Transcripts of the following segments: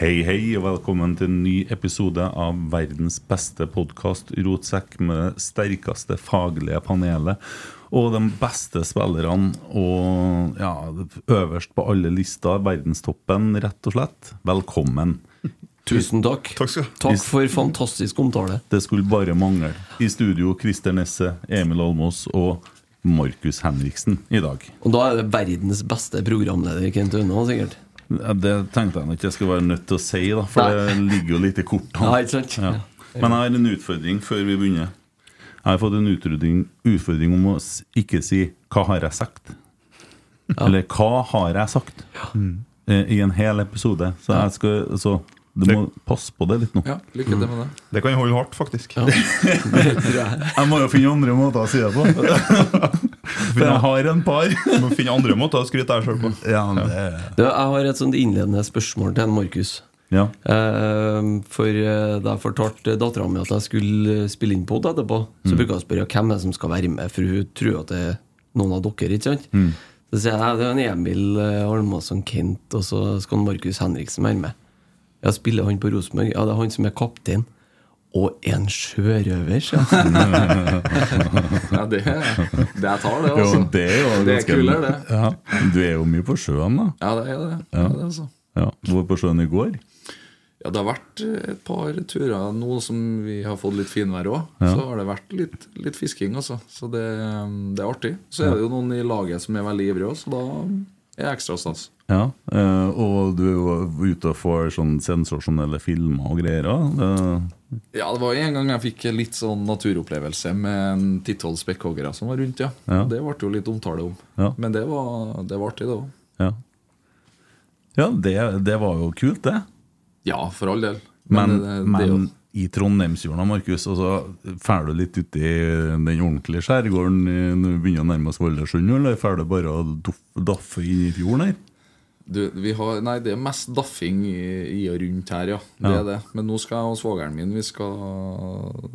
Hei, hei, og velkommen til en ny episode av verdens beste podkast, Rotsekk, med det sterkeste faglige panelet og de beste spillerne. Og ja, øverst på alle lister, verdenstoppen, rett og slett. Velkommen. Tusen takk. Takk, skal. takk for fantastisk omtale. Det skulle bare mangle. I studio Christer Nesse, Emil Almås og Markus Henriksen i dag. Og da er det verdens beste programleder, Kent Unna, sikkert. Ja, Det tenkte jeg ikke jeg skulle være nødt til å si, da, for Nei. det ligger jo litt i kortene. Ja? Ja. Men jeg har en utfordring før vi begynner. Jeg har fått en utfordring, utfordring om å ikke si 'hva har jeg sagt'? Eller 'hva har jeg sagt?' Eh, I en hel episode. Så jeg skal så du må passe på det litt nå. Ja, lykke til med det. Det kan holde hardt, faktisk. Jeg må jo finne andre måter å si det på. For jeg har en par. Du må finne andre måter å skryte deg sjøl på. Ja, det, Du, Jeg har et sånt innledende spørsmål til en Markus. ja. Eh, for eh, da jeg fortalte dattera mi at jeg skulle spille inn pod etterpå, så bruker jeg å spørre hvem er det som skal være med, for hun tror at det er noen av dere. ikke sant? Så sier jeg det er en Emil eh, Almasson Kent, og så skal Markus Henriksen være med. Ja, Spiller han på Rosenborg? Ja, det er han som er kaptein. Og en sjørøver, jeg. Ja, det, det jeg tar, det, Jo, altså. det er jo Det er kulere, det. Ja. Du er jo mye på sjøen, da. Ja, det er det. Ja. det altså. Ja. Du var på sjøen i går. ja, det har vært et par turer nå som vi har fått litt finvær òg. Ja. Så har det vært litt, litt fisking, altså. Så det, det er artig. Så er det jo noen i laget som er veldig ivrige òg, så da er ekstra stas. Ja, eh, og du er jo ute og får sånn sensasjonelle filmer og greier. Ja, det var en gang jeg fikk litt sånn naturopplevelse med en titolv spekkhoggere som var rundt, ja. Ja. Det ble jo litt omtale om. Ja. Men det var, det var artig, det òg. Ja, ja det, det var jo kult, det. Ja, for all del. Men, det, det, det, men i Trondheimsfjorden, Markus, og så drar du litt uti den ordentlige skjærgården når vi begynner å nærme oss Valdresund, eller drar du bare å daffe inn i fjorden her? Du, vi har, nei, det er mest daffing i, i og rundt her, ja. Det Ja. er det. Men nå skal jeg og svogeren min vi skal,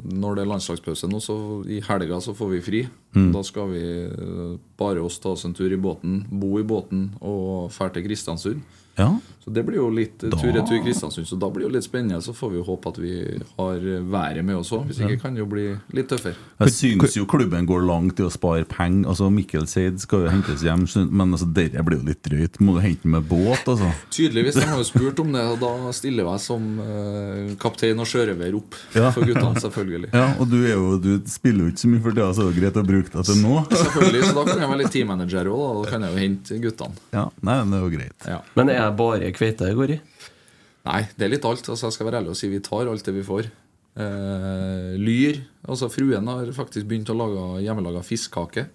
Når det er landslagspause nå, så i helga så får vi fri. Mm. Da skal vi eh, bare oss ta oss en tur i båten, bo i båten og dra til Kristiansund. Ja. Så det blir jo litt Da- tur-retur Kristiansund, så da blir det jo litt spennende. Så får vi jo håpe at vi har været med oss òg. Hvis ikke kan det jo bli litt tøffere. Jeg syns jo klubben går langt i å spare penger. Altså Mikkel Seid skal jo hentes hjem, men altså, dette blir jo litt drøyt. Må du hente med båt, altså? Tydeligvis. De har jo spurt om det, og da stiller jeg som eh, kaptein og sjørøver opp Ja. for guttene, selvfølgelig. Ja, og du, er jo, du spiller jo ikke så mye for tida, så det er greit å bruke deg til nå. Selvfølgelig, så da kan jeg være litt teammanager òg. Da kan jeg jo hente guttene. Ja, nei, det er jo greit. Ja. Men er jeg bare kveite det går i? Nei, det er litt alt. Altså, jeg skal være ærlig og si vi tar alt det vi får. Eh, lyr. Altså Fruen har faktisk begynt å lage hjemmelaga fiskkake.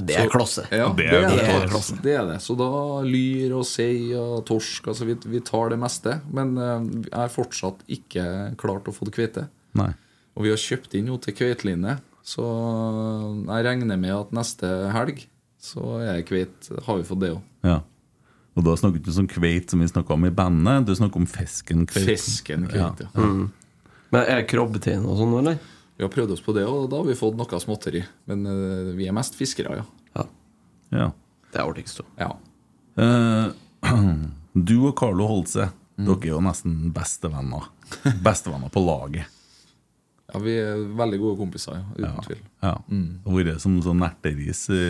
Det er klasse. Ja, Det det er er, det, godt. altså. det er det. Så da lyr og sei og torsk altså vi, vi tar det meste. Men eh, jeg har fortsatt ikke klart å få det kveite. Nei. Og vi har kjøpt inn noe til kveiteline. Så jeg regner med at neste helg så er det kveit. Har vi fått det òg. Ja. Og da snakket du om kveit som vi snakka om i bandet, du snakker om fisken kveit. Fisken kveit, ja. Mm. Men er det krabbetein og sånn, eller? Vi har prøvd oss på det, og da har vi fått noe småtteri. Men uh, vi er mest fiskere, ja. Ja. Ja. Det er artigst. da. ja. Uh, du og Carlo Holse, Mm. dere er jo nesten bestevenner. Bestevenner på laget. Ja, Vi er veldig gode kompiser, ja, uten Ja. tvil. ja. og vært som sånn erteris i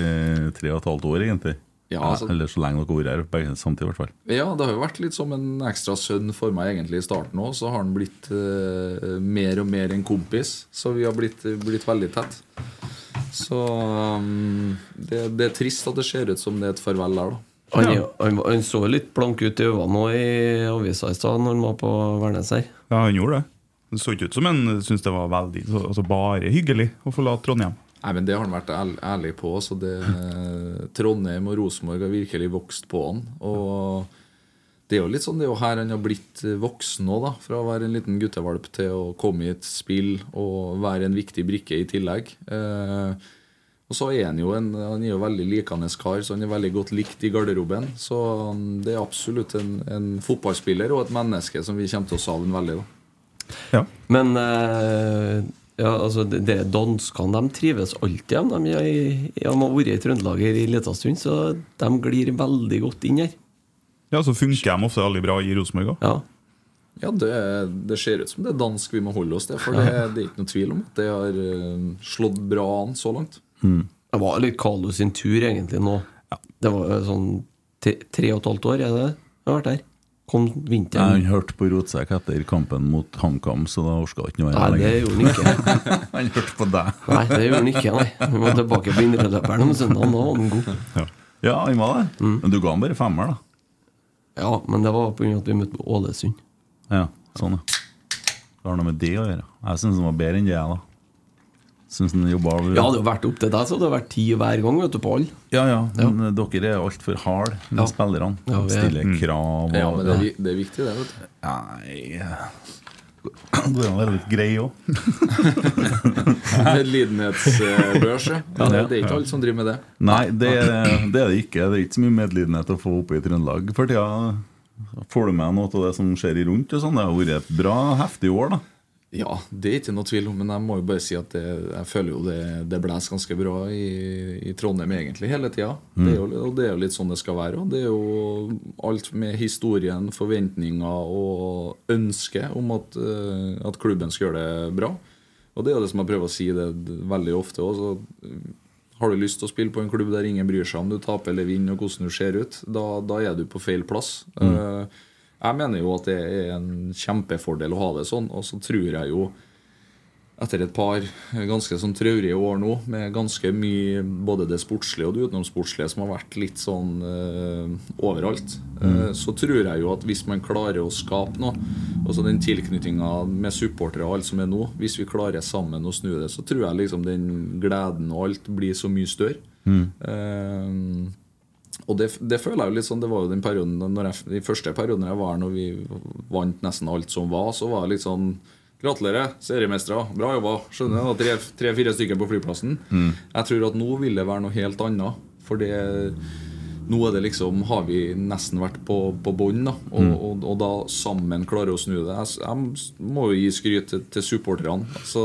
tre og et halvt år, egentlig. Ja, altså- Eller så lenge dere har vært her, begge samtidig, i hvert fall. Ja, det har jo vært litt som en ekstra sønn for meg egentlig i starten òg. Så har han blitt uh, mer og mer en kompis. Så vi har blitt, blitt veldig tett. Så um, det, det er trist at det ser ut som det er et farvel der, da. Han, han, han så litt blank ut i øynene nå i avisa i stad når han var på Værnes her. Ja, han gjorde det. Det så ikke ut som han syntes det var veldig altså bare hyggelig å forlate Trondheim. Nei, men Det har han vært ærlig på. Så det, Trondheim og Rosenborg har virkelig vokst på han. Og det er jo litt sånn, det er jo her han har blitt voksen nå, da. Fra å være en liten guttevalp til å komme i et spill og være en viktig brikke i tillegg. Eh, og så er han jo en Han er jo veldig likende kar, så han er veldig godt likt i garderoben. Så det er absolutt en, en fotballspiller og et menneske som vi kommer til å savne veldig. da Ja. Men eh, ja, altså, det, det danskene de trives alltid. De, de, de har vært i Trøndelag i en liten stund, så de glir veldig godt inn her. ja, så funker de ofte veldig bra i Rosenborg òg. Ja. Ja, det, det ser ut som det er dansk vi må holde oss til. For det, det er ikke noe tvil om at det har eh, slått bra an så langt. Det var litt Carlo sin tur egentlig nå. Det var sånn tre, tre og et halvt år, er det har vært her. Kom vinteren. Nei. Han hørte på Rotsekk etter kampen mot HamKam, så da orka ikke noe Nei, det gjorde han ikke. Han hørte på deg. Nei, det gjorde han ikke, nei. Vi må tilbake på indreløperen om søndagen. Da var han god. Ja, han var det. Men du ga han bare femmer, da. Ja, men det var pga. at vi møtte Ålesund. Ja, sånn, ja. Det har noe med det å gjøre. Jeg syns han var bedre enn det, jeg, da. Syns han jobba Ja, det har vært opp til deg, så det har vært ti hver gang vet du, på alle. Ja, ja, men eh, dere er altfor harde med Ja. spillerne. Ja, er- Stiller krav og Ja, men det er, det er viktig, det. vet du Nei Går an å være litt grei òg. Medlidenhetsbørs, ja. Det, det er ikke alle som driver med det. Nei, det, det er det ikke. Det er ikke så mye medlidenhet å få oppe i Trøndelag for tida. Får du med noe av det som skjer i rundt? og sånn? Det har vært et bra, heftig år, da. Ja, det er ikke noe tvil om, men jeg må jo bare si at det, jeg føler jo det, det blåser ganske bra i, i Trondheim egentlig hele tida. Det er og det er jo litt sånn det skal være. Og det er jo alt med historien, forventninger og ønske om at, eh, at klubben skal gjøre det bra. Og det er jo det som jeg prøver å si det veldig ofte også. Har du lyst til å spille på en klubb der ingen bryr seg om du taper eller vinner og hvordan du ser ut, da, da er du på feil plass. Eh, jeg mener jo at det er en kjempefordel å ha det sånn, og så tror jeg jo etter et par ganske sånn traurige år nå, med ganske mye både det sportslige og det utenomsportslige som har vært litt sånn uh, overalt, uh, så tror jeg jo at hvis man klarer å skape noe, altså den tilknytninga med supportere og alt som er nå, hvis vi klarer sammen å snu det, så tror jeg liksom den gleden og alt blir så mye større. Eh, og det, det føler jeg jo litt sånn Det var jo den perioden når jeg, De første periodene jeg var her, når vi vant nesten alt som var, så var det litt sånn Gratulerer, seriemestere. Bra jobba. Skjønner du? Tre-fire tre, stykker på flyplassen. Jeg tror at nå vil det være noe helt annet. For det nå er det liksom, har vi nesten vært på, på bånn, da. Og, og, og da sammen klarer å snu det. Jeg, jeg må jo gi skryt til, til supporterne. Altså,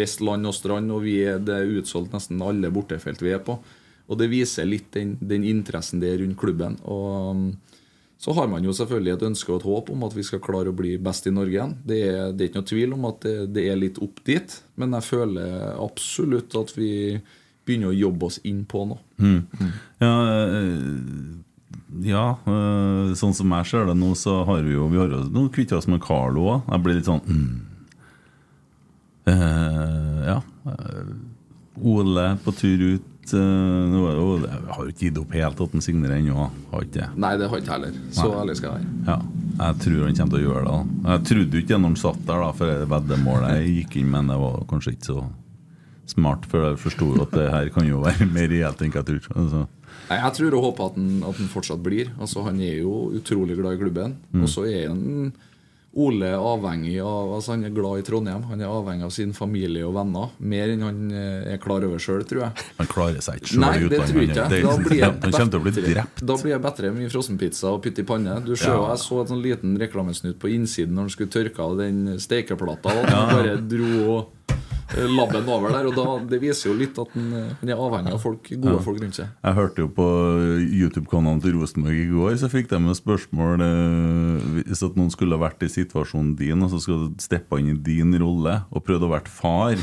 rest land og strand, og vi er, det er utsolgt nesten alle bortefelt vi er på. Og det viser litt den, den interessen det er rundt klubben. Og um, så har man jo selvfølgelig et ønske og et håp om at vi skal klare å bli best i Norge igjen. Det er, det er ikke noe tvil om at det, det er litt opp dit, men jeg føler absolutt at vi begynner å jobbe oss inn på noe. Ja, eh, ja eh, sånn som jeg ser det nå, så har vi jo Vi har jo kvitta oss med Carlo òg. Jeg blir litt sånn mm. uh, Ja. Ole på tur ut. Eh, nå er det jo- Jeg har jo ikke gitt opp helt at han signerer ennå. Har ikke det. Nei, det har ikke heller. Så Nei. ærlig skal jeg være. Ja, jeg tror han kommer til å gjøre det. da Jeg trodde ikke når han satt der, da for det veddemålet jeg gikk inn med, det var kanskje ikke så smart, for jeg forsto at det her kan jo være mer reelt enn jeg trodde. Altså. Nei, Jeg tror og håper at han, at han fortsatt blir. Altså Han er jo utrolig glad i klubben. Mm. Og så er han Ole er avhengig av altså Han er glad i Trondheim. Han er avhengig av sin familie og venner. Mer enn han eh, er klar over sjøl, tror jeg. Han klarer seg ikke sjøl Nei, i det utlandet. tror jeg. Det- Da blir jeg han kommer til å bli drept. Da blir jeg bedre med frossenpizza og pytt i panne. Du ser, Ja. Jeg så en sånn liten reklamesnutt på innsiden når han skulle tørke av den stekeplata. Og han bare dro eh, labben over der. Og da, Det viser jo litt at han, eh, er avhengig av folk, gode Ja. folk rundt seg. Jeg hørte jo på YouTube-kanalen til Rosenborg i går, så fikk de et spørsmål eh, Hvis at noen skulle ha vært i situasjonen din, og så skulle du steppe inn i din rolle og prøvd å være far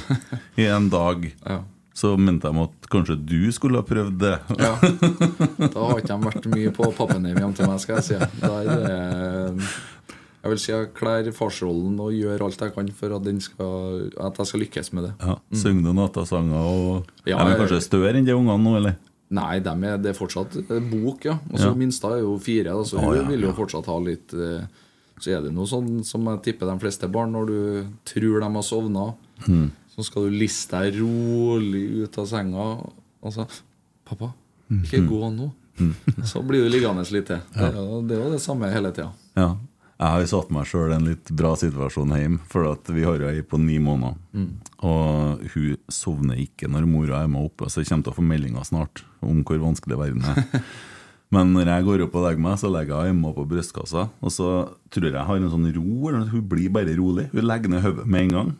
i en dag, Ja. så mente de at kanskje du skulle ha prøvd det. Ja. Da har ikke de vært mye på Pappenheim hjem til meg, skal jeg si. Da er det Jeg vil si jeg kler farsrollen og gjør alt jeg kan for at, skal, at jeg skal lykkes med det. Ja, Synger du nattasanger og Ja, De er jeg- kanskje større enn de ungene nå, eller? Nei, de er, det er fortsatt eh, bok, ja. Og så Ja. minsta er jo fire, da, så hun ja, vil jo fortsatt ha litt eh, Så er det noe sånn som jeg tipper de fleste barn, når du tror de har sovna, Mm. så skal du liste deg rolig ut av senga, og si 'Pappa, ikke Mm. gå nå.' Så blir du liggende litt til. Det, det er jo det samme hele tida. Ja. Jeg har jo satt meg sjøl i en litt bra situasjon hjemme, for at vi har ei på ni måneder. Mm. Og hun sovner ikke når mora er med oppe, så jeg kommer til å få meldinger snart om hvor vanskelig verden er. Men når jeg går opp og legger meg, så legger jeg Emma på brystkassa. Og så tror jeg jeg har en sånn ro. eller Hun blir bare rolig. Hun legger ned hodet med en gang.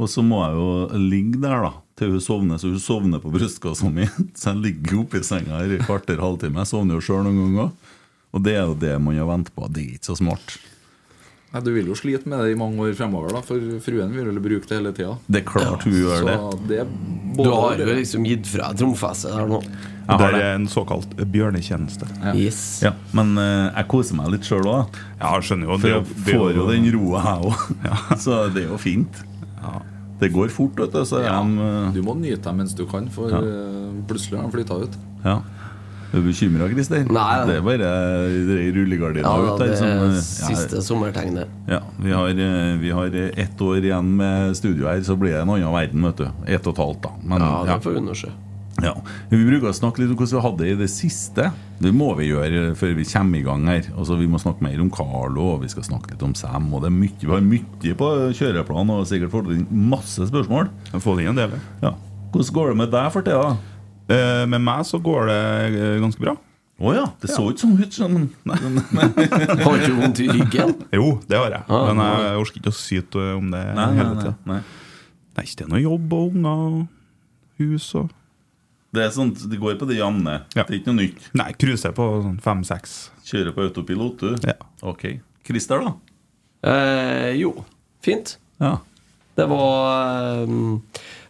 Og så må jeg jo ligge der da til hun sovner, så hun sovner på brystkassa mi. Så jeg ligger oppe i senga her i kvarter, halvtime. Jeg sovner jo sjøl noen ganger. Og det er jo det man har ventet på. Det er ikke så smart. Nei, Du vil jo slite med det i mange år fremover, da, for fruen vil jo bruke det hele tida. Det er klart hun gjør det. Det Du har jo liksom gitt fra deg tromfestet der nå. Jeg Det har er en såkalt bjørnetjeneste. Yes. Ja, men uh, jeg koser meg litt sjøl òg. Ja, skjønner jo For jeg det får jo den roa, jeg òg. Så det er jo fint. Det går fort, vet du. Så Ja, de, eh, Du må nyte dem mens du kan, for Ja. eh, plutselig har de flytta ut. ja. Er du bekymra, Christer? Nei. Det er bare det rullegardina Ja, ut her. er som, er siste sommertegnet. Ja, vi har, eh, vi har ett år igjen med studio her, så blir det en annen verden, vet du. Ett og et halvt, da. Men, Ja, ja. det får vi undersøke. Ja. Vi bruker å snakke litt om hvordan vi hadde det i det siste. Det må vi gjøre før vi kommer i gang her. Altså, vi må snakke mer om Carlo, og vi skal snakke litt om Sam. Og det er mye, vi har mye på kjøreplanen og sikkert fått inn masse spørsmål. Få det inn en del. Ja. Hvordan går det med deg for tida? Eh, med meg så går det eh, ganske bra. Å ja, det så ikke sånn ut. Sånn. Har ikke vondt i ryggen? Jo, det har jeg. Ah, Men jeg orker ikke å syte om det Nei, hele nei, tida. nei. Nei, det er noe jobb og unger og hus og Det er sånt, det går på det jevne. Ja. Det er ikke noe nytt. Nei, cruiser på sånn fem-seks. Kjører på autopilot, du? Ja. Ok. Christer, da? Eh, jo, fint. Ja. Det var eh,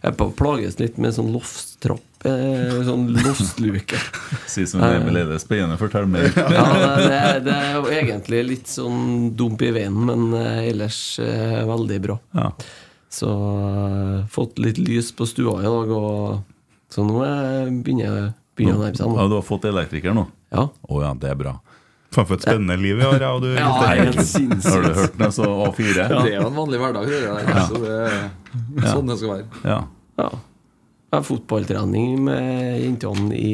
Jeg på- plages litt med sånn loftstrapp. Eh, sånn lostluke. Si som Emil Eide, spennende. Fortell mer. Ja, det, det, er- jo egentlig litt sånn dump i veien, men eh, ellers eh, veldig bra. Ja. Så fått litt lys på stua i dag, og så nå er- begynner jeg å nærme seg. Ja, du har fått elektriker nå? Ja. Å ja, det er bra. Faen for et spennende liv vi har, jeg og du. Ja, helt Har du hørt den? Så A4? Det er jo en vanlig hverdag, det der. Så det er sånn det skal være. Ja. Ja. Jeg fotballtrening med jentene i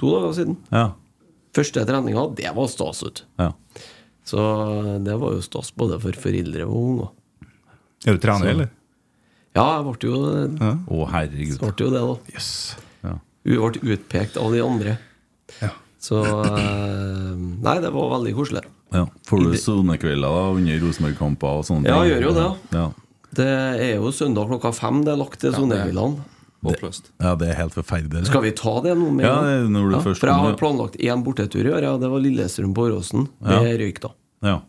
to dager siden. Ja. Første treninga, det var stas ut. ja. Så det var jo stas både for foreldre og unger. Er du trener, eller? Ja, jeg ble jo, Å, herregud. ble jo det, da. Yes. Ja. Hun ble utpekt av de andre. Ja. Så eh, Nei, det var veldig koselig. Ja. Får du sonekvelder da, under Rosenborg-kamper og sånne Ja, ting? gjør jo det. Ja. Det er jo søndag klokka fem det er lagt til sonehvilene. Håpløst. ja, det er helt forferdelig. Skal vi ta det nå med Ja, når du først For jeg har planlagt én bortetur i år. Ja, det var Lillestrøm på Åråsen. Det Ja. røyk da. Ja.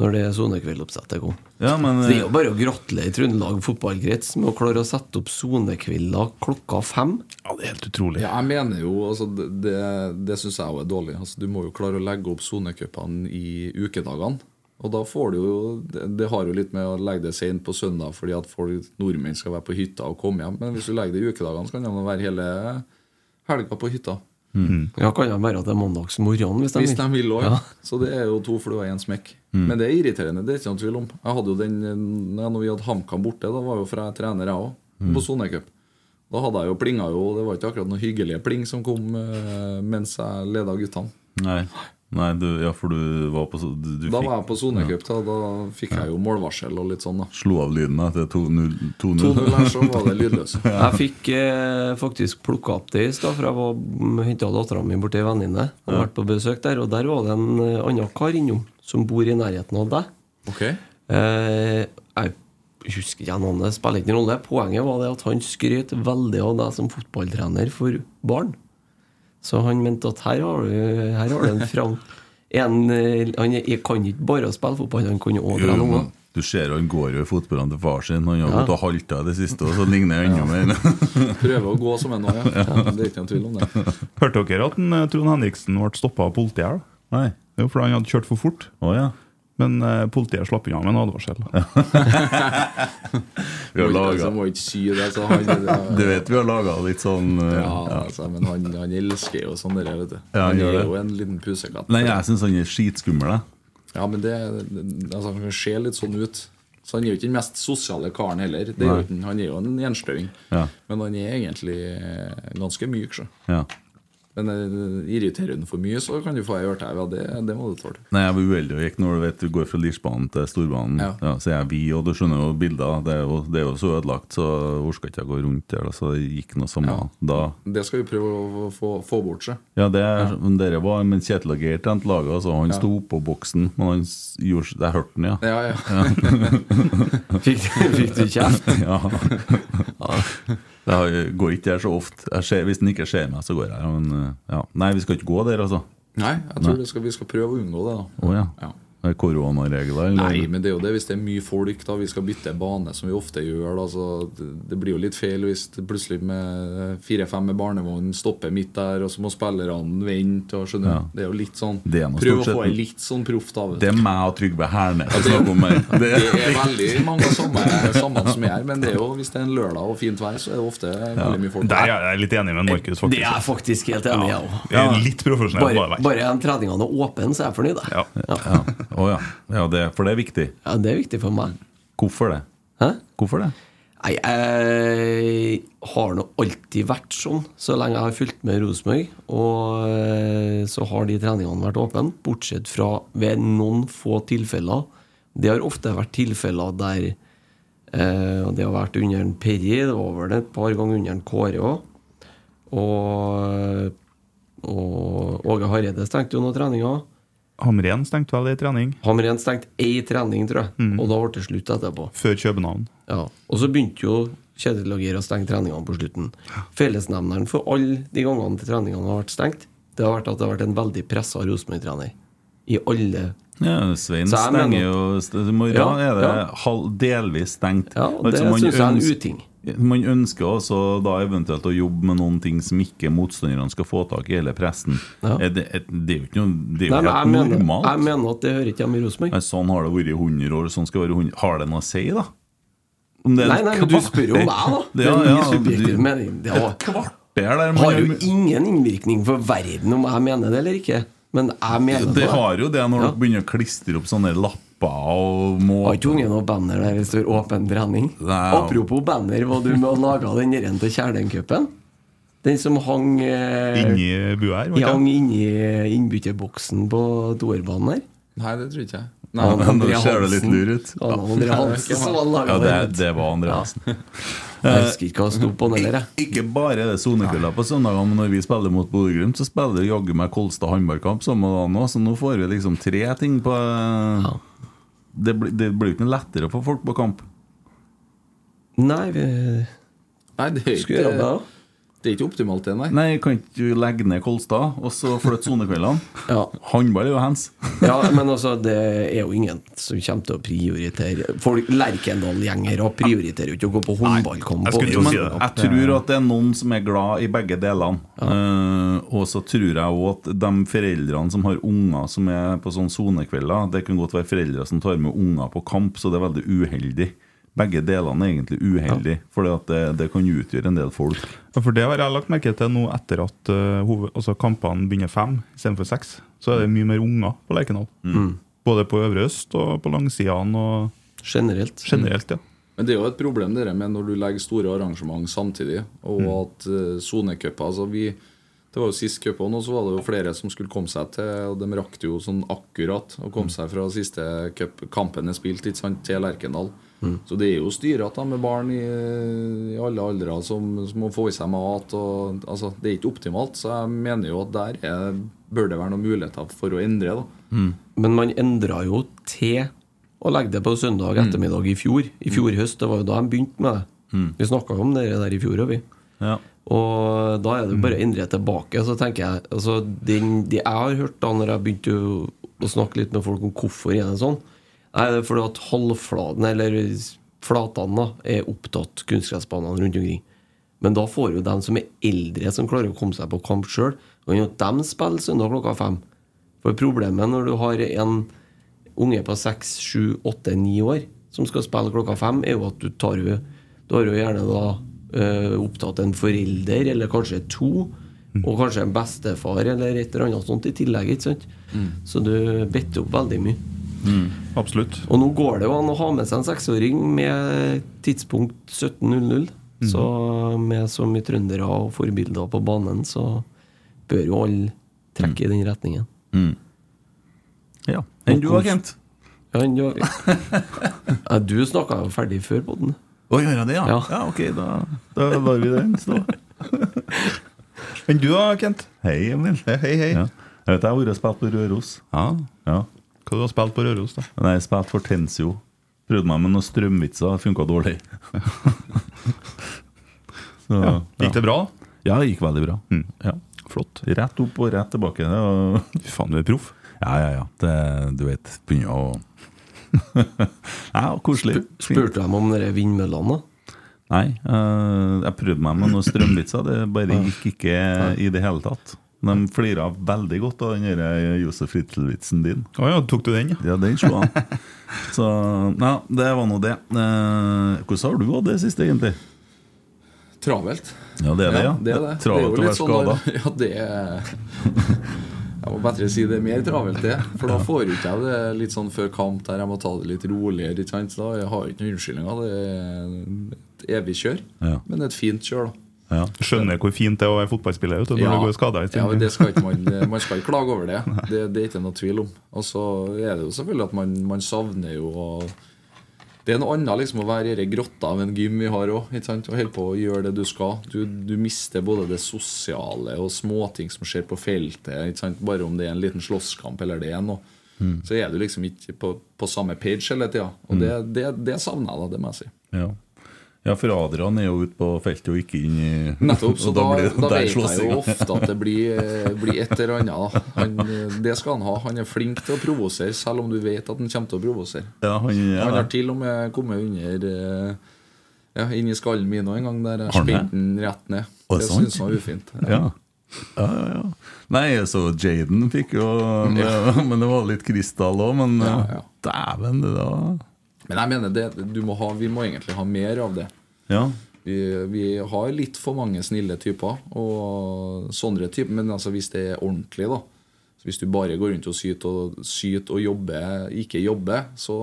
Når det sonekveldoppsettet kom. ja, men Så det er jo bare å gratulere Trøndelag fotballkrets med å klare å sette opp sonekvelder klokka fem. Ja, det er helt utrolig. Ja, jeg mener jo altså, Det, det, det syns jeg òg er dårlig. Altså, du må jo klare å legge opp sonecupene i ukedagene. Og da får du jo det, har jo litt med å legge det sent på søndag fordi at folk, nordmenn skal være på hytta og komme hjem. Men hvis du legger det i ukedagene, så kan de være hele helga på hytta. Ja, kan det være at det er mandagsmorgen hvis de Hvis de vil. vil òg. Ja. Så det er jo to fluer i en smekk. Men det er irriterende, det er ikke noen tvil om. Jeg hadde jo den, når vi hadde HamKam borte, da var jo fra jeg trener, jeg òg, på sonecup. Da hadde jeg jo plinga jo Det var ikke akkurat noen hyggelige pling som kom eh, mens jeg leda guttene. Nei, Nei du, ja, for du var på du, du Da fikk- var jeg på sonecup. Da, da fikk jeg jo målvarsel og litt sånn, da. Slo av lyden etter 2-0. 2-0 her, så var det lydløst. Jeg fikk eh, faktisk plukka opp det i stad, for jeg var henta dattera mi borti ei venninne. Og Ja. vært på besøk der, og der var det en eh, annen kar innom som bor i nærheten av deg. Ok Eh, jeg husker ikke navnet, det spiller ikke noen rolle. Poenget var det at han skrøt veldig av deg som fotballtrener for barn. Så han mente at her har du, her har du en fram... En, eh, han kan ikke bare spille fotball, han jo òg dra unger. Du ser han går jo i fotballene til far sin. Han har Ja. gått og halta i det siste, og så ligner han enda mer. Prøver å gå som en nå, ja. Det er ikke noen tvil om det. Hørte dere at en, eh, Trond Henriksen ble stoppa av politiet? Nei, det. Jo, for han hadde kjørt for fort. Å, ja. Men eh, politiet slapp unna med en advarsel. Vi har laga altså, må ikke si det. Så han, Du vet vi har laga litt sånn uh, ja, altså, men han, han elsker jo sånne der, vet du. Ja, han han er det. jo en liten pusekatt. Nei, jeg syns han er skitskummel. jeg. Ja, men det, altså, Han ser litt sånn ut. Så Han er jo ikke den mest sosiale karen heller. Det er jo han er jo en gjenstøing. Ja. Men han er egentlig ganske myk. Så. Ja. Men eh, irriterer hun for mye, så kan du få ei. Ja, det, det må du tåle. Nei, jeg var uheldig og gikk når du vet du går fra Lirsbanen til Storbanen. Ja. Ja. så er jeg vi, og du skjønner jo bilder. Det er jo, det er jo så ødelagt, så orka ikke jeg gå rundt der. Så det gikk noe samme da. Det skal vi prøve å få, få bort seg. Ja, det er, dere var Men Kjetil og Geir trente laget, altså. Han Ja. sto på boksen, men han gjorde Jeg hørte den, ja. Ja, ja. Fikk, fikk du kjeft? ja. Det går ikke der så ofte. Ser, hvis den ikke ser meg, så går jeg. Men, uh, ja. Nei, vi skal ikke gå der, altså. Nei, jeg tror det skal, vi skal prøve å unngå det. da Å ja. Ja. Det er koronaregler? eller? Nei, men det er jo det hvis det er mye folk, da vi skal bytte bane, som vi ofte gjør. Da, så det, det blir jo litt feil hvis det plutselig med fire-fem med barnevogn stopper midt der, og så må spillerne vente. Og skjønner? Ja. Det er jo litt sånn Det Prøv å få ei litt sånn proff, av Det er meg og Trygve Hernes som snakker om her. Det er veldig mange samme, sammen som er her, men det er jo, hvis det er en lørdag og fint vær, så er det ofte veldig mye folk. Der er jeg litt enig med Markus, faktisk. Det er jeg faktisk helt enig i, jeg òg. Ja. Litt profesjonell Bare, bare en treningene er åpne, så er jeg fornøyd. Ja. Ja. Å ja. ja det, for det er viktig. Ja, det er viktig for meg. Hvorfor det? Hæ? Hvorfor det? Nei, jeg har nå alltid vært sånn så lenge jeg har fulgt med Rosenborg. Og eh, så har de treningene vært åpne, bortsett fra ved noen få tilfeller. Det har ofte vært tilfeller der eh, og Det har vært under en Perry, det var vel et par ganger under en Kåre òg. Og Åge Hareide stengte jo noen treninger. Hamren stengte vel i trening Hamren stengte én trening, tror jeg. Mm. Og da ble det slutt etterpå. før København. Ja, Og så begynte jo Kjetil og å stenge treningene på slutten. Fellesnevneren for alle de gangene til treningene har vært stengt, det har vært at det har vært en veldig pressa Rosenborg-trener. I alle Ja, Svein stenger mener- jo I morgen Ja, er det ja. halv, delvis stengt. Ja, og Altså, det man synes jeg er en uting. Man ønsker også da eventuelt å jobbe med noen ting som ikke motstanderne skal få tak i, eller pressen. Ja. Det, det er jo ikke noe Det er jo Nei, men helt jeg mener, normalt. jeg mener at det hører ikke hjemme i Rosenborg. Sånn har det vært i 100 år. Sånn skal det være 100 Har det noe å si, da? Om det Nei, nei, men du spør jo meg, da. Det er min ja, subjektive mening. Det har, Et kvarter der man har jo ingen innvirkning for verden om jeg mener det eller ikke. Men jeg mener Det det. har jo det når Ja. dere begynner å klistre opp sånne lapper og må Har ikke ungen noe banner der det står 'åpen trening'? Nei. Apropos banner, var du med og laga den der til Kjælencupen? Den som hang eh, Inni bua her. hang inni innbytterboksen på toerbanen her. Nei, det tror ikke jeg. Nei, Nå ser du litt Hansen. lur ut. Ja, André Hansen Ja, det, det var Andreassen. Jeg husker ikke hva det sto på den heller. jeg. Ikke bare er det sonekvelder på søndager, men når vi spiller mot Bodø-Glimt, så spiller jaggu meg Kolstad håndballkamp samme dag nå, så nå får vi liksom tre ting på Det blir det blir jo ikke noe lettere å få folk på kamp. Nei, vi Nei, det er skulle gjøre det, ikke, da. Det er ikke optimalt, det, nei. Nei, kan ikke du legge ned Kolstad og så flytte sonekveldene? Ja. Håndball er jo hands. ja, men altså, det er jo ingen som kommer til å prioritere Folk, Lerkendal-gjengere prioriterer jo ikke å gå på håndballkamp. jeg skulle si det. jeg tror at det er noen som er glad i begge delene. Eh, og så tror jeg òg at de foreldrene som har unger som er på sånn sonekvelder Det kan godt være foreldre som tar med unger på kamp, så det er veldig uheldig. Begge delene er egentlig uheldig, for det, det kan utgjøre en del folk. Ja, For det har jeg lagt merke til nå etter at uh, hoved, altså kampene begynner fem istedenfor seks. Så er det mye mer unger på Lerkendal. Mm. Både på Øvre Øst og på langsidene og Generelt. generelt. ja Men det er jo et problem det med når du legger store arrangement samtidig, og Mm. at uh, altså vi- Det var jo sist cup òg, så var det jo flere som skulle komme seg til, og de rakk jo sånn akkurat å komme seg fra siste cup. Kampen er spilt ikke sant, til Lerkendal. Så det er jo styret med barn i, i alle aldre som, som må få i seg mat. Og, altså, det er ikke optimalt, så jeg mener jo at der er, bør det være noen muligheter for å endre. da Men man endra jo til å legge det på søndag ettermiddag i fjor. I fjor høst, det var jo da de begynte med det. Vi snakka om det der i fjor òg, vi. Ja. Og da er det bare å endre tilbake. Så tenker jeg altså, det, Det jeg har hørt da når jeg begynte å, å snakke litt med folk om hvorfor er det sånn, er det er fordi at halvflaten, eller flatene, da, er opptatt kunstgressbanene rundt omkring. Men da får jo dem som er eldre, som klarer å komme seg på kamp sjøl, kan jo de spille søndag klokka fem. For problemet når du har en unge på seks, sju, åtte, ni år som skal spille klokka fem, er jo at du tar jo Du har jo gjerne da eh, opptatt en forelder, eller kanskje to, og kanskje en bestefar eller et eller annet sånt i tillegg. ikke sant? Så du bitter opp veldig mye. Absolutt. Og nå går det jo an å ha med seg en seksåring med tidspunkt 17.00. Så med så mye trøndere og forbilder på banen, så bør jo alle trekke i den retningen. ja. Enn du, Kent? Ja, enn du, ja, du snakka jo ferdig før på den. Å, gjør jeg det, ja? Ja. Ja, ok, da, da lar vi den stå. enn du da, Kent? Hei, Emil. Hei, hei. hei. Ja. Jeg vet jeg har vært og spilt på Røros. Ja. Ja. Hva du har spilt på Røros, da? Nei, jeg spilte for Tensio. Prøvde meg med noen strømvitser, funka dårlig. Så, Ja. Gikk det bra? Ja, det gikk veldig bra. Mm. Ja. Flott. Rett opp og rett tilbake. Var... Faen, du er proff. Ja, ja, ja. Det, du vet, begynner å Ja, koselig. Spurte de om de vindmøllene? da? Nei, Uh, jeg prøvde meg med noen strømvitser. Det bare gikk ikke i det hele tatt. De flira veldig godt av den eh, Josef Ritzel-vitsen din. Å ja, tok du den, ja? Ja, den slo han. Så ja, det var nå det. Eh, hvordan har du hatt det siste, egentlig? Travelt. Ja, det er det, ja. det er det. Travelt er å være sånn skada. Ja, det er Jeg må bedre si det er mer travelt, det. For da får ikke jeg det litt sånn før kamp der jeg må ta det litt roligere. Ikke sant? Så da jeg har ikke noen unnskyldninger. Det er et evig kjør. Ja. Men det er et fint kjør, da. Ja. Skjønner hvor fint det er å være fotballspiller vet du, når du går skada. ja, men det skal ikke man, man skal ikke klage over det. det. Det er ikke noe tvil om. Og så er det jo selvfølgelig at man, man savner jo å Det er noe annet liksom å være i grotta av en gym vi har òg. Og holde på å gjøre det du skal. Du, du mister både det sosiale og småting som skjer på feltet. Ikke sant? Bare om det er en liten slåsskamp eller det er noe. Så er du liksom ikke på, på samme page hele tida. Og det, det, det savner jeg, da. Det må jeg si. Ja. Ja, for Adrian er jo ute på feltet og ikke inn i Nettopp, så og da, blir da, det vet jeg jo ofte at det blir, eh, blir et eller annet. Han, eh, det skal han ha. Han er flink til å provosere, selv om du vet at han kommer til å provosere. Ja, han, ja, Han har til og med kommet under eh, Ja, inn i skallen min òg en gang, der jeg spente den rett ned. Å, Det syns han var ufint. Ja. Ja, ja, ja. Nei, så Jaden fikk jo Men det var litt krystall òg, men Ja, ja. dæven, det da Men jeg mener det, du må ha, vi må egentlig ha mer av det. Ja. Vi, vi har litt for mange snille typer, og sånne typer, men altså hvis det er ordentlig, da Hvis du bare går rundt og syter og, syter og jobber, ikke jobber, så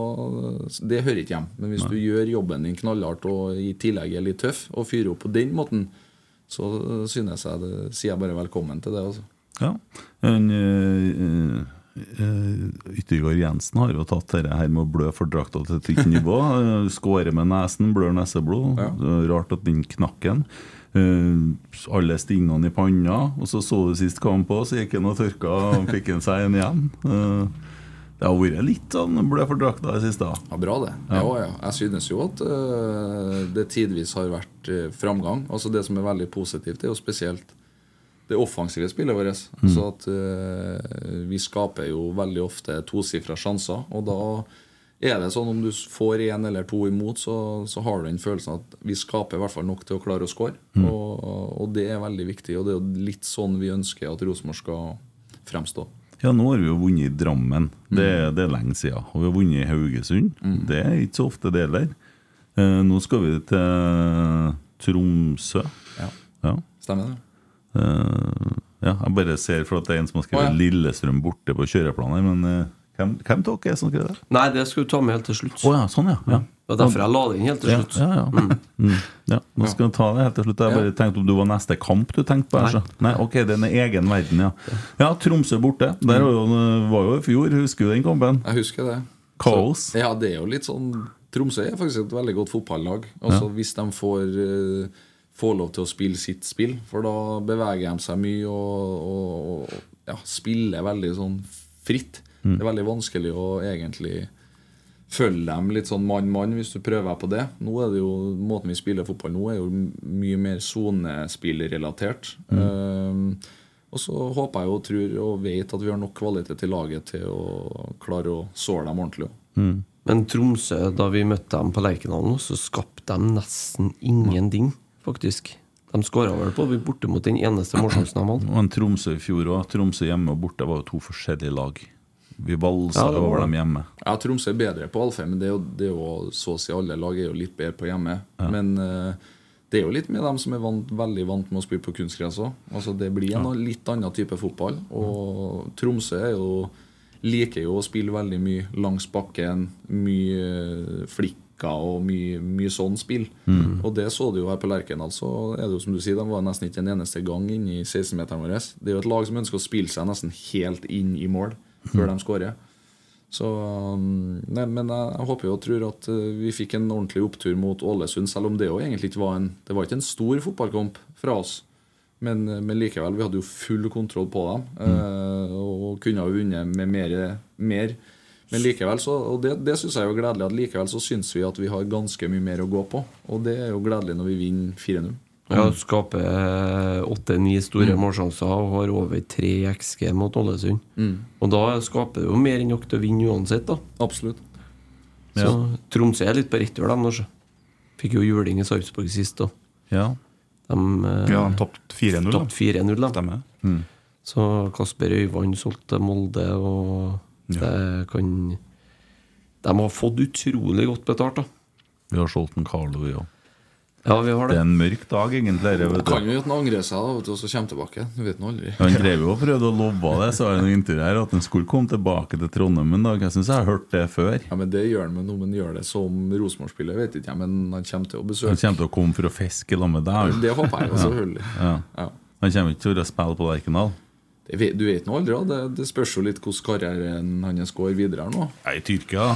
Det hører ikke hjem. Men hvis du gjør jobben din knallhardt og i tillegg er litt tøff, og fyrer opp på den måten, så synes jeg det, sier jeg bare velkommen til det. Altså. ja. En, øh, eh, Yttergård Jensen har jo tatt dette her med å blø for drakta til et nytt nivå. Eh, Skåre med nesen, blør neseblod. Ja. Er Rart at den knakk den. Eh, alle stingene i panna. Og så så du sist kamp på, så gikk han og tørka, og fikk han seg en igjen. Eh, det har vært litt sånn blø for drakta i det siste. Ja, Bra, det. Ja. Ja, Jeg synes jo at det tidvis har vært framgang. Altså Det som er veldig positivt, er jo spesielt det offensive spillet vårt. Så at uh, Vi skaper jo veldig ofte tosifra sjanser. Og da er det sånn om du får én eller to imot, så, så har du den følelsen at vi skaper i hvert fall nok til å klare å score. Og, og det er veldig viktig, og det er jo litt sånn vi ønsker at Rosenborg skal fremstå. Ja, nå har vi jo vunnet i Drammen. Det, det er lenge siden. Og vi har vunnet i Haugesund. Det er ikke så ofte det heller. Uh, nå skal vi til Tromsø. Ja. Ja. Stemmer det? Eh, ja, jeg bare ser for at det er en som har skrevet oh, ja. Lillestrøm borte på kjøreplanen men eh, Hvem, hvem av dere er som skrev det? Nei, det skal du ta med helt til slutt. Oh, ja, sånn, ja. ja. Det var derfor jeg la det inn helt til slutt. ja, ja. Mm. Ja, nå skal vi ta det helt til slutt. Jeg bare tenkte om du var neste kamp du tenkte på. her, så. Nei, ok, det er en egen verden, ja. Ja, Tromsø borte. Der var jo, var jo i fjor. Husker du den kampen? Jeg husker det. Kaos. Så, ja, det er jo litt sånn Tromsø er faktisk et veldig godt fotballag. Altså Ja. Hvis de får, eh, får lov til å spille sitt spill, for da beveger de seg mye og, og, og ja, spiller veldig sånn fritt. Mm. Det er veldig vanskelig å egentlig følge dem litt sånn mann-mann hvis du prøver på det. Nå er det jo, Måten vi spiller fotball nå, er jo mye mer sonespillrelatert. Um, og så håper jeg og tror og vet at vi har nok kvalitet i laget til å klare å såre dem ordentlig. Mm. Men Tromsø, da vi møtte dem på Lerkendal, nå, så skapte de nesten ingenting, faktisk. De skåra vel på borte mot den eneste målsjansen de hadde. Og en Tromsø i fjor òg. Tromsø hjemme og borte var jo to forskjellige lag. Vi valsa Ja, var over dem hjemme. Ja, Tromsø er bedre på Alfheim, men det er jo, det er jo så å si alle lag er jo litt bedre på hjemme. Men uh, det er jo litt med dem som er vant, veldig vant med å spille på kunstgress òg. Altså, det blir en litt annen type fotball. Og Tromsø er jo, liker jo å spille veldig mye langs bakken, mye eh, flikker og mye, mye sånn spill. Og det så du jo her på Lerkendal. Så er det jo som du sier, de var nesten ikke en eneste gang inne i 16-meteren vår. Det er jo et lag som ønsker å spille seg nesten helt inn i mål før de skårer. Så, um, nei, men jeg, håper jo og tror at uh, vi fikk en ordentlig opptur mot Ålesund, selv om det jo egentlig ikke var en Det var ikke en stor fotballkamp fra oss. Men, uh, men likevel, vi hadde jo full kontroll på dem mm. og kunne ha vunnet med mer. mer. Men likevel så, og det, det syns jeg er jo gledelig, at likevel så syns vi at vi har ganske mye mer å gå på. Og det er jo gledelig når vi vinner 4-0. Ja, Skaper åtte-ni store målsjanser og har over tre XG mot Ålesund. Og da skaper det jo mer enn nok til å vinne uansett, da. Absolutt. Så Tromsø er litt på retur, dem nå. Fikk jo juling i Sarpsborg sist, da. Ja. De, eh, Ja, de tapte 4-0. da. tapte 4-0, da. Mm. Så Kasper Øyvand solgte Molde, og det kan De har fått utrolig godt betalt, da. Vi har solgt en Carlo, vi òg. Ja, vi har Det det. er en mørk dag, egentlig. det, Vet Kan jo at han angrer seg og så kommer tilbake. Du vet nå aldri. Han drev jo og prøvde å love det, så han i intervjuet intervju her, at han skulle komme tilbake til Trondheim en dag. Jeg syns jeg har hørt det før. Ja, men Det gjør han med noe, men gjør det som Rosenborg-spiller, vet ikke jeg. Men han kommer til å besøke Han kommer til å komme for å fiske sammen med deg. Det håper jeg jo, selvfølgelig. Ja. Ja. Han kommer ikke til å spille på Lerkendal. Vet, du vet nå aldri. Det, det spørs jo litt hvordan karrieren hans går videre her nå. I Tyrkia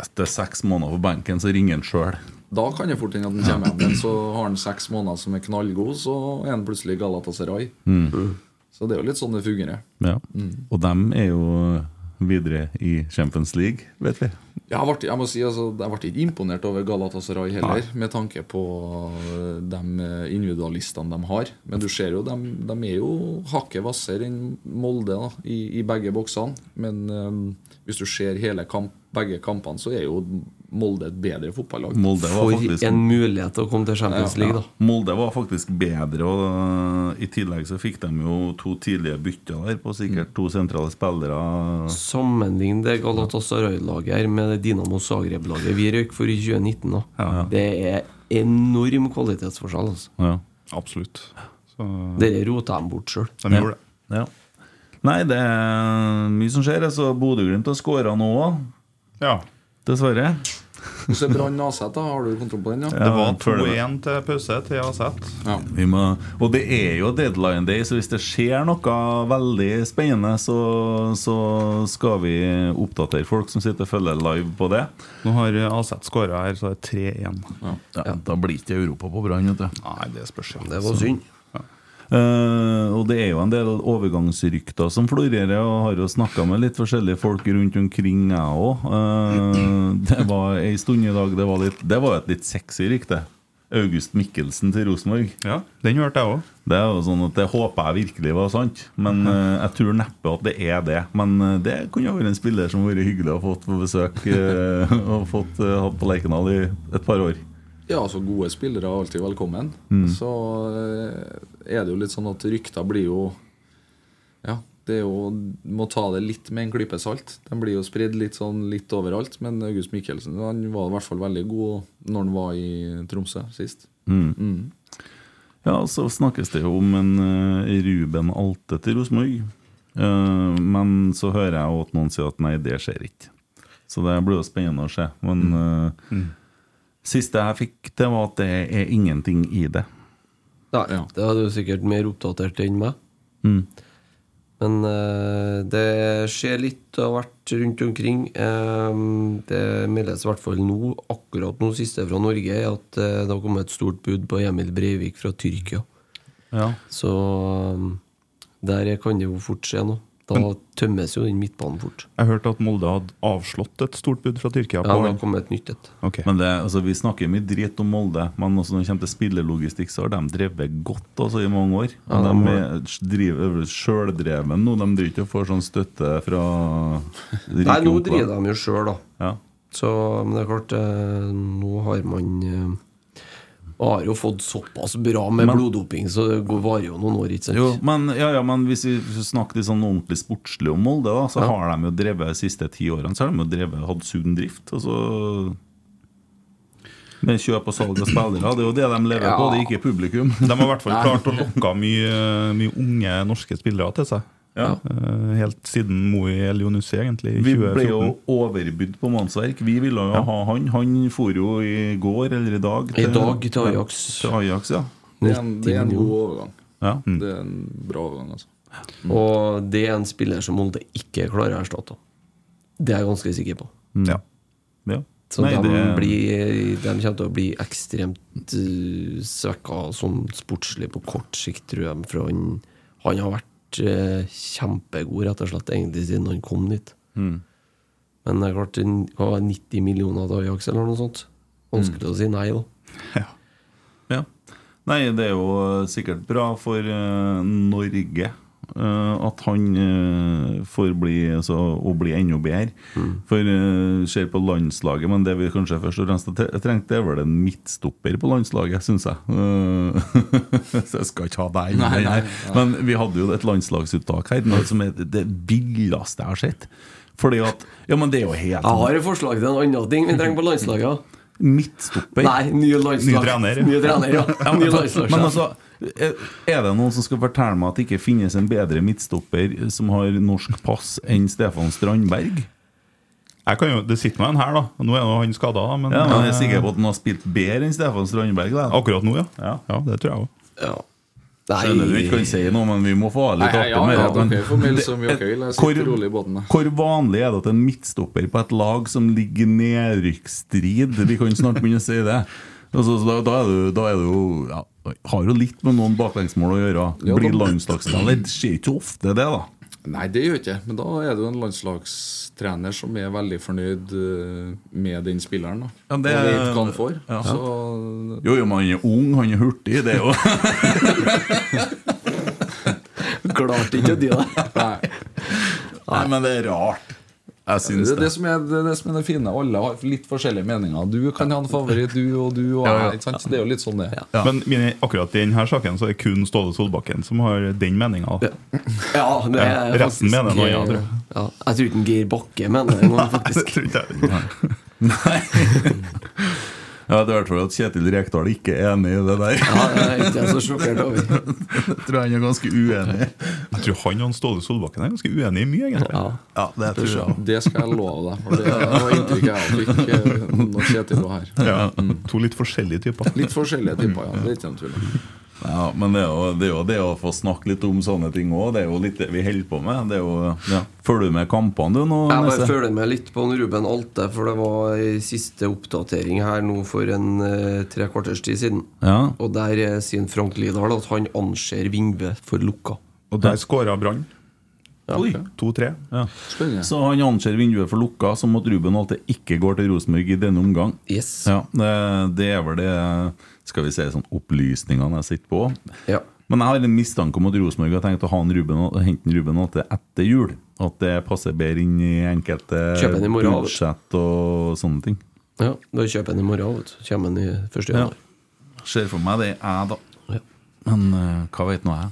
etter seks måneder på benken, så ringer han sjøl. Da kan det fort hende at han kommer hjem igjen. Så har han seks måneder som er knallgod, så er han plutselig Galatasaray. Så det er jo litt sånn det fungerer. Ja. Og dem er jo videre i Champions League, vet vi. Jeg, ble, jeg må si, altså, jeg ble ikke imponert over Galatasaray heller, med tanke på øh, de individualistene de har. Men du ser jo, de, de er jo hakket hvassere enn Molde da, i, i begge boksene. Men um, hvis du ser hele kamp, begge kampene, så er jo Molde et bedre fotballag. Molde var For faktisk en mulighet til å komme til Champions League, da. Molde var faktisk bedre, og uh, i tillegg så fikk de jo to tidlige bytter der på sikkert to sentrale spillere. Sammenlign det Galatasaray-laget her med det Dinamo Zagreb-laget vi røyk for i 2019. da Det er enorm kvalitetsforskjell. Altså. Ja. Absolutt. Så Dere rota dem bort sjøl. de gjorde det. Ja. Nei, det er mye som skjer. Så Bodø-Glimt har skåra nå òg, Ja. dessverre. Så er Brann Aset, da. Har du kontroll på den? ja? Det var Ja, 2-1 til pause til AZ. Ja. Vi må, og det er jo deadline day, så hvis det skjer noe veldig spennende, så, så skal vi oppdatere folk som sitter og følger live på det. Nå har AZ skåra her, så det er 3-1. Ja, Da blir ikke Europa på Brann. Nei, det spørs. Det var synd. Eh, og det er jo en del overgangsrykter som florerer, og har jo snakka med litt forskjellige folk rundt omkring, jeg òg. det var ei stund i dag det var, litt, det var et litt sexy rykte. August Mikkelsen til Rosenborg. Ja, den hørte jeg òg. Det er jo sånn at det håper jeg virkelig var sant, men uh, jeg tror neppe at det er det. Men uh, det kunne vært en spiller som har vært hyggelig å fått på besøk uh, og fått uh, hatt på Lerkendal i et par år. Ja, altså Gode spillere er alltid velkommen. Så eh, er det jo litt sånn at rykter blir jo Ja, det er jo Må ta det litt med en klype salt. De blir jo spredd litt sånn litt overalt. Men August Mikkelsen han var i hvert fall veldig god når han var i Tromsø sist. Ja, så snakkes det jo om en eh, Ruben Alte til Rosenborg. Eh, men så hører jeg jo at noen sier at nei, det skjer ikke. Så det blir jo spennende å se. Men mm. siste jeg fikk til, var at det er ingenting i det. Nei, det hadde du sikkert mer oppdatert enn meg. Mm. Men uh, det skjer litt av hvert rundt omkring. Um, det meldes i hvert fall nå, akkurat nå siste fra Norge, at uh, det har kommet et stort bud på Emil Breivik fra Tyrkia. Ja. Så um, der kan det jo fort skje noe. Da tømmes jo den midtbanen fort. Jeg hørte at Molde hadde avslått et stort bud fra Tyrkia. Ja, på det kom har et nytt et. Okay. Men det, altså, Vi snakker mye dritt om Molde, men også når det kommer til spillelogistikk, så har de drevet godt altså, i mange år. Ja, de de er driver sjøldreven nå. De driver ikke og får sånn støtte fra Nei, nå driver de jo sjøl, da. Ja. Så, men det er klart, eh, nå har man eh, har jo fått såpass bra med Men- bloddoping, så det går- varer jo noen år, ikke sant? Jo, men, ja, ja, men hvis vi snakker litt sånn ordentlig sportslig om Molde, da, så Ja. har de jo drevet de siste ti årene Så har de jo drevet hatt sunn drift. Altså, med kjøp og salg av spillere. Det er jo det de lever Ja. på, det er ikke publikum. De har i hvert fall klart å lokke mye, mye unge norske spillere til seg. Ja. Eh, Helt siden Moe Elionussi, egentlig. i Vi ble jo 2014. overbydd på mannsverk. Vi ville jo ha han. Han for jo i går eller i dag I dag til Ajax. Til Ajax, ja. Det er en, det er en god overgang. ja. Det er en bra overgang, altså. Og det er en spiller som Molde ikke klarer å erstatte. Det er jeg ganske sikker på. Ja. ja. Så Nei, de, det- blir, de kommer til å bli ekstremt uh, svekka sånn sportslig på kort sikt, tror jeg. For han, han har vært eh, kjempegod, rett og slett, egentlig siden han kom dit. Mm. Men det er klart, hva var 90 millioner til Ajax, eller noe sånt? Vanskelig å si nei, da. Ja. Nei, det er jo sikkert bra for eh, Norge at han eh, får bli altså, å bli enda bedre. For uh, ser på landslaget, men det vi kanskje først og fremst trengte, er vel en midtstopper på landslaget, syns jeg. Uh, så jeg skal ikke ha deg inn i her. Men vi hadde jo et landslagsuttak her noe som er det villeste jeg har sett. Fordi at Ja, men det er jo helt Jeg har et forslag til en annen ting vi trenger på landslaget. Midtstopper. Nei, ny landslag. Ny trener. Ny trener. Ja, Ny landslag, ja. men altså, er det noen som skal fortelle meg at det ikke finnes en bedre midtstopper som har norsk pass enn Stefan Strandberg? Jeg kan jo, det sitter med en her, da. Nå er jo han skada, da. Men, Ja, men jeg er sikker på at han har spilt bedre enn Stefan Strandberg. Da. akkurat nå, ja. Ja. ja. Det tror jeg òg. ja. Skjønner du ikke kan si noe, men vi må få ha litt artig med det. Hvor vanlig er det at en midtstopper på et lag som ligger i nedrykksstrid Vi kan snart begynne å si det. Altså, så da, da, er du, da er du jo ja, Har jo litt med noen baklengsmål å gjøre. Ja, Blir landslagstrener. landslagsspiller. Det skjer ikke ofte, det, da. Nei, det gjør ikke Men da er du en landslagstrener som er veldig fornøyd eh, med den spilleren. da Ja, det- Og vet hva han får. Ja. Så Jo, jo, men han er ung, han er hurtig. Det er jo Klarte ikke å dy deg. nei. Nei, men det er rart. Jeg Det syns er det. det som er det, det som er det fine. Alle har litt forskjellige meninger. Du kan ha en favoritt, du og du og Ja, ja. jeg. Ikke sant? Det er jo litt sånn det. Ja. Men mine, akkurat i denne saken så er det kun Ståle Solbakken som har den meninga. Ja, det er Ja, resten mener noe annet, jeg. Ja, jeg tror ikke Geir Bakke mener det Nei faktisk. Ja, det er i hvert fall at Kjetil Rekdal ikke er enig i det der. Ja, det er ikke jeg så sjokkert over. Jeg tror han er ganske uenig. Jeg tror han og Ståle Solbakken er ganske uenig i mye, egentlig. Ja. Ja, det tror jeg. Det skal jeg love deg. For det var inntrykket jeg fikk eh, når Kjetil var her. Ja, to litt forskjellige typer. Litt forskjellige typer, ja. Det er ikke noen tvil om. Ja, men det er, jo, det er jo det å få snakke litt om sånne ting òg. Det er jo litt det vi holder på med. Det er jo, ja. Følger du med kampene, du? nå? Jeg bare følger med litt på Ruben Alte, for det var ei siste oppdatering her nå for en eh, tre kvarters tid siden. Ja. Og der sier Frank Lidahl at han anser Vingve for lukka. Og der skåra Brann. Oi. 2-3. Ja. Så han anser vinduet for lukka, som at Ruben Alte ikke går til Rosenborg i denne omgang. Yes. Ja, det, det er vel det Skal vi si sånn opplysningene jeg sitter på. Ja. Men jeg har en mistanke om at Rosenborg har tenkt å ha en Ruben, hente en Ruben til etter jul. At det passer bedre inn i enkelte morgen, budsjett og sånne ting. ja Da kjøper en i morgen, vet du. Kommer en i 1. Ja. januar. Ser for meg det jeg, da. Ja. Men uh, hva vet nå jeg?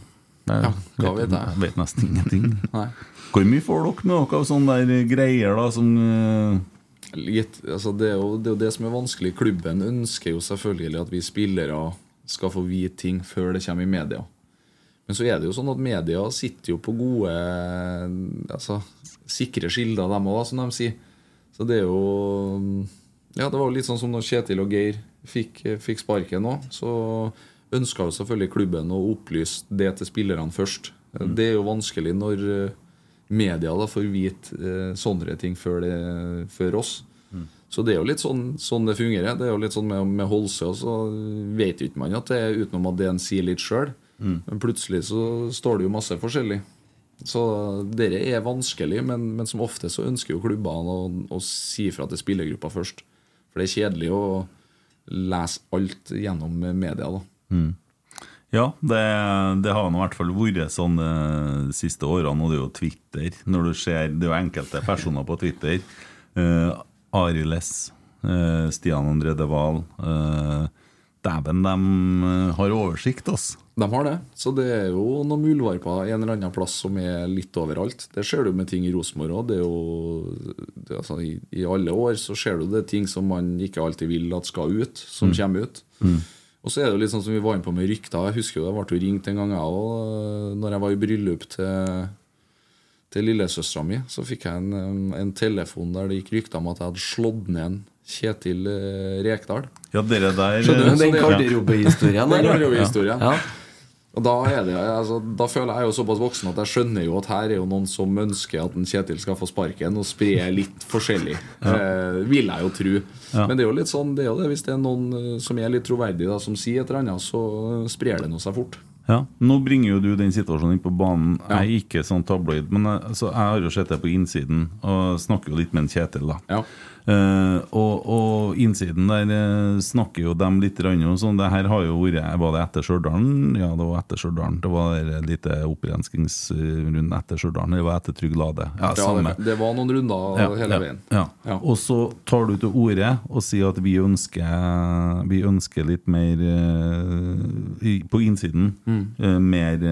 jeg Ja, hva vet jeg? vet nesten ingenting. Hvor mye får dere med dere av sånne der greier da som eh, Litt, altså det, er jo, det er jo det som er vanskelig. Klubben ønsker jo selvfølgelig at vi spillere skal få vite ting før det kommer i media. Men så er det jo sånn at media sitter jo på gode altså, sikre kilder, dem òg, som de sier. Så det er jo Ja, det var jo litt sånn som når Kjetil og Geir fikk, fikk sparken òg. Så ønska jo selvfølgelig klubben å opplyse det til spillerne først. Det er jo vanskelig når media da får vite eh, sånne ting før, det, før oss. Så det er jo litt sånn, sånn det fungerer. Det er jo litt sånn med, med Holse, og så vet jo ikke man at det er utenom at det en sier litt sjøl. Men plutselig så står det jo masse forskjellig. Så dette er vanskelig, men, men som ofte så ønsker jo klubbene å, å si fra til spillergruppa først. For det er kjedelig å lese alt gjennom media, da. Mm. Ja, det, det har nå i hvert fall vært sånn de siste årene, og det er jo Twitter. Når du ser, Det er jo enkelte personer på Twitter. Uh, Arild S, uh, Stian André De Wahl. Uh, Dæven, de eh, har oversikt, altså. De har det. Så det er jo noen muldvarper en eller annen plass som er litt overalt. Det ser du med ting i Rosenborg òg. Altså, i, I alle år så ser du det ting som man ikke alltid vil at skal ut, som Mm. kommer ut. Mm. Og så er det jo litt sånn som vi var inne på med rykter. Jeg husker jo jeg ble jo ringt en gang, jeg òg, når jeg var i bryllup til, til lillesøstera mi. Så fikk jeg en, en telefon der det gikk rykter om at jeg hadde slått ned en Kjetil eh, Rekdal. Ja, dere der Skjønner du? Den garderobehistorien ja. Ja. Og da, er det, altså, da føler jeg jo såpass voksen at jeg skjønner jo at her er jo noen som ønsker at en Kjetil skal få sparken, og spre litt forskjellig. Eh, vil jeg jo tro. Ja. Men det er jo litt sånn, det er jo det, hvis det er noen eh, som er litt troverdig, da, som sier et eller annet, så sprer det noe seg fort. Ja, Nå bringer jo du den situasjonen inn på banen. Jeg er ikke sånn tabloid, men jeg, altså, jeg har jo sett det på innsiden, og snakker jo litt med en Kjetil, da. Eh, og, og innsiden der snakker jo dem litt og sånn. Det her har jo vært Var det etter Stjørdal? Ja, det var etter Stjørdal. Det var en liten opprenskingsrunde etter Stjørdal. Det var etter Trygg Lade. Ja, Ja, det, det var noen runder hele veien. Ja. Ja. Og så tar du til orde og sier at vi ønsker, vi ønsker litt mer uh, på innsiden. Mm. Uh, mer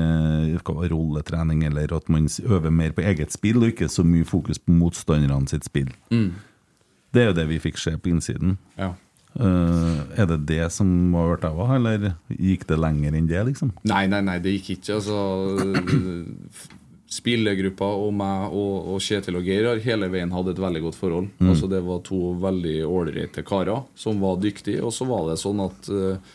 rolletrening, eller at man øver mer på eget spill, og ikke så mye fokus på motstanderne sitt spill. Mm. Det er jo det vi fikk se på innsiden. Ja. Uh, er det det som har vært av, eller gikk det lenger enn det, liksom? Nei, nei, nei, det gikk ikke. Altså, spillergruppa og meg og, og Kjetil og Geir har hele veien hatt et veldig godt forhold. Mm. Altså, det var to veldig ålreite karer som var dyktige. Og så var det sånn at eh,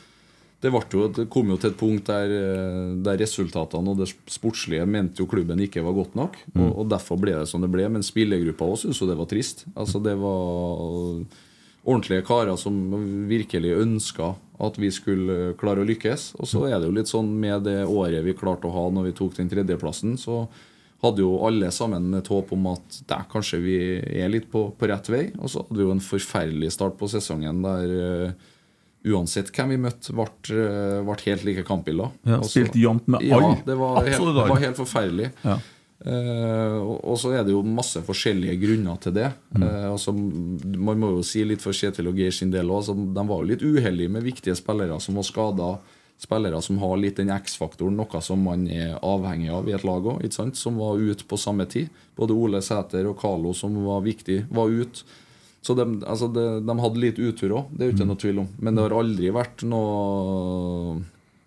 det, jo, det kom jo til et punkt der, eh, der resultatene og det sportslige mente jo klubben ikke var godt nok. Mm. Og, og derfor ble det som det ble. Men spillergruppa også syntes jo det var trist. Altså, det var ordentlige karer som virkelig ønska at vi skulle klare å lykkes. Og så er det jo litt sånn med det året vi klarte å ha når vi tok den tredjeplassen, så hadde jo alle sammen et håp om at der kanskje vi er litt på, på rett vei. Og så hadde vi jo en forferdelig start på sesongen der eh, uansett hvem vi møtte, ble, eh, ble helt like kampbilder. Ja, Og spilt jevnt med ja, det var, helt, det var helt forferdelig. Ja. Eh, og, og så er det jo masse forskjellige grunner til det. Mm. Eh, altså, man må jo si litt for Kjetil og Geir sin del òg. Altså, de var jo litt uheldige med viktige spillere som var skada. Spillere som har litt den X-faktoren, noe som man er avhengig av i et lag òg. Som var ute på samme tid. Både Ole Sæter og Carlo, som var viktig, var ute. Så de, altså de, de hadde litt utur òg, det er jo Mm. ikke noe tvil om. Men det har aldri vært noe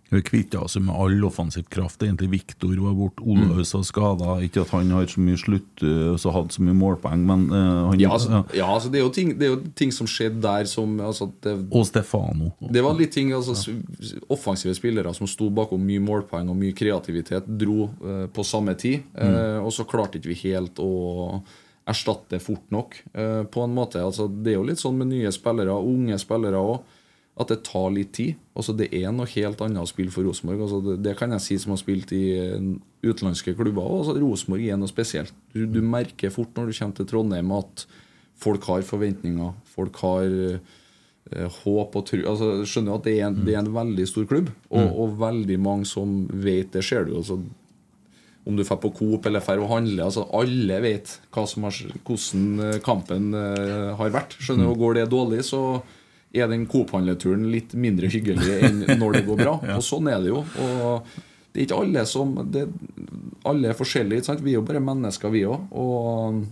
Vi kvitta oss med all offensiv kraft. Egentlig Viktor var borte, Olaus var skada. Ikke at han har så mye slutt eh, og så hadde så mye målpoeng, men uh, han Ja, altså, ja, altså det, er jo ting, det er jo ting som skjedde der som altså, det, Og Stefano. Det var litt ting, altså ja. Offensive spillere som sto bakom mye målpoeng og mye kreativitet, dro uh, på samme tid. Eh, og så klarte ikke vi helt å erstatte fort nok, eh, på en måte. Altså, det er jo litt sånn med nye spillere, unge spillere òg, at det tar litt tid. Altså, det er noe helt annet å spille for Rosenborg. Altså, det, det kan jeg si som har spilt i eh, utenlandske klubber. Altså, Rosenborg er noe spesielt. Du, du merker fort når du kommer til Trondheim at folk har forventninger. Folk har eh, håp og tru. altså, Skjønner at det er, en, det er en veldig stor klubb, og, Mm. og veldig mange som vet det. ser du altså, Om du drar på Coop eller drar og handler. Altså, alle vet har, hvordan eh, kampen eh, har vært. Skjønner du, og Går det dårlig, så er den Coop-handleturen litt mindre hyggelig enn når det går bra. Og sånn er det jo. Og det er ikke alle som det, Alle er forskjellige. Sant? Vi er jo bare mennesker, vi òg. Og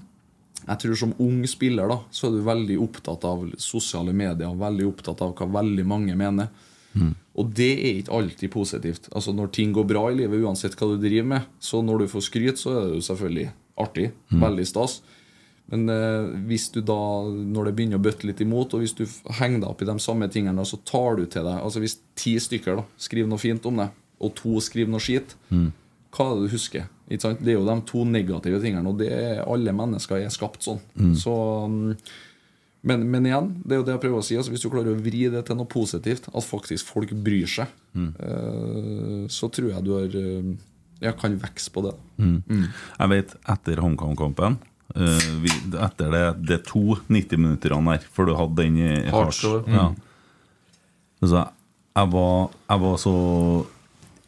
jeg tror som ung spiller da, så er du veldig opptatt av sosiale medier, veldig opptatt av hva veldig mange mener. Og det er ikke alltid positivt. Altså Når ting går bra i livet, uansett hva du driver med, så når du får skryt, så er det jo selvfølgelig artig. Veldig stas. Men eh, hvis du da, når det begynner å bøtte litt imot, og hvis du henger deg opp i de samme tingene, så tar du til deg Altså Hvis ti stykker da skriver noe fint om deg, og to skriver noe skit, hva er det du husker? Det er jo de to negative tingene, og det er, alle mennesker er skapt sånn. Så mm, men, men igjen, det er jo det jeg prøver å si. Altså, hvis du klarer å vri det til noe positivt, at faktisk folk bryr seg, eh, så tror jeg du har eh, Jeg kan vokse på det. Jeg vet etter HamKam-kampen uh, Etter det, det to 90-minutterne der, for du hadde den i Hardstore. Ja. Altså, jeg, var, jeg var så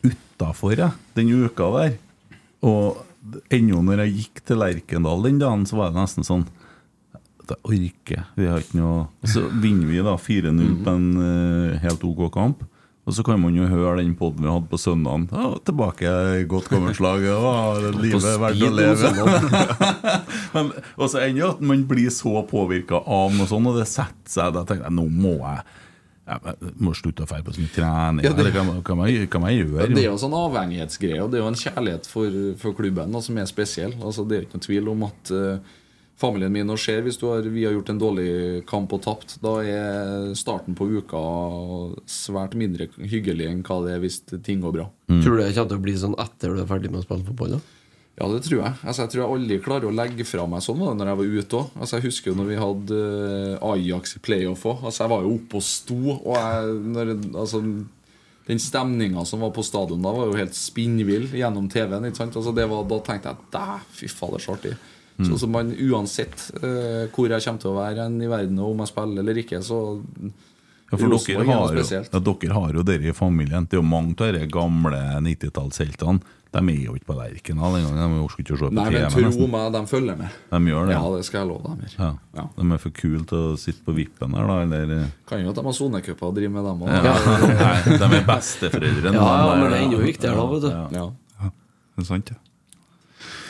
utafor den uka der. Og ennå når jeg gikk til Lerkendal den dagen, så var det nesten sånn Jeg orker. Vi har ikke noe Og Så vinner vi da 4-0 på en uh, helt OK kamp. Og så kan man jo høre den poden vi hadde på søndagen. Ja, tilbake godt gammelt slag. Ja, livet er verdt å leve. Men, og så ender at man blir så påvirka av noe sånt, og det setter seg. Da tenker jeg nå må jeg jeg må slutte å dra på så mye trening. Ja, det- hva, hva, hva, jeg- gjøre? Det er jo en sånn avhengighetsgreie, og det er jo en kjærlighet for, for klubben da, som er spesiell. Altså, det er jo ikke noen tvil om at eh, familien min nå ser hvis du har, vi har gjort en dårlig kamp og tapt. Da er starten på uka svært mindre hyggelig enn hva det er hvis ting går bra. Tror du det kommer til å bli sånn etter du er ferdig med å spille fotball? da? Ja, det tror jeg. Altså, jeg tror jeg aldri klarer å legge fra meg sånn var det når jeg var ute òg. Altså, jeg husker jo når vi hadde eh, Ajax i playoff òg. Altså, jeg var jo oppe og sto. Og jeg, når, altså, den stemninga som var på stadion da, var jo helt spinnvill gjennom TV-en. ikke sant? Altså, det var, da tenkte jeg at fy fader, så artig. Så, som man, uansett uh, hvor jeg kommer til å være i verden, og om jeg spiller eller ikke, så Ja, for dere er har, jo, ja, dere har jo dere i familien. Det er jo mange av de gamle 90-tallsheltene. De er jo ikke på Lerkendal engang. De orker ikke å se på Nei, men TV. tro nesten. meg, de følger med. De gjør det. Ja, det skal jeg love dem. Ja. Ja. De er for kule til å sitte på vippen her, da, eller Kan jo at de har sonecuper og driver med dem òg. ja. Nei, de er besteforeldrene. Ja, ja, men det er enda viktigere da, vet du. Ja. Ja. Det er sant, ja.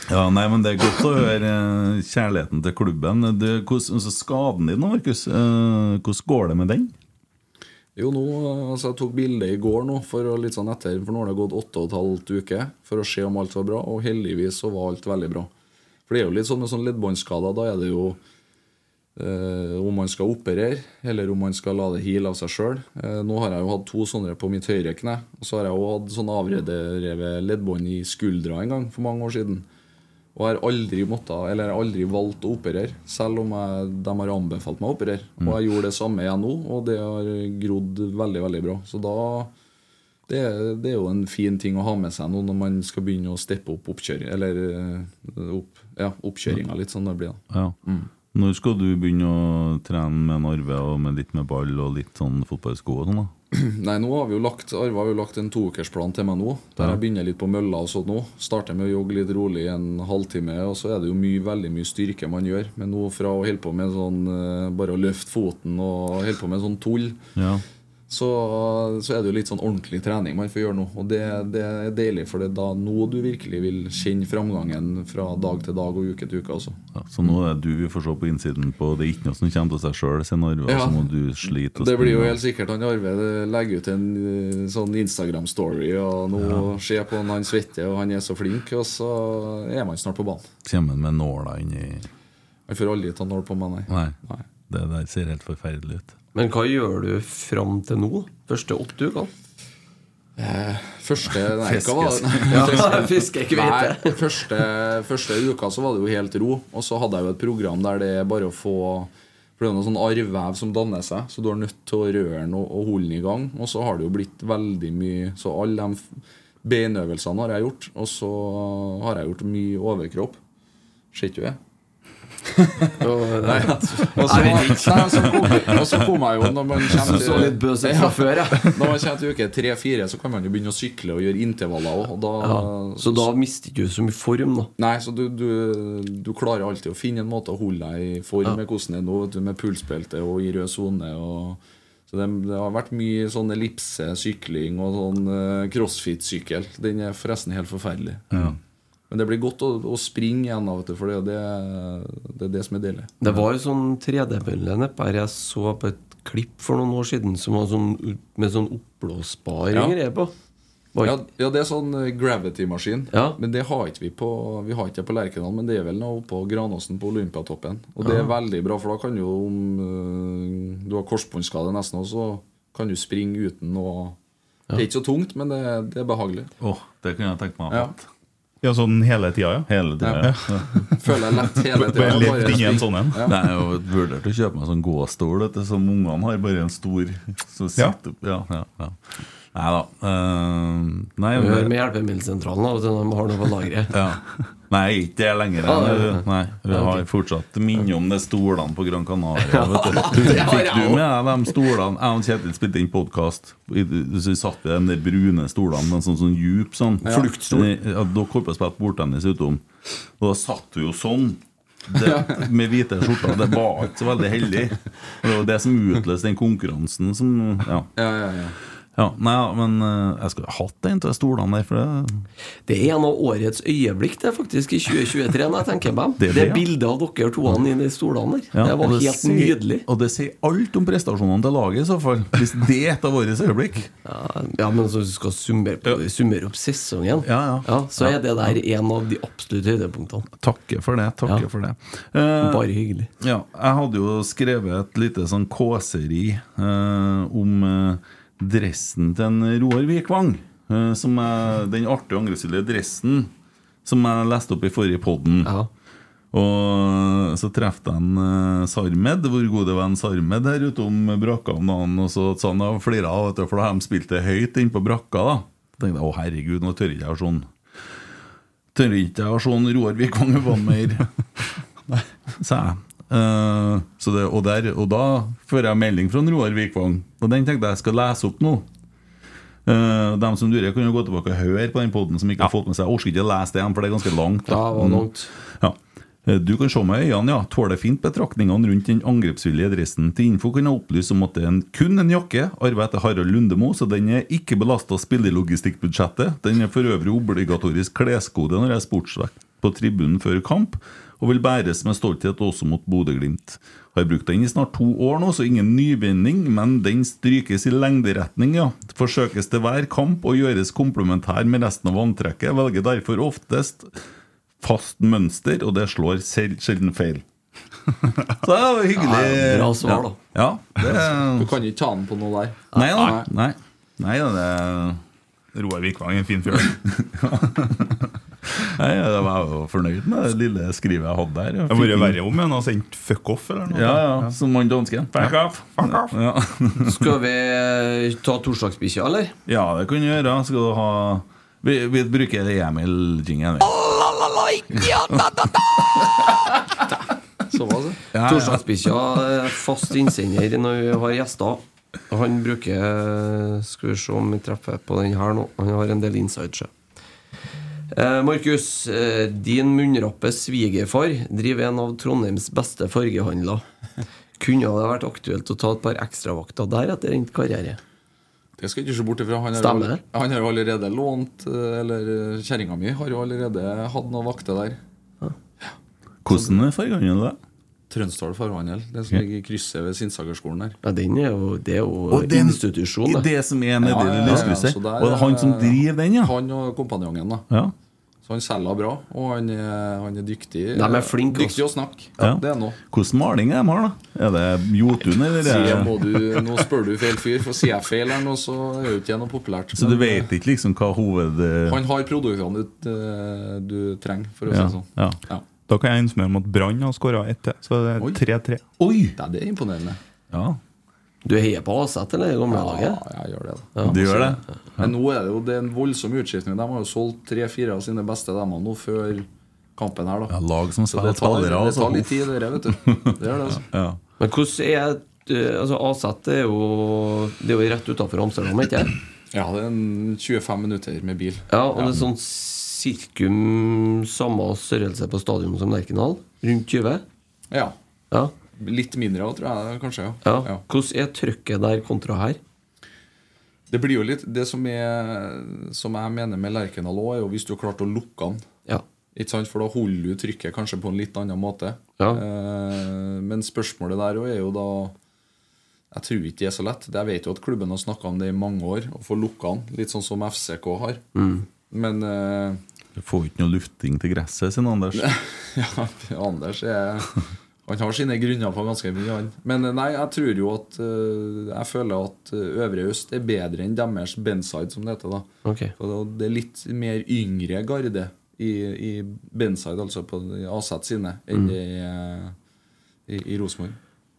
Ja, nei, men Det er godt å høre eh, kjærligheten til klubben. Du, hvordan, altså, skaden din, Markus, eh, hvordan går det med den? Jo, nå, altså Jeg tok bilde i går nå for litt sånn etter For nå har det gått åtte og et halvt uke for å se om alt var bra, og heldigvis så var alt veldig bra. For det er jo litt sånn med sånn leddbåndskader. Da er det jo eh, om man skal operere, eller om man skal la det heale av seg sjøl. Eh, nå har jeg jo hatt to sånne på mitt høyre kne. Og så har jeg jo hatt sånn avrevet leddbånd i skuldra en gang for mange år siden. Og har aldri måttet, eller aldri valgt å operere, selv om jeg, de har anbefalt meg å operere. Og jeg gjorde det samme igjen nå, og det har grodd veldig, veldig bra. Så da det, det er jo en fin ting å ha med seg nå når man skal begynne å steppe opp oppkjøring, eller eh, opp, ja, oppkjøringa litt sånn det blir. da. Ja. Når skal du begynne å trene med en arve og med litt med ball og litt sånn fotballsko og sånn? da? Nei, nå har vi jo lagt Arve har jo lagt en toukersplan til meg nå. Der jeg begynner litt på mølla og sånn nå. Starter med å jogge litt rolig en halvtime, og så er det jo mye, veldig mye styrke man gjør. Men nå fra å holde på med sånn eh, bare å løfte foten og holde på med sånn tull, Ja. Så, så er det jo litt sånn ordentlig trening man får gjøre nå. Og det, det er deilig, for det er da nå du virkelig vil kjenne framgangen fra dag til dag og uke til uke. Altså. Ja, så nå er det du vi får se på innsiden på Det er ikke noe som kommer til seg sjøl, sier Arve. Ja. Så må du slite. og Det blir jo helt sikkert han Arve legger ut en eh, sånn Instagram-story, og nå ser på han, han svetter, og han er så flink, og så er man snart på banen. Kommer han med nåla inni Han får aldri ta nål på meg, nei. Nei. Nei. Det der ser helt forferdelig ut. Men hva gjør du fram til nå? Første åtte ukene? Første Nei, hva var det? Første, første uka så var det jo helt ro. Og så hadde jeg jo et program der det er bare å få For det er noe sånn arrvev som danner seg, så du er nødt til å røre den og, og holde den i gang. Og så har det jo blitt veldig mye Så alle de beinøvelsene har jeg gjort. Og så har jeg gjort mye overkropp. Ser ikke du det? Og så, kom, jeg jo når man kommer til, før, ja. Når man kommer til uke tre-fire, så kan man jo begynne å sykle og gjøre intervaller òg. Ja. Så da mister du så mye form, da. Nei, så du, du, du klarer alltid å finne en måte å holde deg i form med hvordan det er nå, med pulsbelte og i rød sone. Så det, det har vært mye sånn ellipse, sykling og sånn eh, crossfit-sykkel. Den er forresten helt forferdelig. Men det blir godt å, å springe igjen, vet du, for det, det, det er det som er deilig. Det var jo sånn 3D-bilde nedpå her jeg så på et klipp for noen år siden som var sånn, med sånn oppblåsbar Ja. greie på. Ja, ja, det er sånn eh, gravity-maskin. Ja. Men det har ikke vi på Vi har ikke det på Lerkendal, men det er vel nå oppå Granåsen på Olympiatoppen. Og det er veldig bra, for da kan jo om eh, du har korsbåndskade nesten òg, så kan du springe uten noe Det er ikke så tungt, men det, det er behagelig. Åh, det kunne jeg tenkt meg Ja. Ja, sånn hele tida, ja. Hele tida. Ja. Ja. Føler jeg lett hele tida. Bare levd inni en sånn en. Ja. Nei, jeg vurderte å kjøpe meg sånn gåstol vet som ungene har, bare en stor Så Ja. sitter Ja, ja, ja. Nei da. Uh, nei, Vi hører med hjelpemiddelsentralen når de har noe på lageret. ja. Nei, ikke det lenger. Ah, nei. Nei, vi Ja, har fortsatt minne om de stolene på Gran Canaria. Vet du. Fikk du med deg de stolene? Jeg og Kjetil spilte inn podkast. Så satt ved de brune stolene med sånn, sånn djup sånn Fluktstol. Ja, Dere holdt på å spille bordtennis utom. Og da satt du jo sånn. Det, med hvite skjorter. Det var ikke så veldig heldig. Det var det som utløste den konkurransen som Ja. Ja, ja, ja. Ja nei, men eh, jeg skulle hatt en av stolene der, for det Det er en av årets øyeblikk det er faktisk i 2023, når jeg tenker meg. Det Det, det, bildet av dere toene i de stolene der. Ja, det var helt sier- nydelig. Og det sier alt om prestasjonene til laget, i så fall. Hvis det er et av årets øyeblikk. Ja, ja, men så du skal summere, på, summere opp sesongen, Ja, ja. så er det der en av de absolutte høydepunktene. Takker for det. takker for det Uh, Bare hyggelig. Ja, jeg hadde jo skrevet et lite sånn kåseri uh, om eh, dressen til en Roar Vikvang. eh, som er den artige angrepsstille dressen som jeg leste opp i forrige podden. Ja. Og så traff jeg en Sarmed, vår gode venn Sarmed her ute om brakka om dagen. Og så sa han og flira av, for da de spilt det høyt inne på brakka. da Så tenkte jeg å herregud, nå tør ikke jeg ha sånn Tør ikke jeg ha sånn Roar Vikvang vann mer. Sa jeg. Eh, så det, og, der, og da får jeg melding fra Roar Vikvang, og den tenkte jeg skal lese opp nå. Uh, dem som lurer, kan jo gå tilbake og høre på den podden som ikke har fått med seg. Jeg orker ikke å lese det igjen, for det er ganske langt. da. Ja, langt. Ja. Eh, Du kan se med øynene, ja. Tåler fint betraktningene rundt den angrepsvillige dressen. Til info kan jeg opplyse om at det er en, kun en jakke, arvet etter Harald Lundemo, så den er ikke belasta spillelogistikkbudsjettet. Den er for øvrig obligatorisk kleskode når jeg er sportsvekt på tribunen før kamp, og vil bæres med stolthet også mot Bodø-Glimt. Har brukt den i snart to år nå, så ingen nyvinning, men den strykes i lengderetning, ja. Forsøkes til hver kamp og gjøres komplementær med resten av antrekket. Velger derfor oftest fast mønster, og det slår selv, sjelden feil. Så det var hyggelig. Ja, bra svar, da. Ja, det Du kan ikke ta den på noe der. Nei da. Nei. Nei, da, det Roar Vikvang er en fin fyr. Nei, jeg var jo fornøyd med det lille skrivet jeg hadde der. Det hadde vært verre om en hadde sendt 'fuck off' eller noe. Ja, ja, som han dansken. Fuck off, fuck off. Ja. Skal vi eh, ta torsdagsbikkja, eller? ja, det kan vi gjøre. Skal du ha Vi, vi bruker Emil-jingen. Så var det. Ja, ja. Torsdagsbikkja er fast innsender når vi har gjester. Han bruker Skal vi se om vi treffer på den her nå. Han har en del inside sjø. Eh, Markus, eh, din munnrappe svigerfar driver en av Trondheims beste fargehandler. Kunne det vært aktuelt å ta et par ekstravakter der etter endt karriere? Det skal jeg ikke se bort ifra. Han har, han har jo allerede lånt eh, Eller eh, kjerringa mi har jo allerede hatt noen vakter der. Hvordan er fargene det? Trønsdal Farvandel. Den som ligger i krysset ved Sinnsagerskolen der. Ja, den er jo, det er jo Og den- institusjon. I det. det som er nedi Ja, ja, det ja, ja, der Og det er han som er- driver den, ja? Han og kompanjongen, da. Ja. Så han selger bra, og han er, han er dyktig. De er flinke, Dyktig å snakke. Ja. Ja, Det er noe. Hvordan maling er de har, da? Er det Jotun, eller? Sier, Er må det... du, nå spør du feil fyr, for sier jeg feil her nå, så er jo ikke noe populært. Så du vet ikke liksom hva hoved... Han har produktene du, eh, du trenger, for å si Ja, det sånn. ja. Ja. Da kan jeg informere om at Brann har skåra ett til, så det er 3-3. Oi! Det er- det er imponerende. Ja, Du heier på Aset eller det gamle Ja, laget? jeg gjør det. da. du gjør det? Men nå er det jo det er en voldsom utskiftning. De har jo solgt tre-fire av sine beste demmer nå før kampen her. Ja, da lag som spiller det tar, spillere. det altså. tar litt tid, det, vet du. Det gjør det, altså. Ja. Men hvordan er eh, altså Aset er jo Det er jo rett utafor Amsterdam, ikke sant? Ja, det er en 25 minutter med bil. Ja, og det er sånn sirkum samme størrelse på stadion som Lerkendal. Rundt 20. Ja. Ja. Litt mindre òg, tror jeg kanskje. ja. Ja. Hvordan er trøkket der kontra her? Det blir jo litt Det som, er, som jeg mener med Lerkendal òg, er jo hvis du har klart å lukke den. Ja. Ikke sant? For da holder du trykket kanskje på en litt annen måte. Ja. Eh, men spørsmålet der òg er jo da Jeg tror ikke det er så lett. Jeg vet jo at klubben har snakka om det i mange år, å få lukka den. Litt sånn som FCK har. Men eh, Du får ikke noe lufting til gresset, sin Anders. ja, Anders er Han har sine grunner på ganske mye, han. Men eh, nei, jeg tror jo at eh, Jeg føler at Øvre Øst er bedre enn deres Benside, som det heter. da okay. Det- er litt mer yngre garde i, i Benside, altså på Aset sine, enn mm. i, i, i Rosenborg.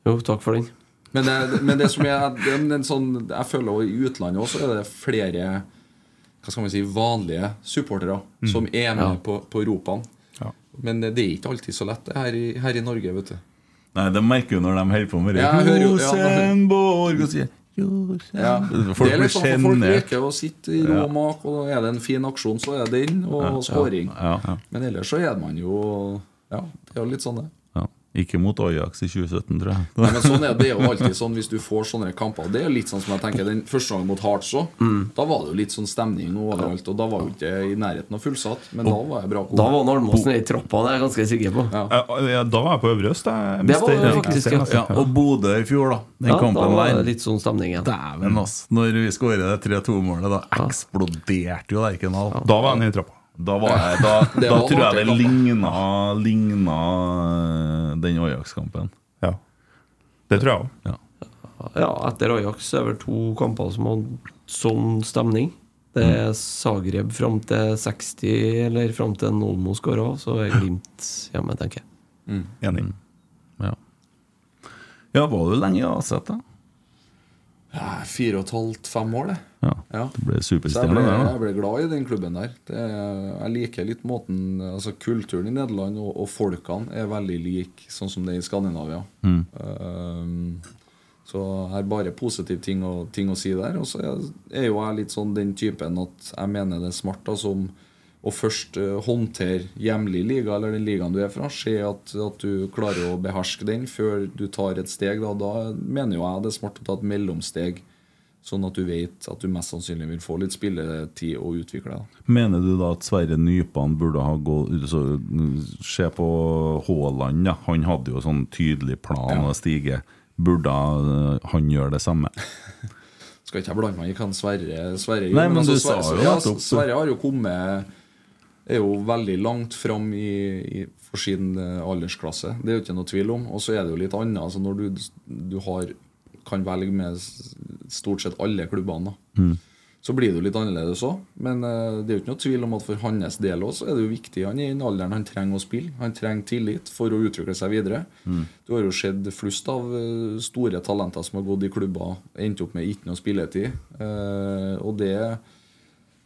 Jo, takk for den. Men det, men det som er det er en sånn, Jeg føler i utlandet også er det flere hva skal man si, vanlige supportere som er med Ja. på, på ropene. Ja. Men det er ikke alltid så lett det her i, her i Norge, vet du. Nei, De merker jo når de holder på med det. Rosenborg og sier Ja. Folk blir sånn folk sjenert. leker og sitter i ro og mak, og er det en fin aksjon, så er det den, og skåring. Ja, Men ellers så er man jo Ja, det er jo litt sånn, det. Ikke mot Ajax i 2017, tror jeg. Nei, men sånn er det, det jo alltid sånn hvis du får sånne kamper. Det er jo litt sånn som jeg tenker Den første gangen mot Hearts òg. Da var det jo litt sånn stemning overalt. Og da var jo ikke i nærheten av fullsatt, men da var jeg bra god. Da var han i trappa, det er jeg ganske sikker på. Ja. Ja, Da var jeg på Øvre Øst. jeg. Det var det faktisk, ja. Ja, og Bodø i fjor, da. Den Ja, da kampen var det der. litt sånn stemning igjen. Dæven, altså. Når vi skårer det 3-2-målet, da eksploderte jo Lerkendal. Da var han i trappa. Da, var jeg, da, da var tror jeg det ligna, ligna den Ajax-kampen. Ja. Det tror jeg òg. Ja. Ja, etter Ajax er det vel to kamper som har sånn stemning. Det er Zagreb fram til 60, eller fram til Nolmo skåra, så er Glimt hjemme, tenker jeg. Enig. Ja. ja, var du lenge i AZ, da? Fire og et halvt, fem år, det. Ja. Ja. Du ble superstjerne der, jeg ble glad i den klubben der. Det, jeg liker litt måten Altså Kulturen i Nederland og, og folkene er veldig lik sånn som det er i Skandinavia. Um, så jeg har bare positive ting ting å si der. Og så er, er jo jeg litt sånn den typen at jeg mener det er smart da, som å først eh, håndtere hjemlig liga, eller den ligaen du er fra. Se at, at du klarer å beherske den før du tar et steg. Da, da mener jo jeg det er smart å ta et mellomsteg. Sånn at du vet at du mest sannsynlig vil få litt spilletid og utvikle deg. Mener du da at Sverre Nypan burde ha gått så, Se på Haaland, ja. Han hadde jo sånn tydelig plan Ja. å stige. Burde eh, han gjøre det samme? Skal ikke jeg blande meg i hva Sverre, Sverre Nei, men altså, du sa Sverre, ja, Sverre har jo kommet Er jo veldig langt fram i, i, for sin eh, aldersklasse. Det er jo ikke noe tvil om. Og så er det jo litt annet. Altså når du, du har, kan velge med stort sett alle klubbene, da. Så blir det jo litt annerledes òg. Men uh, det er jo ikke noe tvil om at for hans del også, så er det jo viktig. Han er i den alderen han trenger å spille. Han trenger tillit for å utvikle seg videre. Du har jo sett flust av eh, store talenter som har gått i klubber, endt opp med ikke noe spilletid. Uh, og det,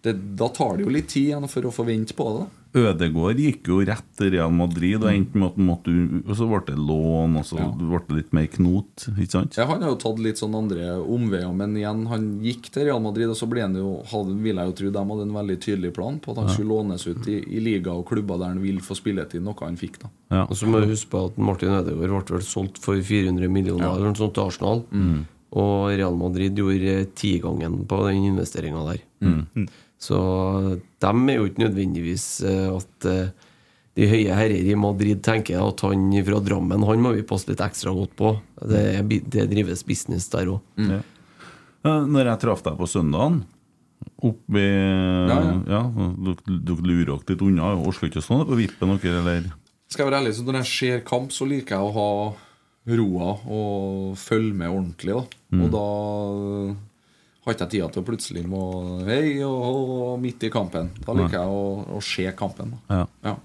det Da tar det jo litt tid igjen for å forvente på det. Ødegård gikk jo rett til Real Madrid, og endte med at måtte, og så ble det lån, og så Ja. ble det litt mer knot. Ikke sant? Ja, Han har jo tatt litt sånn andre omveier, men igjen, han gikk til Real Madrid, og så ble han jo, hadde, vil jeg jo tro de hadde en veldig tydelig plan på at han skulle lånes ut i, i liga og klubber der han vil få spilletid, noe han fikk. da. Ja. Og så må du huske på at Martin Ødegaard ble vel solgt for 400 millioner Ja. eller noe sånt til Arsenal. Og Real Madrid gjorde tigangen på den investeringa der. Så de er jo ikke nødvendigvis eh, at eh, de høye herrer i Madrid tenker at han fra Drammen Han må vi passe litt ekstra godt på. Det, det drives business der òg. Ja. Eh, Når jeg traff deg på søndagen Oppi ja. ja, ja dere lurer dere litt unna. Oslo ikke sånn på vippen, dere, eller? Skal jeg være ærlig, så Når jeg ser kamp, så liker jeg å ha roa og følge med ordentlig. da Og da har ikke jeg tida til å plutselig må Hei, og, og midt i kampen. Da liker jeg å, å se kampen. Ja. Ja.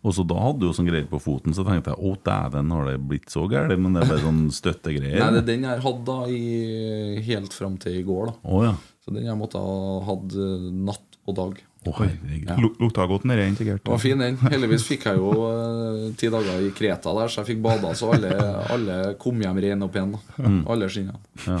Og så da hadde du jo sånn greier på foten, så tenkte jeg å dæven, har det blitt så gærent? Men det er bare sånn støttegreier? Nei, det er den jeg hadde da i, helt fram til i går. da oh, ja. Så den jeg måtte ha hatt eh, natt og dag. Oh. Ja. Lukta godt nede, integrert. Det var fin den. Heldigvis fikk jeg jo uh, ti dager i Kreta der, så jeg fikk bada, så alle, alle kom hjem rene og igjen. da Alle skinnene. Ja.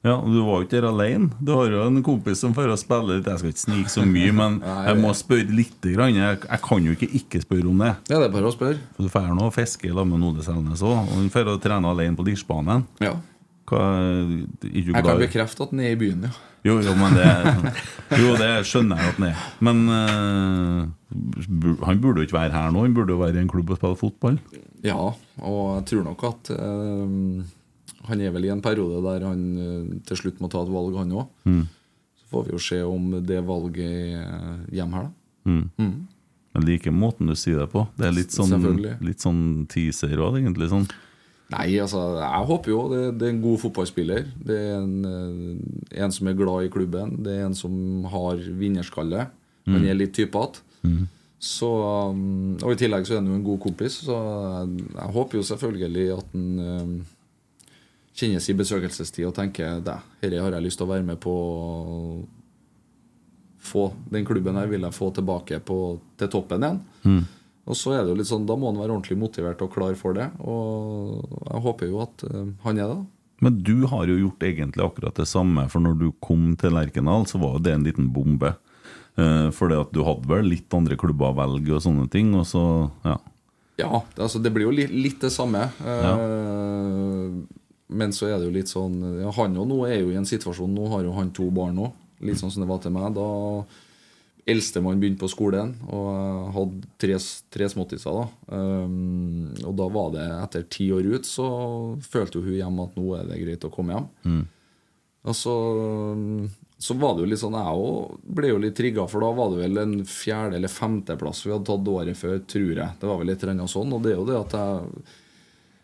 Ja, og Du var jo ikke der alene. Du har jo en kompis som får spille litt. Jeg skal ikke snike så mye, men jeg må spørre litt. Grann. Jeg, jeg kan jo ikke ikke spørre om det. Ja, det er bare å spørre. For Du drar nå og fisker sammen med Ole Selnes òg, og han får å trene alene på Lirsbanen. Ja. Hva, Jeg kan bekrefte at den er i byen, ja. Jo, jo, men det Jo, det skjønner jeg at han er. Men uh, han burde jo ikke være her nå. Han burde jo være i en klubb og spille fotball. Ja, og jeg tror nok at eh, han er vel i en periode der han eh, til slutt må ta et valg, han òg. Mm. Så får vi jo se om det valget er hjemme her, da. Mm. Mm. Men like måten du sier det på. Det er litt sånn, litt sånn teaser òg, egentlig. sånn Nei, altså, jeg håper jo det, det er en god fotballspiller. Det er en, eh, en som er glad i klubben. Det er en som har vinnerskalle. Han Mm. er litt typete. Mm. Så, um, og I tillegg så er han jo en god kompis, så jeg, jeg håper jo selvfølgelig at han um, kjenner sin besøkelsestid og tenker det, dette har jeg lyst til å være med på å få Den klubben her vil jeg få tilbake på, til toppen igjen. Mm. Og så er det jo litt sånn, Da må han være ordentlig motivert og klar for det. Og jeg håper jo at eh, han er det. Men du har jo gjort egentlig akkurat det samme, for når du kom til Lerkendal, så var jo det en liten bombe. For fordi at du hadde vel litt andre klubber å velge og sånne ting, og så ja. Ja, altså, det blir jo litt, litt det samme. Eh, Men så er det jo litt sånn ja, Han og nå er jo i en situasjon Nå har jo han to barn nå. Litt sånn som det var til meg. Da eldstemann begynte på skolen og jeg hadde tre, tre småttiser. da um, Og da var det etter ti år ut, så følte jo hun hjemme at nå er det greit å komme hjem. Mm. Og så, så var det jo litt sånn Jeg òg ble jo litt trigga, for da var det vel en fjerde- eller femteplass vi hadde tatt året før, tror jeg. Det var vel litt sånn. Og det er jo det at jeg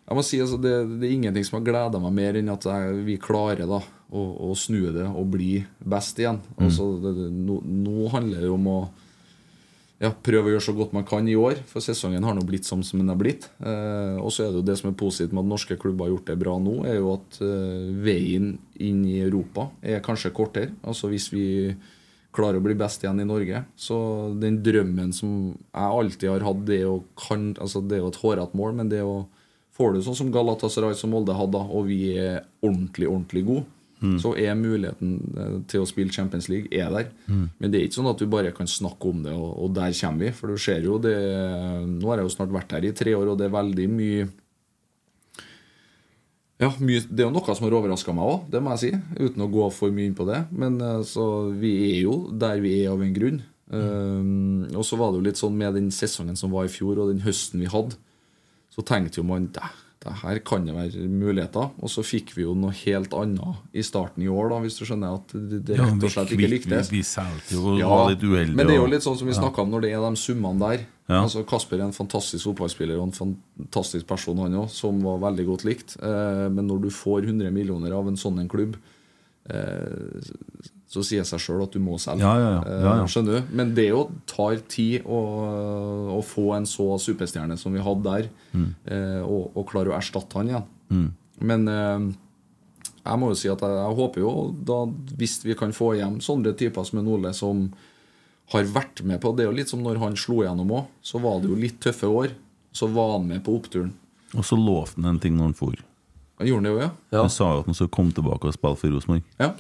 Jeg må si altså, det, det er ingenting som har gleda meg mer enn at jeg, vi klarer da å, å snu det og bli best igjen. Mm. Altså, det, det, nå, nå handler det om å ja, prøve å gjøre så godt man kan i år, for sesongen har nå blitt som, den har blitt. Eh, og så er det jo det som er positivt med at norske klubber har gjort det bra nå, er jo at eh, veien inn i Europa er kanskje kortere. Altså hvis vi klarer å bli best igjen i Norge. Så den drømmen som jeg alltid har hatt, det, å kan, altså det er jo et hårete mål, men det å Får du sånn som Galatasaray som Molde hadde, og vi er ordentlig, ordentlig gode, Mm. så er muligheten eh, til å spille Champions League er der. Mm. Men det er ikke sånn at du bare kan snakke om det, og, og der kommer vi. For du ser jo det Nå har jeg jo snart vært her i tre år, og det er veldig mye ja, mye, Det er jo noe som har overraska meg òg, det må jeg si. Uten å gå for mye inn på det. Men eh, så vi er jo der vi er av en grunn. Um, og så var det jo litt sånn med den sesongen som var i fjor, og den høsten vi hadde. Så tenkte jo man "Dæ, det her kan det være muligheter. Og så fikk vi jo noe helt annet i starten i år, da, hvis du skjønner at det, det rett og slett ikke liktes. vi- vi solgte jo ja, var litt uheldige Men det er jo litt sånn som vi snakka om når det er de summene der. Ja. Altså Kasper er en fantastisk fotballspiller og en fantastisk person, han òg, som var veldig godt likt. Eh, men når du får 100 millioner av en sånn en klubb, eh, så sier det seg sjøl at du må selge. Ja, ja, ja. Ja, ja. Eh, skjønner du? Men det jo tar tid å, å få en så superstjerne som vi hadde der, Mm. eh, og, og klare å erstatte han igjen. Mm. Men eh, jeg må jo si at jeg, jeg håper jo da hvis vi kan få hjem sånne typer som en Ole som har vært med på Det er jo litt som når han slo gjennom òg. Så var det jo litt tøffe år. Så var han med på oppturen. Og så lovte han en ting når han for. Han gjorde det jo, ja. Han sa jo at han skulle komme tilbake og spille for Rosenborg. Ja.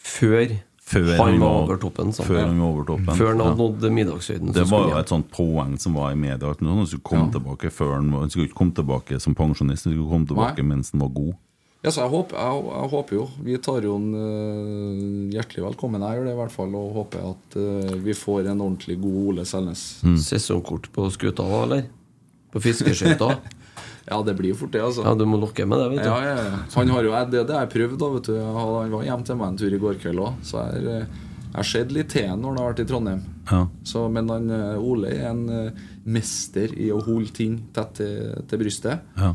Før, Før han var over toppen. Sånn. Før han var over toppen. Før han hadde nådd middagshøyden. Det var jo et sånt poeng som var i media. At han skulle komme tilbake før han, han skulle ikke komme tilbake som pensjonist, han skulle komme tilbake Nei. mens han var god. Ja, så jeg håper, jeg, jeg håper jo Vi tar jo en uh, hjertelig velkommen. Jeg gjør det i hvert fall, og håper at uh, vi får en ordentlig god Ole Selnes. Mm. Sesongkort på skuta òg, eller? På fiskeskøyta? Ja, det blir jo fort det, altså. Ja, du må lokke med det, vet du. Ja, ja, ja. Han har jo, det, det har jeg prøvd, da. vet du Han var hjemme til meg en tur i går kveld òg, så jeg har- sett litt til når han har vært i Trondheim. Ja. Så, men han, eh, Ole er en eh, mester i å holde ting tett til, til brystet. Ja.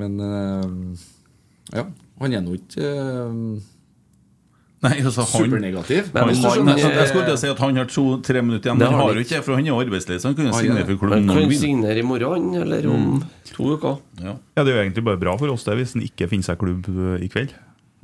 Men eh, ja, han er nå ikke eh, Nei, altså han, supernegativ. Han, han, skjønner. jeg skulle til å si at han har to-tre minutter igjen, men han har har jo ikke det, for han er arbeidsledig, så han kunne Ah, signere for klubben Han når kan han vil. signere i morgen, eller om Mm. to uker. Ja. Ja, Det er jo egentlig bare bra for oss det hvis han ikke finner seg klubb eh, i kveld.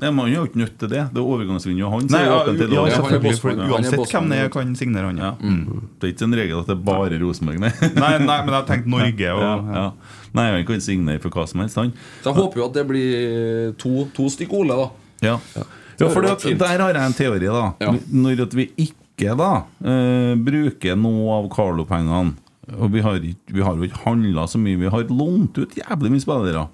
Nei, men han er jo ikke nødt til det. Det er overgangsvinduet hans. Nei, er ja, til ja, selvfølgelig, for Uansett hvem det er, kan signere han. Ja. Mm. Det er ikke en regel at det er bare Rosenborg, nei. Nei, nei, men jeg tenkte Norge og ja, ja. Nei, han kan signere for hva som helst, han. Så jeg håper jo at det blir to, to stykk Ole, da. Ja, ja for der har jeg en teori, da. Ja. Når at vi ikke da uh, bruker noe av Carlo-pengene Og vi har, vi har jo ikke handla så mye, vi har lånt ut jævlig mye spillere.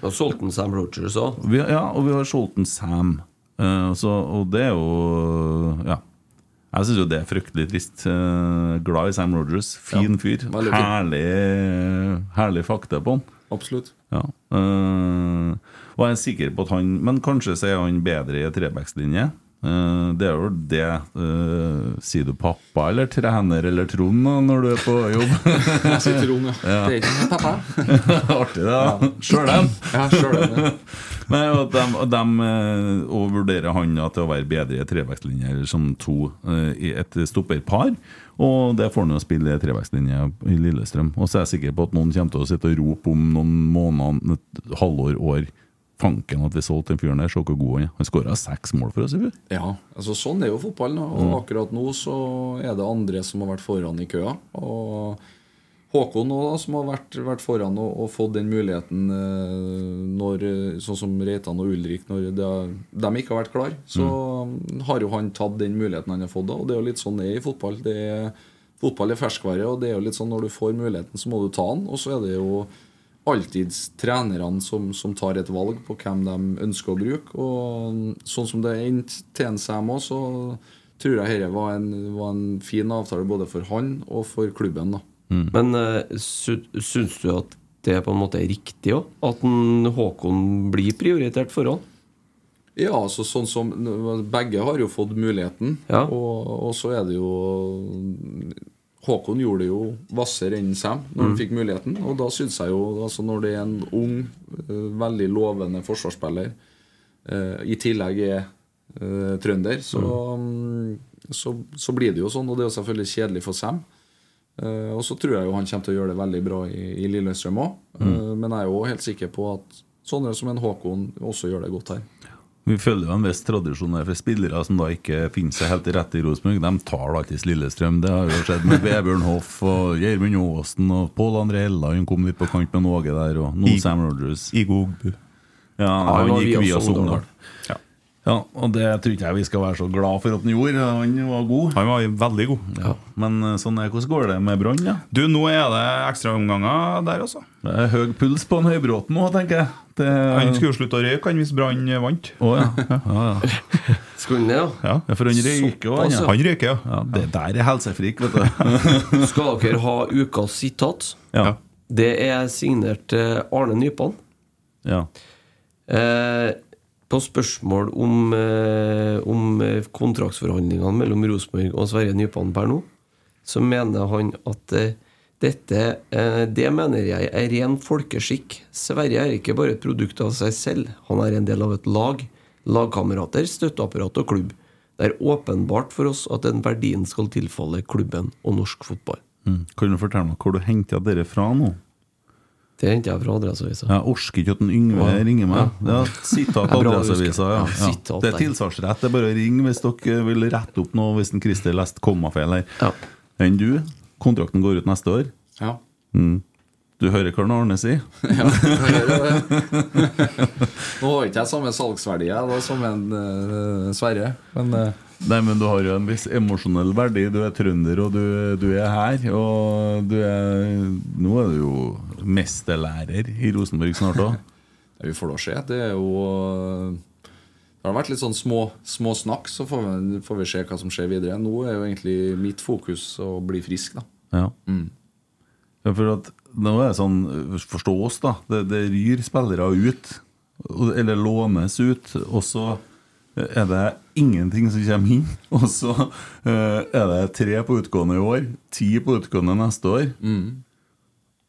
Og solgt en Sam Rogers òg. Ja, og vi har solgt en Sam. Uh, så, og det er jo Ja. Jeg syns jo det er fryktelig trist. Uh, glad i Sam Rogers. Fin fyr. Herlig, herlig fakta på han. Absolutt. Ja. eh, og jeg er sikker på at han Men kanskje så er han bedre i trebackslinje. Eh, det er jo det eh, Sier du pappa eller trener eller Trond når du er på jobb? Jeg sier Trond, ja. Ja. Det er ikke pappa. Artig, det. Sjøl dem. Ja, sjøl ja. Nei, og de, og de eh, og vurderer han til å være bedre i trebackslinje eller som to i et stopperpar. Og det får han jo spille i trevekstlinje i Lillestrøm. Og så er jeg sikker på at noen kommer til å sitte og rope om noen måneder, et halvår, år Fanken at vi solgte den fyren der, se hvor god han er. Han skåra seks mål for oss i fjor. Ja, altså sånn er jo fotballen. Og Og akkurat nå så er det andre som har vært foran i køa. Og Håkon nå da, som har vært, vært foran og, og fått den muligheten eh, når, sånn som Reitan og Ulrik Når det, de ikke har vært klar, så har jo han tatt den muligheten han har fått. da, Og det er jo litt sånn det er i fotball. Det er, fotball er ferskvare, og det er jo litt sånn når du får muligheten, så må du ta den. Og så er det jo alltid trenerne som, som tar et valg på hvem de ønsker å bruke. Og sånn som det endte til seg med, òg, så tror jeg dette var, en- var en fin avtale både for han og for klubben. da Men uh, syns du at det på en måte er riktig òg? At en Håkon blir prioritert foran? Ja, altså sånn som Begge har jo fått muligheten. Ja. Og, og så er det jo Håkon gjorde det jo hvassere enn Sam når han fikk muligheten. Og da syns jeg jo, altså når det er en ung, eh, veldig lovende forsvarsspiller, eh, i tillegg er eh, trønder, så, mm, så, så blir det jo sånn. Og det er jo selvfølgelig kjedelig for Sam. Eh, og så tror jeg jo han kommer til å gjøre det veldig bra i, i Lillestrøm òg. men jeg er jo helt sikker på at sånne som en Håkon også gjør det godt her. Vi følger jo en viss tradisjon der for spillere som da ikke finner seg helt rett i Rosenborg. De tar alltids Lillestrøm. Det har jo skjedd med Vebjørn Hoff og Gjermund Aasen og Pål André Elland kom litt på kant med Någe der, og nå Sam Rogers. Igo Ogbu. Ja, han gikk via. Sogndal. Ja. Ja, og det tror ikke jeg vi skal være så glad for at han gjorde. Han var god. Han var veldig god. Ja. Men eh, sånn er hvordan går det med Brann? Ja? Du, nå er det ekstraomganger der, altså. Det er høy puls på en Høybråten nå, tenker jeg. Det... Han skulle jo slutte å røyke han hvis Brann vant. Oh, ja. Ja, ja. Skulle han det, ja? Ja. for han røyker òg, han. Ja. Han røyker, ja. Ja, det der er helsefrik, vet du. Skal dere ha ukas sitat? Ja. Det er signert eh, Arne Nypan. ja. Eh, på spørsmål om, eh, om eh, kontraktsforhandlingene mellom Rosenborg og Sverre Nypan per nå, så mener han at eh, dette Det mener jeg er ren folkeskikk. Sverre er ikke bare et produkt av seg selv. Han er en del av et lag. Lagkamerater, støtteapparat og klubb. Det er åpenbart for oss at den verdien skal tilfalle klubben og norsk fotball. Mm. Kan du fortelle meg hvor du henter dere fra nå? Det henter jeg fra Adresseavisa. Jeg orker ikke at en Yngve Ja. ringer meg. Det er sitat Adresseavisa. Ja. Ja, Ja. Det er tilsvarsrett. Det er bare å ringe hvis dere vil rette opp noe hvis en Christer leste kommafeil her. Ja. Enn du? Kontrakten går ut neste år. Ja. Mm. Du hører hva Arne sier? Ja, jeg hører det. Nå har ikke jeg samme salgsverdi da, som en uh, Sverre, men eh, Nei, men du har jo en viss emosjonell verdi. Du er trønder, og du, du er her. Og du er Nå er du jo mesterlærer i Rosenborg snart òg. Vi får da se. Det er jo Det har vært litt sånn små, små snakk, så får vi, får vi se hva som skjer videre. Nå er jo egentlig mitt fokus å bli frisk, da. Ja. Mm. Ja, for at nå er det sånn, Forstå oss, da. Det, det ryr spillere ut. Eller lånes ut. Og så er det ingenting som kommer inn. Og så eh, er det tre på utgående i år, ti på utgående neste år.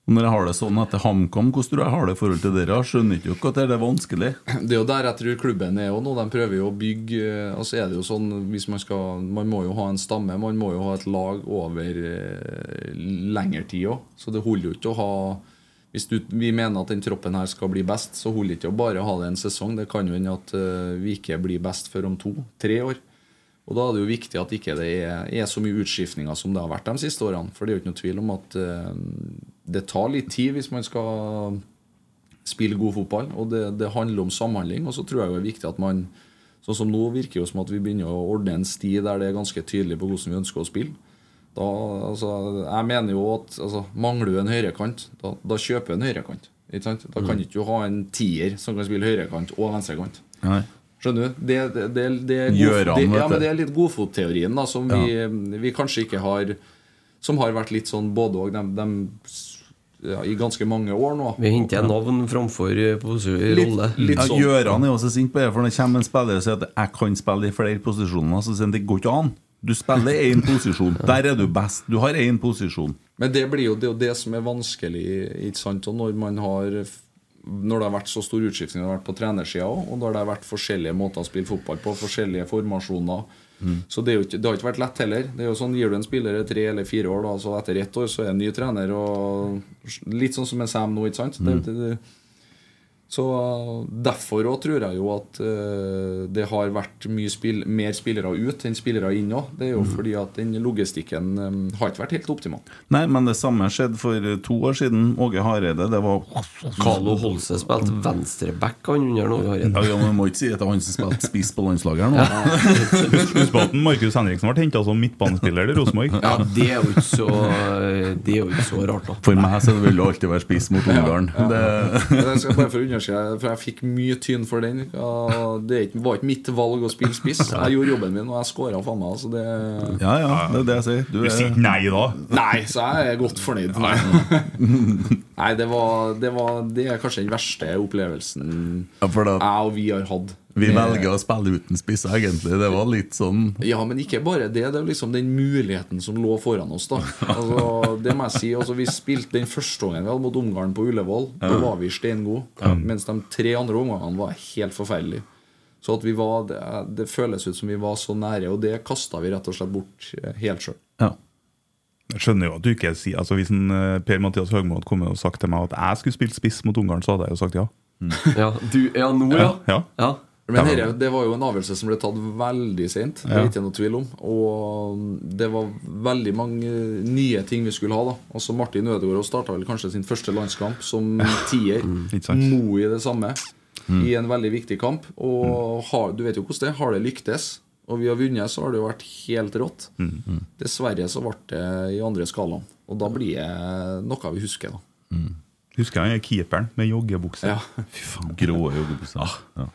Og når jeg har det sånn etter HamKam, hvordan tror jeg har det i forhold til dere? Skjønner ikke dere at det er vanskelig. Det er jo der jeg tror klubben er nå. De prøver jo å bygge eh, Altså er det jo sånn hvis Man skal Man må jo ha en stamme. Man må jo ha et lag over eh, lengre tid òg. Så det holder jo ikke å ha Hvis du, vi mener at den troppen her skal bli best, så holder det ikke å bare ha det en sesong. Det kan jo hende at eh, vi ikke blir best før om to-tre år. Og da er det jo viktig at ikke det er, er så mye utskiftninger som det har vært de siste årene. For det er jo ikke noe tvil om at eh, det tar litt tid hvis man skal spille god fotball. Og det, det handler om samhandling. Og så tror jeg det er viktig at man Sånn som nå virker det jo som at vi begynner å ordne en sti der det er ganske tydelig på hvordan vi ønsker å spille. Da, altså, jeg mener jo at altså, Mangler du en høyrekant, da, da kjøper du en høyrekant. Ikke sant? Da kan du ikke ha en tier som kan spille høyrekant og venstrekant. Nei. Skjønner du? Det, det, det, det, er Gjøran, det, ja, men det er litt godfotteorien da, som vi, vi kanskje ikke har Som har vært litt sånn både og de, de, ja, i ganske mange år nå. Vi henter navn framfor eh, posisjon- rolle. litt Ja, sånn. Gjøran er også sint på det, for når det kommer en spiller og sier at 'jeg kan spille i flere posisjoner', så sier han det går ikke an. Du spiller én posisjon. Der er du best. Du har én posisjon. Men det blir jo det, det som er vanskelig ikke sant? Og når man har når det har vært så stor utskiftning det har vært på trenersida òg, og når det har vært forskjellige måter å spille fotball på, forskjellige formasjoner Så det, ikke, det har ikke vært lett heller. Det er jo sånn, Gir du en spiller tre eller fire år, da, så etter ett år så er det en ny trener. Og litt sånn som en Sam nå, ikke sant? Det, det, det, så Derfor òg tror jeg jo at eh, det har vært mye spill, mer spillere ut enn spillere inn òg. Det er jo fordi at den logistikken eh, har ikke vært helt optimal. Nei, men det samme skjedde for to år siden. Åge Hareide. Det var Carlo Holse spilte venstreback han under nå. Hareide. ja, men må ikke si at det er han som spilte spiss på landslaget her nå. Husk på at Markus Henriksen ble henta som midtbanespiller til Rosenborg. Ja, det er jo ikke så Det er jo ikke så rart, da. For meg så vil det alltid være spiss mot Ungarn. Det, Men Jeg skal bare for jeg fikk mye tynn for den. Det er var ikke mitt valg å spille spiss. Jeg gjorde jobben min, og jeg scora faen meg. Så det ja, ja, det er det jeg sier. Du Du sier er, ikke nei da. Nei, så jeg er godt fornøyd. Nei, Nei det, var, det, var, det er kanskje den verste opplevelsen ja, for da, jeg og vi har hatt. Vi Med- velger å spille uten spiss, egentlig. Det var litt sånn Ja, men ikke bare det. Det er liksom den muligheten som lå foran oss. da altså, Det må jeg si. Altså, vi spilte den første gangen vi hadde mot Ungarn på Ullevål. Da var vi steingode. Mens de tre andre omgangene var helt forferdelige. Så at vi var, det, det føles ut som vi var så nære, og det kasta vi rett og slett bort eh, helt sjøl. Ja. Jeg skjønner jo at du ikke sier altså Hvis en, eh, Per-Mathias Høgmo hadde kommet og sagt til meg at jeg skulle spilt spiss mot Ungarn, så hadde jeg jo sagt ja. Ja, du, ja nå, ja. Ja. ja. Men her, det var jo en avgjørelse som ble tatt veldig sent. Det er Ja. ikke noe tvil om. Og det var veldig mange nye ting vi skulle ha. da Altså Martin Ødegaard starta vel kanskje sin første landskamp som tier. Ikke? Mo i det samme. I en veldig viktig kamp. Og har, du vet jo hvordan det er. Har det lyktes, og vi har vunnet, så har det jo vært helt rått. Dessverre så ble det i andre skalaen. Og da blir det noe vi husker, da. Husker jeg keeperen med joggebukse? Ja. Fy faen, grå øyebukser. Ja.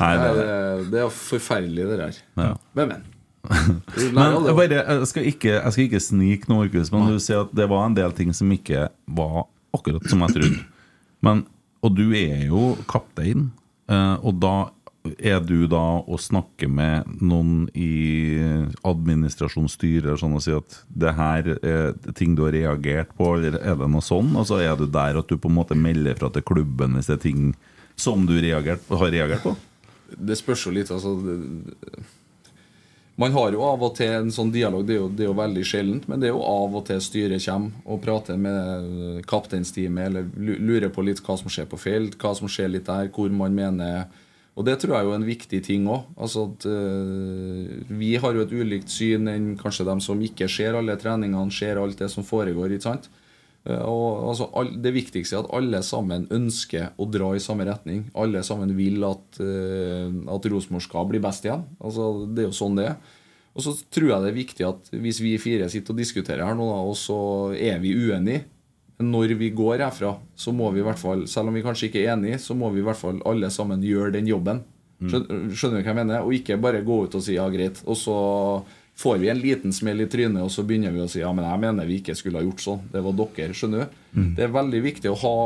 Nei, Det, det, er- det er forferdelig, det der. Ja. Men, men. Men jeg, bare, jeg, skal ikke, jeg skal ikke snike noe, Orkus, men du sier at det var en del ting som ikke var akkurat som jeg trodde. Men, og du er jo kaptein, eh, og da er du da å snakke med noen i administrasjonsstyret sånn og si at det her er ting du har reagert på, eller er det noe sånn? Og så er du der at du på en måte melder fra til klubben hvis det er ting som du reagert, har reagert på? Det spørs jo litt, altså Man har jo av og til en sånn dialog, det er, jo, det er jo veldig sjeldent, men det er jo av og til styret kommer og prater med kapteinsteamet, eller lurer på litt hva som skjer på felt, hva som skjer litt der, hvor man mener Og det tror jeg er jo en viktig ting òg. Altså eh, vi har jo et ulikt syn enn kanskje dem som ikke ser alle treningene, ser alt det som foregår. ikke sant? Eh, Og altså, Det viktigste er at alle sammen ønsker å dra i samme retning. Alle sammen vil at, eh, at Rosenborg skal bli best igjen. Altså, Det er jo sånn det er. Og så tror jeg det er viktig at hvis vi fire sitter og diskuterer her nå, og så er vi uenige når vi går herfra, så må vi i hvert fall, selv om vi kanskje ikke er enige, så må vi i hvert fall alle sammen gjøre den jobben. Skjønner, skjønner du hva jeg mener? Og ikke bare gå ut og si ja, greit. Og så får vi en liten smell i trynet, og så begynner vi å si ja, men jeg mener vi ikke skulle ha gjort sånn. Det var dere. Skjønner du? Mm. Det er veldig viktig å ha,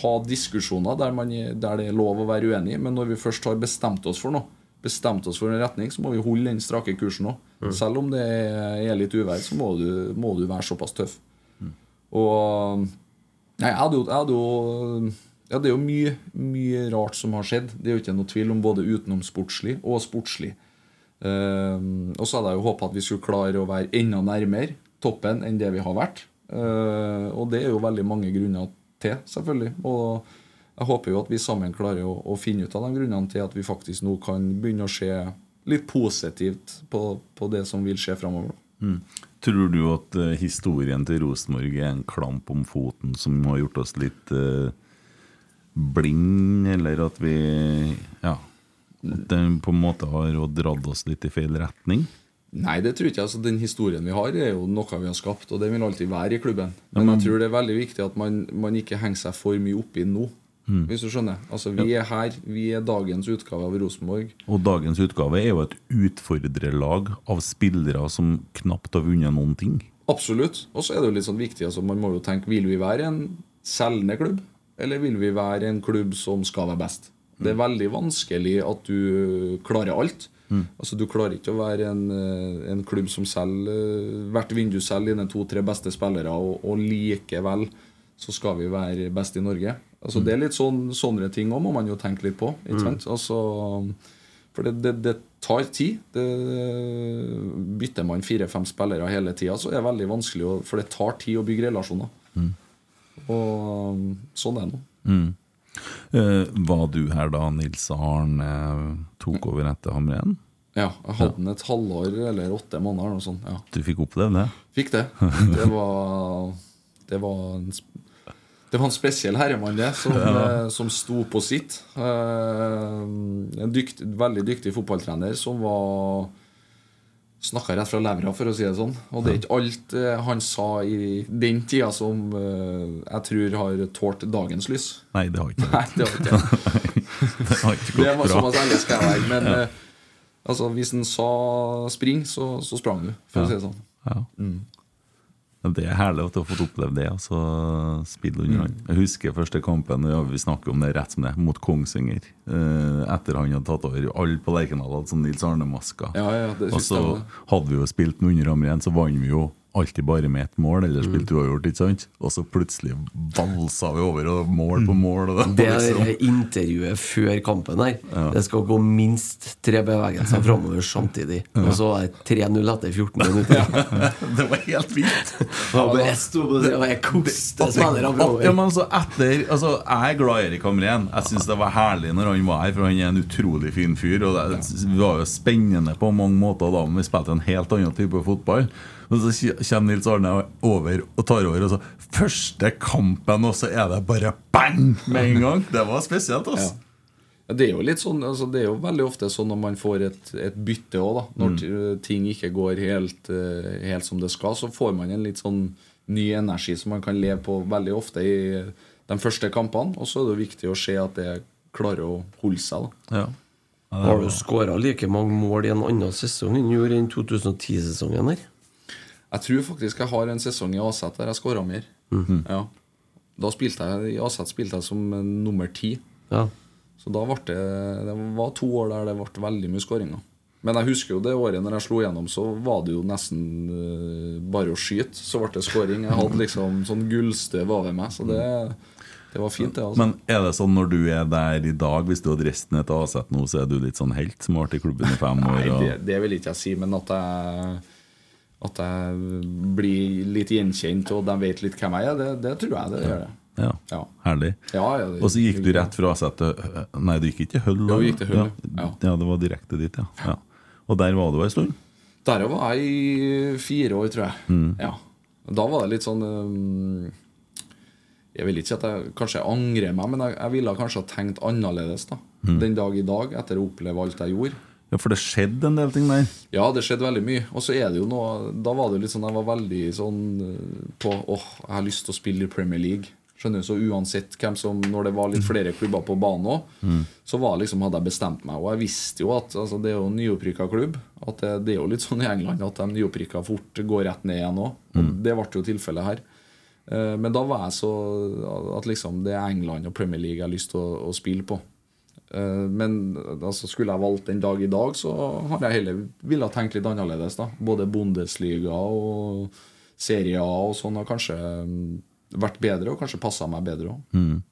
ha diskusjoner der, man, der det er lov å være uenig, men når vi først har bestemt oss for noe, bestemt oss for en retning, så må vi holde den strake kursen òg. Mm. Selv om det er litt uvær, så må du, må du være såpass tøff. Og Nei, jeg hadde jo, jeg hadde jo ja, Det er jo mye, mye rart som har skjedd. Det er jo ikke noe tvil om både utenomsportslig og sportslig. Ehm, og så hadde jeg jo håpa at vi skulle klare å være enda nærmere toppen enn det vi har vært. Uh, og det er jo veldig mange grunner til, selvfølgelig. Og jeg håper jo at vi sammen klarer å, å finne ut av de grunnene til at vi faktisk nå kan begynne å se litt positivt på, på det som vil skje framover. Mm. Tror du at uh, historien til Rosenborg er en klamp om foten som har gjort oss litt uh, blind, eller at vi Ja. At den på en måte har dratt oss litt i feil retning? Nei, det tror jeg ikke. Altså, den historien vi har, er jo noe vi har skapt, og det vil alltid være i klubben. Men- jeg tror det er veldig viktig at man, man ikke henger seg for mye opp i nå. Mm. Hvis du skjønner. Altså, Vi er her. Vi er dagens utgave av Rosenborg. Og dagens utgave er jo et utfordrerlag av spillere som knapt har vunnet noen ting. Absolutt. Og så er det jo litt sånn viktig. Altså, man må jo tenke Vil vi være en selgende klubb, eller vil vi være en klubb som skal være best? Det er veldig vanskelig at du klarer alt. Mm. Altså Du klarer ikke å være en, en klubb som selger hvert vindu selger dine to-tre beste spillere, og, og likevel så skal vi være best i Norge. Altså Det er litt sånn, sånne ting òg må man jo tenke litt på. Ikke Mm. Altså, for det, det, det tar tid. Det, bytter man fire-fem spillere hele tida, så er det veldig vanskelig, å, for det tar tid å bygge relasjoner. Mm. Og sånn er det nå. Mm. Eh, var du her da Nils Arne tok over etter Hamren? Ja, jeg hadde den et halvår eller åtte måneder. Noe sånt, ja. Du fikk oppleve det? Fikk det. Det var Det var en, det var en spesiell herremann, det, som, Ja. eh, som sto på sitt. Eh, en dykt, veldig dyktig fotballtrener som var Snakka rett fra levra, for å si det sånn. Og det er ikke alt eh, han sa i den tida som jeg tror har tålt dagens lys. Nei, det har ikke Nei, det har ikke Det har ikke Det var bra. såpass ærlig skal jeg være. Men Ja. altså, hvis han sa spring, så, så sprang du, for å si det sånn. Ja. Mm. Det er herlig at du har fått oppleve det. Altså, spille under Mm. han. Jeg husker første kampen, ja, vi snakker om det rett som det, mot Kongsvinger. Eh, etter han hadde tatt over. Alle på Lerkendal hadde sånn Nils Arne-masker. Ja, ja, og så hadde vi jo spilt med under ham igjen, så vant vi jo alltid bare med ett mål, eller spilte uavgjort, ikke sant? Og så plutselig valsa vi over, og mål på mål. Og Det er liksom- er intervjuet før kampen her. Det skal gå minst tre bevegelser framover samtidig. Og så er det 3-0 etter 14 minutter. det var helt vilt. Jeg sto på det, og jeg koste spillere framover. Ja, men altså etter altså, Jeg er glad i Erik Hamren. Jeg syns det var herlig når han var her, for han er en utrolig fin fyr. Og det det var jo spennende på mange måter da, men vi spilte en helt annen type fotball. Og så kommer Nils Arne over og tar over, og så første kampen, og så er det bare bang med en gang! Det var spesielt, altså. Ja, Det er jo litt sånn altså Det er jo veldig ofte sånn når man får et, et bytte òg, da. Når Mm. ting ikke går helt, eh, helt som det skal, så får man en litt sånn ny energi som man kan leve på veldig ofte i de første kampene. Og så er det viktig å se at det klarer å holde seg. da Ja. Har du skåra like mange mål i en annen sesong enn du gjorde i den 2010-sesongen her? Jeg tror faktisk jeg har en sesong i Aset der jeg skåra mer. Mhm. ja. Da spilte jeg I Aset spilte jeg som nummer ti. Ja. Så da ble det Det var to år der det ble veldig mye skåringer. Men jeg husker jo det året når jeg slo gjennom, så var det jo nesten eh, bare å skyte. Så ble det skåring. Jeg hadde liksom sånn gullstøv over meg, så det, det var fint, det. altså Men er det sånn når du er der i dag, hvis du hadde reist ned til Aset nå, så er du litt sånn helt som har vært i klubben i fem år? Nei, det, det vil ikke jeg si, men at jeg At jeg blir litt gjenkjent, og de vet litt hvem jeg er, det, det tror jeg det gjør. det Ja, Ja. herlig. Ja, ja, og så gikk du rett fra Aset til Nei, du gikk ikke til Hull? Gikk til Hull, ja. ja. ja, det var direkte dit, ja. ja. Og der var du ei stund? Der var jeg i fire år, tror jeg. Mm. Ja. Da var det litt sånn um, Jeg vil ikke si at jeg kanskje jeg angrer meg, men jeg, jeg ville kanskje ha tenkt annerledes da Mm. den dag i dag, etter å oppleve alt jeg gjorde. Ja, For det skjedde en del ting der. Ja, det skjedde veldig mye. Og så er det jo noe Da var det jo litt sånn Jeg var veldig sånn eh, på Åh, jeg har lyst til å spille i Premier League. Skjønner du, Så uansett hvem som Når det var litt flere klubber på banen òg, Mm. så var liksom, hadde jeg bestemt meg. Og jeg visste jo at altså, det er jo en nyopprykka klubb. At det, det er jo litt sånn i England at de nyopprykka fort går rett ned igjen òg. Mm. det ble jo tilfellet her. Eh, Men da var jeg så at liksom det er England og Premier League jeg har lyst til å, å spille på. Eh, Men altså, skulle jeg valgt den dag i dag, så hadde jeg heller ville ha tenkt litt annerledes. da Både Bundesliga og serier og sånn har kanskje mm, vært bedre, og kanskje passa meg bedre òg. Mm.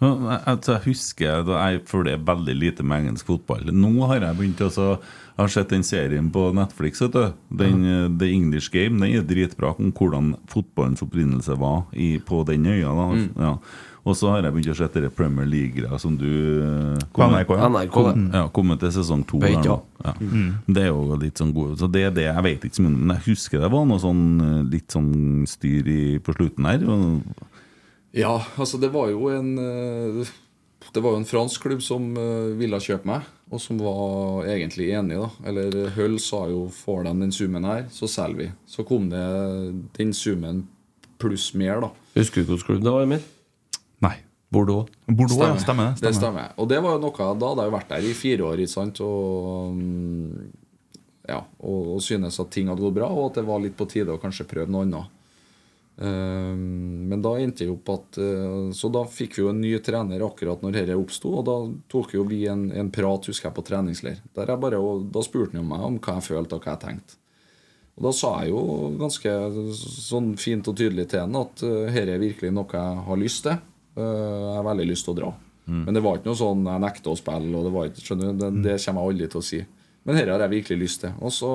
Jeg- altså, jeg husker jeg følger veldig lite med engelsk fotball. Nå har jeg begynt å Jeg har sett den serien på Netflix. Vet du. Den, mm. The English Game Den er dritbra om hvordan fotballens opprinnelse var i, på den øya. Da. Mm. Ja. Og så har jeg begynt å se etter Premier League som du eh, NRK, ja. NRK, kom, ja, kommet til sesong to. Vet, ja. Mm. Det er jo litt sånn god Så det er det jeg vet ikke så mye om, men jeg husker det var noe sånn eh, litt sånn styr i, på slutten her. Ja, altså det var jo en eh, Det var jo en fransk klubb som ville kjøpe meg, og som var egentlig enig. da Eller Hull sa jo får de den summen her, så selger vi. Så kom det den summen pluss mer, da. Husker du hvilken klubb det var, Emil? Nei. Bordeaux. stemmer. ja. Stemmer det. Det stemmer. Og det var jo noe Da hadde jeg vært der i fire år, ikke sant, og ja, og, og synes at ting hadde gått bra, og at det var litt på tide å kanskje prøve noe annet. Ehm, men da endte jeg opp at eh, Så da fikk vi jo en ny trener akkurat når dette oppsto, og da tok jo vi en, en prat, husker jeg, på treningsleir. Der jeg bare, og da spurte han meg om hva jeg følte og hva jeg tenkte. Og da sa jeg jo ganske sånn fint og tydelig til han at uh, dette er virkelig noe jeg har lyst til. Eh, jeg har veldig lyst til å dra. Mm. Men det var ikke noe sånn jeg nekter å spille. Og det, var ikke, skjønner det, det kommer jeg aldri til å si. Men dette har jeg virkelig lyst til. Og så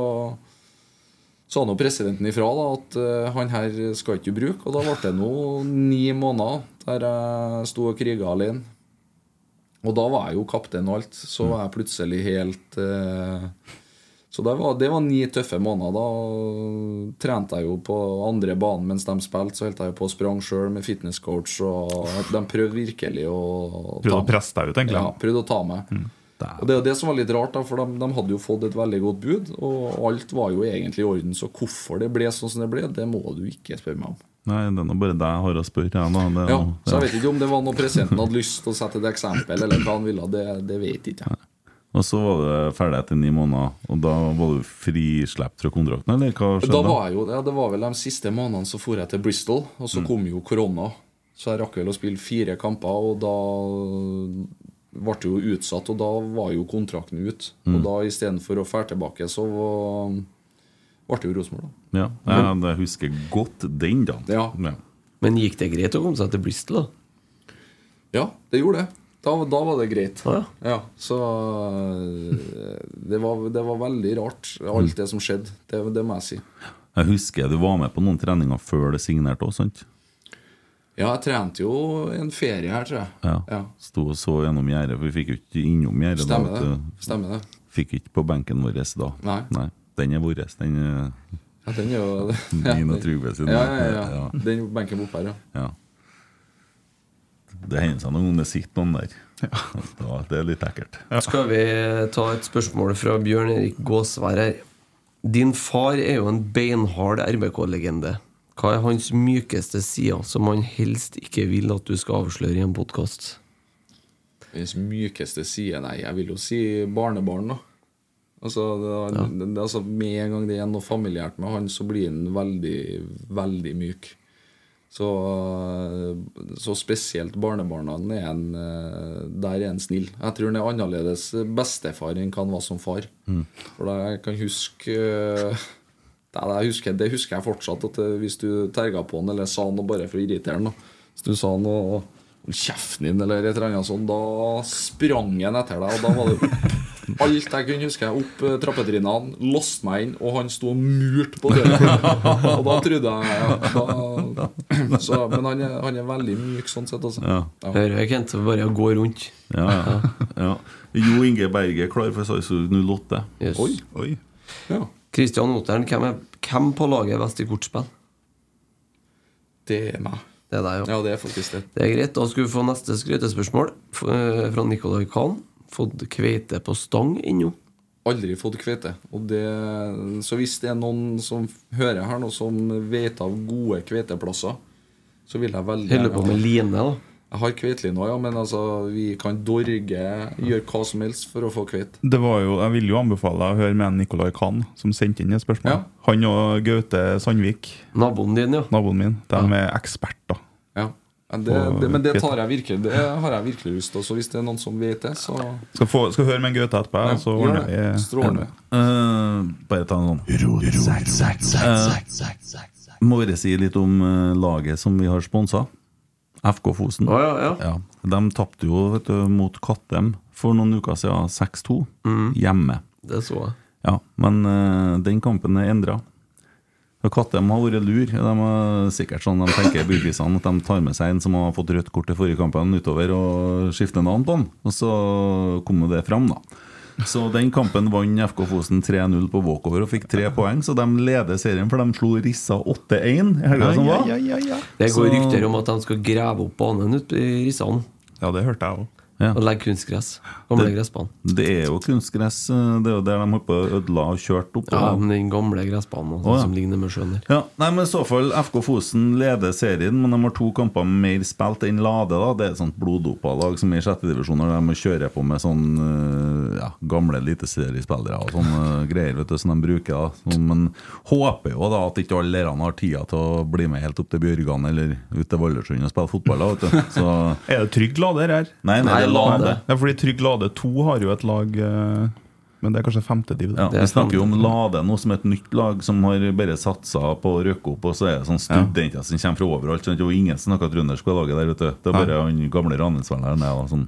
sa nå presidenten ifra da, at uh, han her skal ikke bruke. Og da ble det nå ni måneder der jeg sto og kriga alene. Og da var jeg jo kaptein og alt. Så var jeg plutselig helt eh, Så det var, det var ni tøffe måneder. Da trente jeg jo på andre banen mens de spilte. Så holdt jeg jo på og sprang sjøl med fitnesscoach. Og de prøvde virkelig å Prøvde å presse deg ut, egentlig. Ja, prøvde å ta meg. Og Det er det som var litt rart, da, for de, de hadde jo fått et veldig godt bud. Og alt var jo egentlig i orden. Så hvorfor det ble sånn som det ble, det må du ikke spørre meg om. Nei, det er nå bare deg jeg har å spørre. Ja, Ja, så jeg vet ikke om det var noe presidenten hadde lyst til å sette et eksempel, eller hva han ville. Det, det vet ikke jeg. Og så var det ferdig etter ni måneder, og da var du frislept fra kontrakten, eller hva skjedde? Da var jeg jo, ja, det var vel de siste månedene så for jeg til Bristol, og så Mm. kom jo korona. Så jeg rakk vel å spille fire kamper, og da ble det jo utsatt, og da var jo kontrakten ut. Mm. Og da istedenfor å fære tilbake, så var, ble det jo Rosenborg, da. Ja, jeg, jeg husker godt den da. Ja. Men gikk det greit å komme seg til Bristol, da? Ja, det gjorde det. Da, da var det greit. ja. Ja, så øh, det var, det var veldig rart, alt det som skjedde. Det, det må jeg si. Jeg husker du var med på noen treninger før det signerte også, sant? Ja, jeg trente jo en ferie her, tror jeg. Ja. Ja. Sto og så gjennom gjerdet, for vi fikk jo ikke innom gjerdet. Stemmer det. Stemmer det. Fikk ikke på benken vår da. Nei. Den er vår. Den er Ja, den er jo Min og Trygve sin. Ja, ja, ja. Ja. Den benken borte her, ja. Ja. Det hender seg noen ganger det sitter noen der. Ja, det er litt ekkelt. Skal vi ta et spørsmål fra Bjørn Erik Gåsvær her. Din far er jo en beinhard RBK-legende. Hva er hans mykeste side som han helst ikke vil at du skal avsløre i en podkast? Hans mykeste side Nei, jeg vil jo si barnebarn, da. Altså, det, det, altså Med en gang det er noe familiært med han, så blir han veldig, veldig myk. Så, så spesielt barnebarna er en, eh, Der er en snill. Jeg tror han er annerledes bestefar enn hva han var som far. Mm. For jeg kan huske eh, det, jeg husker, det husker jeg fortsatt. At eh, Hvis du terga på han eller sa noe bare for å irritere han. Hvis du sa noe Hold kjeften din eller et eller annet sånt, da sprang han etter deg. Og da var det alt jeg kunne huske. Opp eh, trappetrinnene, låste meg inn, og han sto og murte på døra. Og da trodde jeg ja, da, så, Men han er, han er veldig myk sånn sett, altså. Ja. Hører jeg, Kent? Bare gå rundt. Ja, ja. ja. Jo Inge Berge er klar for Sarpsborg 08. Yes. Oi. Oi. Ja. Kristian Oteren, hvem, er, hvem på laget er best i kortspill? Det er meg. Det er deg, Ja, det er faktisk det. Det er greit. Da skal vi få neste skrytespørsmål eh, fra Nicolai Kahn. Fått kveite på stang ennå? Aldri fått kveite. Og det, så hvis det er noen som hører her nå, som vet av gode kveiteplasser, så vil jeg veldig Holder på med line, da? Jeg har kveiteline, ja, men altså, vi kan dorge, gjøre hva som helst for å få kveite. Det var jo, Jeg vil jo anbefale deg å høre med Nicolai Kahn, som sendte inn et spørsmål. Ja. Han og Gaute Sandvik, Naboen din, ja. naboen min, de er eksperter. Ja. Men det, det, men det tar jeg virkelig Det har jeg virkelig lyst til. Så hvis det er noen som vet det, så Skal, få, skal høre med en Gaute etterpå, Ja, så ordner det. vi Strålende. uh, bare ta en sånn Uh, Må bare si litt om uh, laget som vi har sponsa. FK Fosen. Oh, ja, ja. De tapte jo vet du, mot Kattem for noen uker siden, 6-2, hjemme. Det så jeg. Ja, Men uh, den kampen er endra. Kattem har vært lur. De er sikkert sånn de tenker byggvisene at de tar med seg en som har fått rødt kort i forrige kampen utover og skifter navn på han. Og så kommer det fram, da. Så den kampen vant FK Fosen 3-0 på walkover og fikk tre poeng, så de leder serien, for de slo Rissa 8-1 i helga som var. Det går Så- rykter om at de skal grave opp banen ute i Rissan. Ja, det hørte jeg òg. Ja. Og legge kunstgress. Gamle Det- gressbanen. Det er jo kunstgress. eh, Det er jo der de holdt på å ødela og kjørt opp. Ja, men den gamle gressbanen altså, Å, ja. som ligner med sjøen der. Ja, nei, men i så fall FK Fosen leder serien, men de har to kamper mer spilt enn Lade. da Det er et sånt bloddopa lag som er i sjette divisjon, og de må kjøre på med sånn øh, ja, gamle eliteseriespillere og sånne greier vet du, som de bruker. da Men håper jo da at ikke alle lærerne har tida til å bli med helt opp til Bjørgan eller ut til Valdresund og spille fotball. da, vet du Så Er det Trygg Lade her? Nei, nei, er Lade. Ja, fordi Trygg Lade 2 har jo et lag eh, Men det er kanskje femte div. Ja, vi snakker jo om Lade nå som er et nytt lag som har bare satsa på å røkke opp, og så er det sånn studenter som kommer fra overalt. sånn, Det jo ingen snakker trøndersk på laget der, vet du. Det er bare han gamle og Sånn.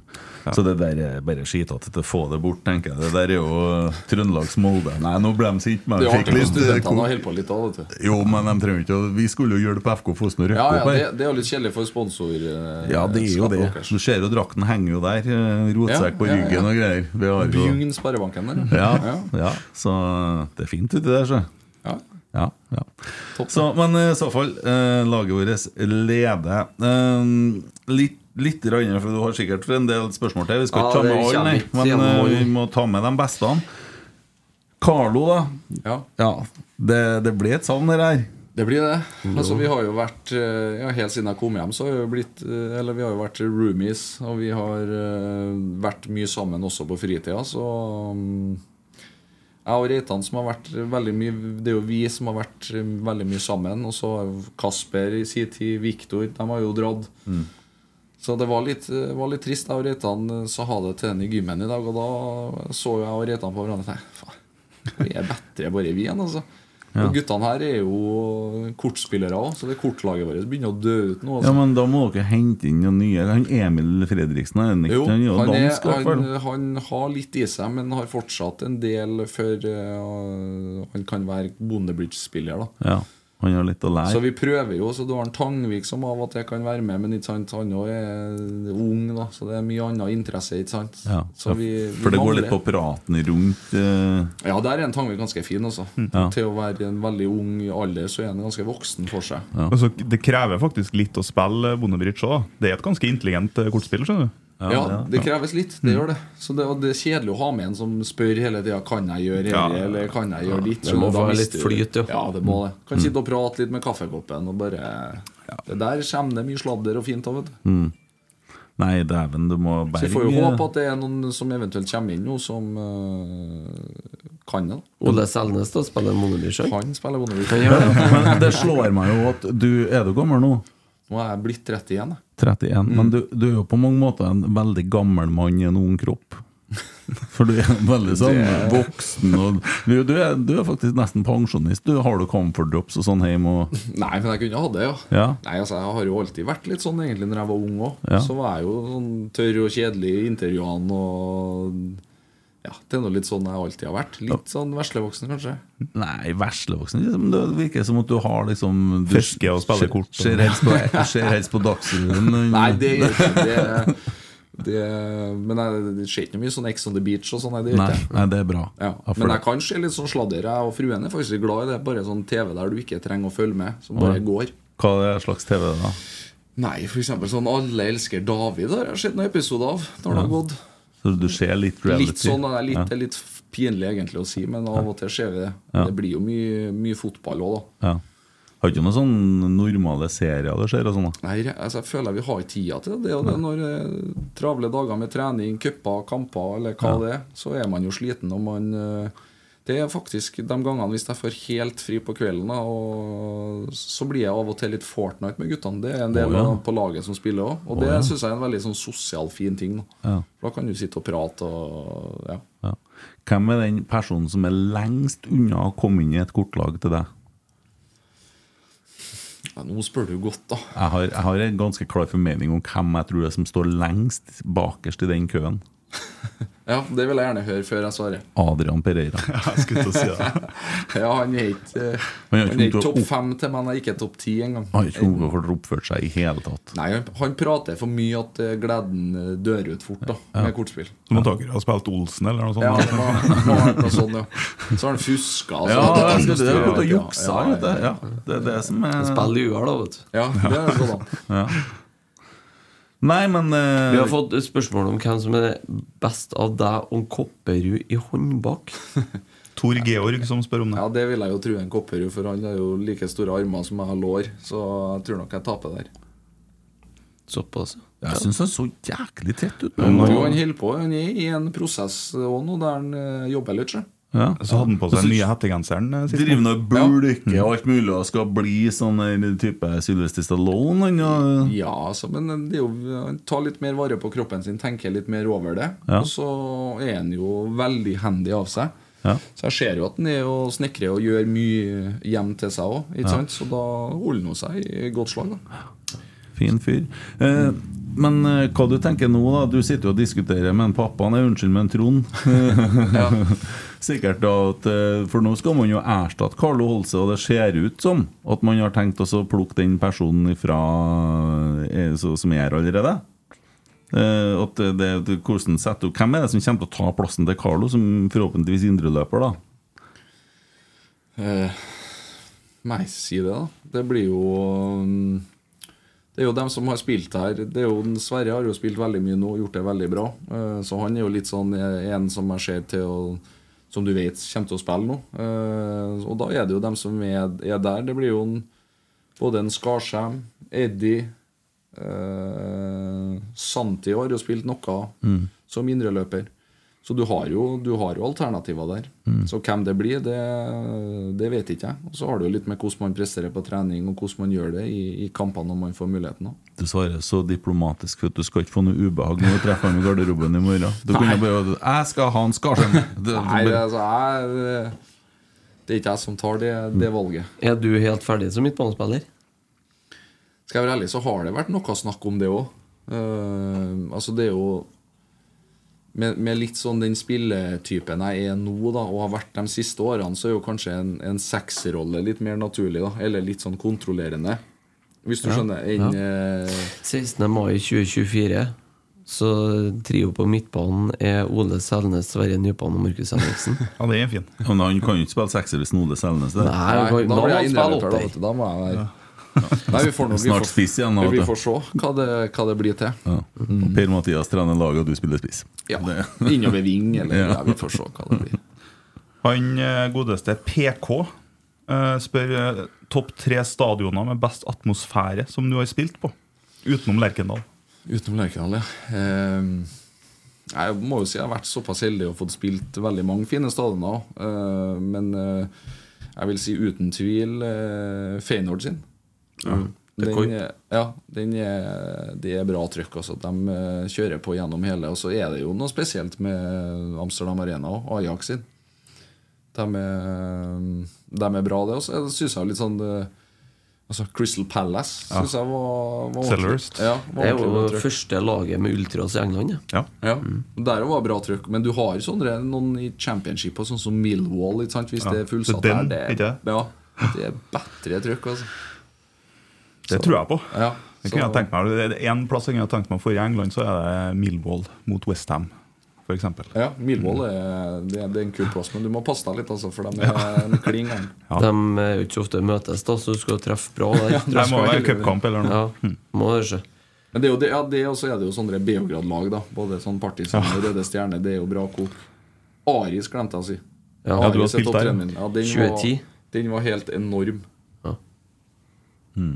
Så det der er bare skitete til å få det bort, tenker jeg. Det der er jo Trøndelags Molde. Nei, nå ble de sinte. men Det fikk litt, studentene har holde på litt av vet du. Jo, men de trenger ikke å Vi skulle jo det på FK Fosen og røkke Ja, ja, opp her. det, det er jo litt kjedelig for sponsor... eh, Ja, det er jo det. Du ser jo drakten henger jo der. eh, Rotsekk på Ja, ja, ja. ryggen og greier. Vi har jo Bjugn Sparebanken der. Ja, ja, så det er fint uti der, så. Ja. Ja, ja. Så, men i så fall, eh, laget vårt leder. Eh, litt, litt rann, for du har sikkert en del spørsmål til. Vi skal Ja, ikke ta med alle, nei. Men eh, vi må ta med de beste. Carlo, da. Ja. det, det ble et savn, det her. Det blir det. Altså, vi har jo vært eh, ja, Helt siden jeg kom hjem, så har vi blitt eh, Eller vi har jo vært roomies, og vi har eh, vært mye sammen også på fritida, så mm, Jeg og Reitan som har vært veldig mye Det er jo vi som har vært veldig mye sammen. Og så Kasper i sin tid, Viktor, de har jo dratt. Mm. Så det var litt, var litt trist. Jeg og Reitan sa ha det til den i gymmen i dag, og da så jeg og Reitan på hverandre og tenkte faen, vi er bedre bare vi enn, altså. Ja. Og guttene her er jo kortspillere òg, så det kortlaget vårt begynner å dø ut nå. Ja, Altså. men Da må dere hente inn noen nye. Han Emil Fredriksen er ikke? Jo, han er han, dansk, han, han har litt i seg, men har fortsatt en del før uh, han kan være Bondebridge-spiller. da Ja, han har litt å lære. Så vi prøver jo. Så du har en Tangvik som av og til kan være med, men ikke sant, han også er ung, da så det er mye annen interesse. ikke sant Ja, Så vi, vi for det går litt på praten rundt uh... Ja, der er en Tangvik ganske fin. Også. Ja. Til å være en veldig ung alder, så er han ganske voksen for seg. Altså, det krever faktisk litt å spille Bondebridge òg. Det er et ganske intelligent eh, kortspill. skjønner du Ja, det kreves litt. Det gjør det. Så det, det er kjedelig å ha med en som spør hele tida Kan jeg gjøre Ja. eller kan jeg gjøre ditt. det må være litt flyt, jo. Ja, det må det. Kan sitte og prate litt med kaffekoppen og bare Det der kommer det mye sladder og fint av, vet du. mm. Nei, dæven, du må Så berge vi får jo håpe at det er noen som eventuelt kommer inn nå, som uh, kan det. Ole Selnes da spiller Monebridge. Han spiller Bondeby. Det. Men det slår meg jo at du Er du gammel nå? Nå er jeg blitt 30 igjen. jeg. 31. Mm. Men du, du er jo på mange måter en veldig gammel mann i en ung kropp. For du er veldig sånn voksen og du, du, er, du er faktisk nesten pensjonist. Du Har du comfort drops og sånn hjemme? Og, Nei, men jeg kunne hatt det, ja. ja. Nei, altså Jeg har jo alltid vært litt sånn egentlig når jeg var ung òg. Ja. Så var jeg jo sånn tørr og kjedelig i intervjuene og Ja, det er nå litt sånn jeg alltid har vært. Litt sånn veslevoksen, kanskje. Nei, veslevoksen liksom, Det virker som at du har liksom du Fiske og spille kort. Ser helst på, ser helst på Dagsrevyen. Nei, det gjør ikke. Det, det, men jeg, det skjer ikke noe mye sånn Ex on the Beach og sånn. Nei, det Nei, nei, det er bra. Ja. Men jeg kan se litt sånn sladder. Jeg og fruen er faktisk glad i det. Bare sånn TV der du ikke trenger å følge med, som bare går. Hva er slags TV, da? Nei, eksempel sånn Alle elsker David har jeg sett noen episoder av. Når det har gått Så du ser litt reality? Litt sånn, det er litt, Ja. litt pinlig egentlig å si, men av og til ser vi det. Det blir jo mye, mye fotball òg, da. Ja. Har ikke noen sånne normale serier skjer? og sånn? Nei, altså, jeg føler vi har tida til det. Er det når eh, travle dager med trening, cuper, kamper eller hva det er, så er man jo sliten. Og man eh, Det er faktisk de gangene hvis jeg får helt fri på kvelden, og så blir jeg av og til litt Fortnite med guttene. Det er en del oh, ja. på laget som spiller òg. Og Å, det ja. syns jeg er en veldig sånn sosial, fin ting. Da. Ja. Da kan du sitte og prate og ja. Ja. Hvem er den personen som er lengst unna å komme inn i et kortlag til deg? ja. Nå spør du godt, da. Jeg har, jeg har en ganske klar formening om hvem jeg tror det er som står lengst bakerst i den køen. Ja, Det vil jeg gjerne høre før jeg svarer. Adrian Pereira. Jeg si det. Ja, Han er ikke, Han er topp fem til, men han er ikke topp ti engang. Han har ikke noe for oppført seg i hele tatt. Nei, han- han prater for mye at eh, gleden eh, dør ut fort da, med kortspill. Som antakelig har spilt Olsen eller noe sånt. Ja, det må, må ha noe sånt, ja. Så har han fuska. Ja, det, det, det er godt å jukse, vet. Ja, det er det som er Spiller i UR, da, vet du. Ja, det er sånn, sånn. Ja. Nei, men uh... Vi har fått et spørsmål om hvem som er best av deg og Kopperud i håndbak. Tor Georg som spør om det. Ja, det vil jeg jo tro en Kopperud, for han har jo like store armer som jeg har lår. Så jeg tror nok jeg taper der. Såpass. Jeg syns han så jæklig tett ut. Men jo, han holder på. Han er i en prosess òg nå der han eh, jobber litt. sjø. Ja. Så hadde han på seg den nye hettegenseren eh. Driver og bulker og alt mulig og skal bli sånn type Sylvester Stallone. Og- Ja, altså, men det er jo, han tar litt mer vare på kroppen sin, tenker litt mer over det. Ja. Og så er han jo veldig handy av seg. Ja. Så jeg ser jo at han er og snekrer og gjør mye hjem til seg òg. Ja. Så da holder han seg i godt slag. da Fin fyr. Eh, men eh, hva du tenker nå, da? Du sitter jo og diskuterer med en pappa Nei, unnskyld, med en Trond. Sikkert da at eh, For nå skal man jo erstatte Carlo Holse, og det ser ut som at man har tenkt å plukke den personen ifra eh, som er her allerede. Eh, at det, hvordan setter Hvem er det som kommer til å ta plassen til Carlo, som forhåpentligvis indreløper, da? Eh, nei, si det, da. Det blir jo um, Det er jo dem som har spilt her. Det er jo, Sverre har jo spilt veldig mye nå og gjort det veldig bra. Så han er jo litt sånn en som jeg ser til å Som du vet kommer til å spille nå. Eh, og da er det jo dem som er, er der. Det blir jo en, både en Skarsheim, Eddie eh, Santi har jo spilt noe Mm. som indreløper. Så du har jo, du har jo alternativer der. Mm. Så hvem det blir, det, det vet ikke jeg. Og så har det jo litt med hvordan man presterer på trening, og hvordan man gjør det i, i kampene når man får muligheten. da. Du svarer så diplomatisk, at du skal ikke få noe ubehag når du treffer ham i garderoben i morgen. Du kunne bare bare 'Jeg skal ha en Skarsheim'. Nei, det, altså, jeg, det er ikke jeg som tar det, det valget. Er du helt ferdig som midtbanespiller? Skal jeg være ærlig, så har det vært noe snakk om det òg. altså, det er jo med, med litt sånn den spilletypen jeg er nå, da, og har vært de siste årene, så er jo kanskje en, en sexrolle litt mer naturlig, da. Eller litt sånn kontrollerende. Hvis du Ja, skjønner. En, eh, 16. mai 2024 så trio på midtbanen er Ole Selnes, Sverre Nypan og Markus Henriksen. Ja, det er fin. Men han kan jo ikke spille sekser hvis Ole Selnes det. Nei, han da, da da blir må jeg spille innrømmer, da, åtter. vet du. Da må jeg være Nei, vi får, vi Snart får- spiss igjen, Nå, Vi får se hva det, hva det blir til. Ja. Og Per Mathias trener laget, og du spiller spiss. Ja, Innover ving, eller Ja. ja. vi får se hva det blir. Han eh, godeste PK eh, spør eh, topp tre stadioner med best atmosfære som du har spilt på, utenom Lerkendal. Utenom Lerkendal, ja. Jeg må jo si jeg har vært såpass heldig og fått spilt veldig mange fine stadioner. Eh, men jeg vil si uten tvil Feyenoord sin. Ja, det er den, ja, den er, det er bra trykk. Altså. De eh, kjører på gjennom hele. Og så er det jo noe spesielt med Amsterdam Arena og Ajax sin. De er, de er bra, det. Og så syns jeg litt sånn eh, Altså Crystal Palace Ja. synes jeg var, var. Ja, Det er jo første laget med ultras i England. Ja. Ja. Ja, Der var bra trykk. Men du har sånne, noen i championship, sånn som Millwall. Ikke sant? Hvis Ja. det er fullsatt Det den, der, det, ja, det er bedre trykk. Altså. Det tror jeg på. Ja, det kunne jeg tenkt meg. Det er en plass jeg kunne tenkt meg for i England, så er det Millwall mot Westham. f.eks. Ja, Milvold er, det, er- en kul plass, men du må passe deg litt, altså, for de er en kling gang. De er jo ikke så ofte møtes, da, så du skal treffe bra der. Ja, det må være cupkamp eller noe. Ja, må det ikke. Men det er jo det, ja, det og så er det jo sånne Beograd-lag, da. Både sånn Partisan og Røde Stjerne. Det er jo bra kok. Aris glemte jeg å si. Ja. Ja, du har spilt der. Ja, den 2010. Var, den var helt enorm.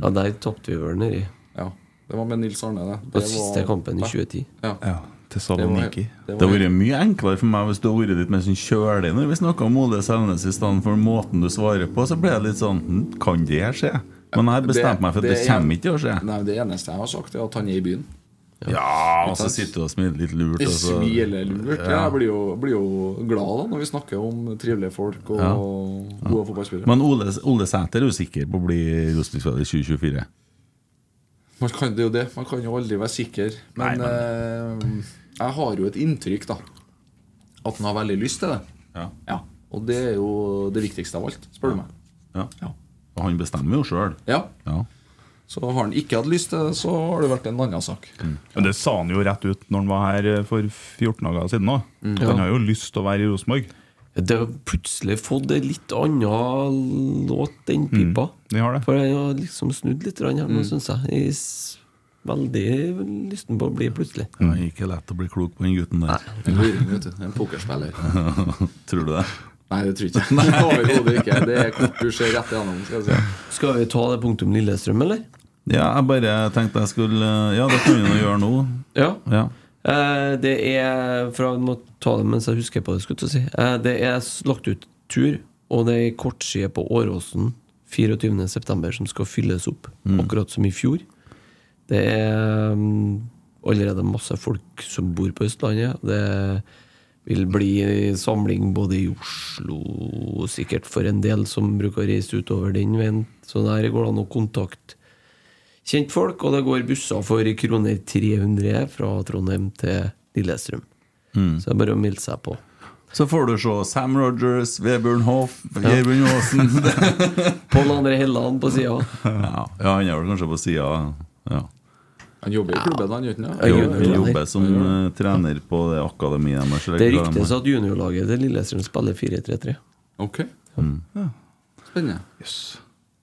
Ja, der tapte vi vel nedi. Ja. Det var med Nils Arne, det. På siste kampen i 2010. Ja. til Saloniki. Det var- hadde vært mye enklere for meg hvis du hadde vært litt mer sånn kjølig når vi snakka om Ole Selnes i stedet for måten du svarer på. Så ble det litt sånn hm, Kan det skje? Men jeg har bestemt meg for at det, det kommer ikke til å skje. Nei, Det eneste jeg har sagt, er at han er i byen. Ja, og så sitter du og smiler litt lurt. Det og så- smiler lurt. Ja. Jeg blir jo, blir jo glad da når vi snakker om trivelige folk og Ja. gode fotballspillere. Men Ole, Ole Sæter er jo sikker på å bli Rosenborg-spiller i 2024. Man kan, det jo det. Man kan jo aldri være sikker. Men, eh, jeg har jo et inntrykk, da. At han har veldig lyst til det. Ja. Og det er jo det viktigste av alt, spør du meg. Ja. Og han bestemmer jo sjøl. Ja. Ja. Så har han ikke hatt lyst til det, så har det vært en annen sak. Men det sa han jo rett ut når han var her eh, for 14 dager siden òg. Mm. Han har jo lyst til å være i Rosenborg. Det har plutselig fått en litt annen låt, den pipa. de har det. For jeg har liksom snudd litt her nå, Mm. syns jeg. Jeg veldig lysten på å bli plutselig. Det er ikke lett å bli klok på den gutten der. Nei. En pokerspiller. Tror du det? Nei, det tror jeg ikke. Overhodet ikke. Det er kort du ser rett igjennom. Skal si. Skal vi ta det punktum Lillestrøm, eller? Ja, jeg bare tenkte jeg skulle Ja, det kan vi nå gjøre nå. Ja. Ja. Eh, det er For jeg må ta det mens jeg husker på det. Skulle jeg si. Eh, det er lagt ut tur, og det er kortside på Åråsen 24.9. som skal fylles opp, Mm. akkurat som i fjor. Det er um, allerede masse folk som bor på Østlandet. Det vil bli samling både i Oslo, sikkert for en del som bruker å reise utover den veien. Så der går det an å kontakte kjentfolk, og det går busser for kroner 300 fra Trondheim til Lillestrøm. Mm. Så det er bare å melde seg på. Så får du se Sam Rogers, Vebjørn Hoff, Gjermund Aasen. Pål André Helland på sida. ja, ja, han er vel kanskje på sida. Ja. Han jobber i klubben, han uten det? Han jobber som eh, trener på det akademiet deres. Det ryktes at juniorlaget til Lillestrøm spiller 4-3-3. Ok. Mm. Spennende.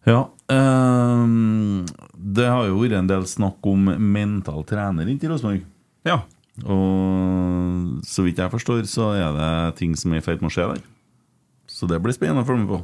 Ja. ehm, det har jo vært en del snakk om mental trener inntil Rosenborg. Ja. Og så vidt jeg forstår, så er det ting som er i ferd med å skje der. Så det blir spennende å følge med på.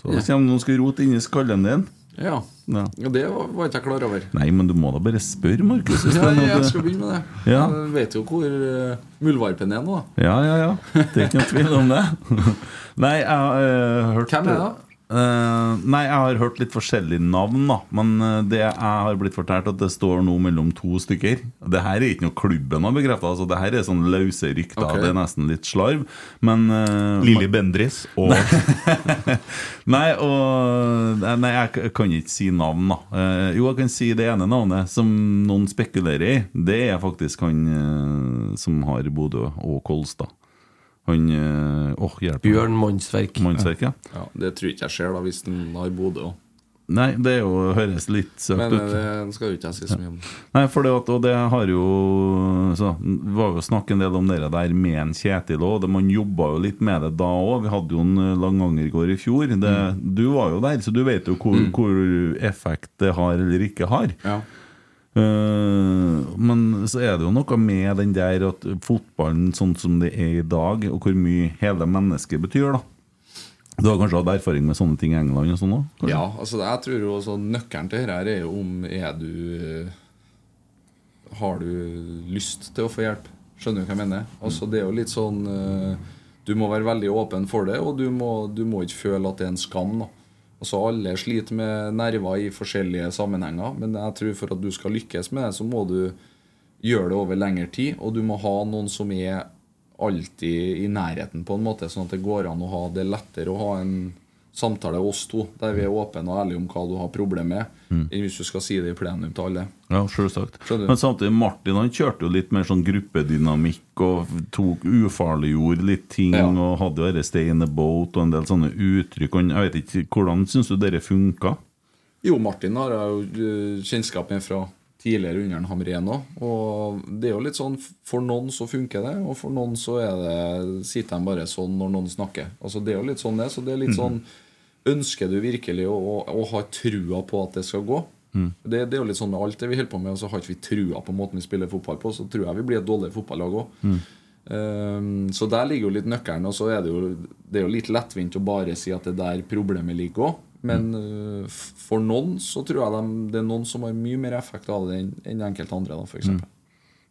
Så Ja. det kommer noen skal rote inni skallen din. Ja. Ja. ja. Det var, var ikke jeg klar over. Nei, men du må da bare spørre, Markus. hvis Ja, er jeg skal begynne med det. Ja. Jeg vet jo hvor uh, muldvarpen er nå. da. Ja, ja, ja. Det er ikke noe tvil om det. Nei, jeg har uh, hørt Hvem er det? Eh, nei, jeg har hørt litt forskjellige navn, da. Men eh, det jeg har blitt fortalt, at det står nå mellom to stykker. Det her er ikke noe klubben har bekrefta. Altså, det her er sånn løse rykter. Okay. Det er nesten litt slarv. Men uh, Lilly Bendris og Nei, og Nei, jeg kan ikke si navn, da. Uh, jo, jeg kan si det ene navnet som noen spekulerer i. Det er faktisk han som har Bodø og Kolstad. Han eh, Åh, hjelp. Bjørn Mannsverk. Mannsverk, ja. Ja, det tror ikke jeg skjer da hvis den har Bodø òg. Nei, det er jo, høres litt søkt Men ut. Men det skal jo ikke jeg si så mye om. Nei, for det, at- og det har jo så, var jo snakk en del om det der med en Kjetil òg. Man jobba jo litt med det da òg. Vi hadde jo en eh, Langangergård i fjor. Det, Du var jo der, så du vet jo hvor, hvor effekt det har eller ikke har. Ja. Eh, men så er det jo noe med den der at fotballen sånn som det er i dag, og hvor mye hele mennesket betyr, da. Du har kanskje hatt erfaring med sånne ting i England og sånn da Ja, altså jeg tror jo også Nøkkelen til dette er jo om er du eh, Har du lyst til å få hjelp? Skjønner du hva jeg mener? Altså Det er jo litt sånn eh, Du må være veldig åpen for det, og du må, du må ikke føle at det er en skam. da Altså Alle sliter med nerver i forskjellige sammenhenger, men jeg tror for at du skal lykkes med det, så må du gjøre det over lengre tid, og du må ha noen som er alltid i nærheten, på en måte, sånn at det går an å ha det lettere å ha en samtale oss to, der vi er åpne og ærlige om hva du har problemer med, Mm. hvis du skal si det i plenum til alle. Ja, selvsagt. Men samtidig, Martin han kjørte jo litt mer sånn gruppedynamikk og tok ufarliggjorde litt ting Ja. og hadde jo dette 'stay in the boat' og en del sånne uttrykk. Og Jeg vet ikke, Hvordan syns du dere funka? Jo, Martin har jeg jo eh, kjennskap med fra tidligere under en Hamren òg. Og det er jo litt sånn For noen så funker det, og for noen så er det sitter de bare sånn når noen snakker. Altså Det er jo litt sånn det. Så det er litt Mhm. sånn Ønsker du virkelig å, å, å ha trua på at det skal gå? Mm. Det, det er jo litt sånn med alt det vi holder på med, og så har ikke vi trua på måten vi spiller fotball på, så tror jeg vi blir et dårligere fotballag òg. Mm. så der ligger jo litt nøkkelen. Og så er det jo, det er jo litt lettvint å bare si at det er der problemet ligger òg. Men f- for noen så tror jeg de, det er noen som har mye mer effekt av det enn enn enkelte andre. da, for eksempel.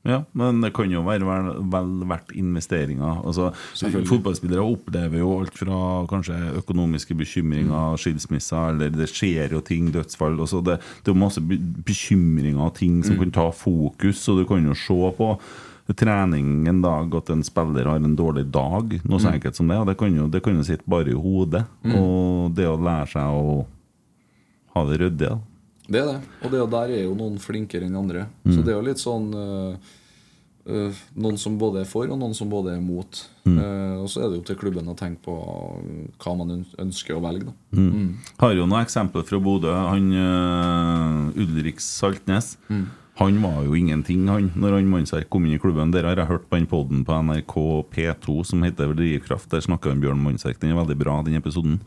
Ja, men det kan jo være vel, vel verdt investeringer. Altså, fotballspillere opplever jo alt fra kanskje økonomiske bekymringer, skilsmisser, eller det skjer jo ting, dødsfall. Også det, det er masse bekymringer og ting som Mm. kan ta fokus, og du kan jo se på trening en dag at en spiller har en dårlig dag, noe så Mm. enkelt som det. Og det kan jo, det kan jo sitte bare i hodet. Mm. Og det å lære seg å ha det ryddig. Det er det. Og det, der er jo noen flinkere enn andre. Mm. Så det er jo litt sånn uh, uh, Noen som både er for, og noen som både er mot. Mm. Uh, og så er det jo til klubben å tenke på hva man ønsker å velge. da Mm. Har jo noen eksempler fra Bodø. Han Ulrik Saltnes. Mm. Han var jo ingenting, han, når han Mannsverk kom inn i klubben. Der har jeg hørt på den podden på NRK P2 som heter Drivkraft. Der snakker han Bjørn Mannsverk. Den er veldig bra, den episoden.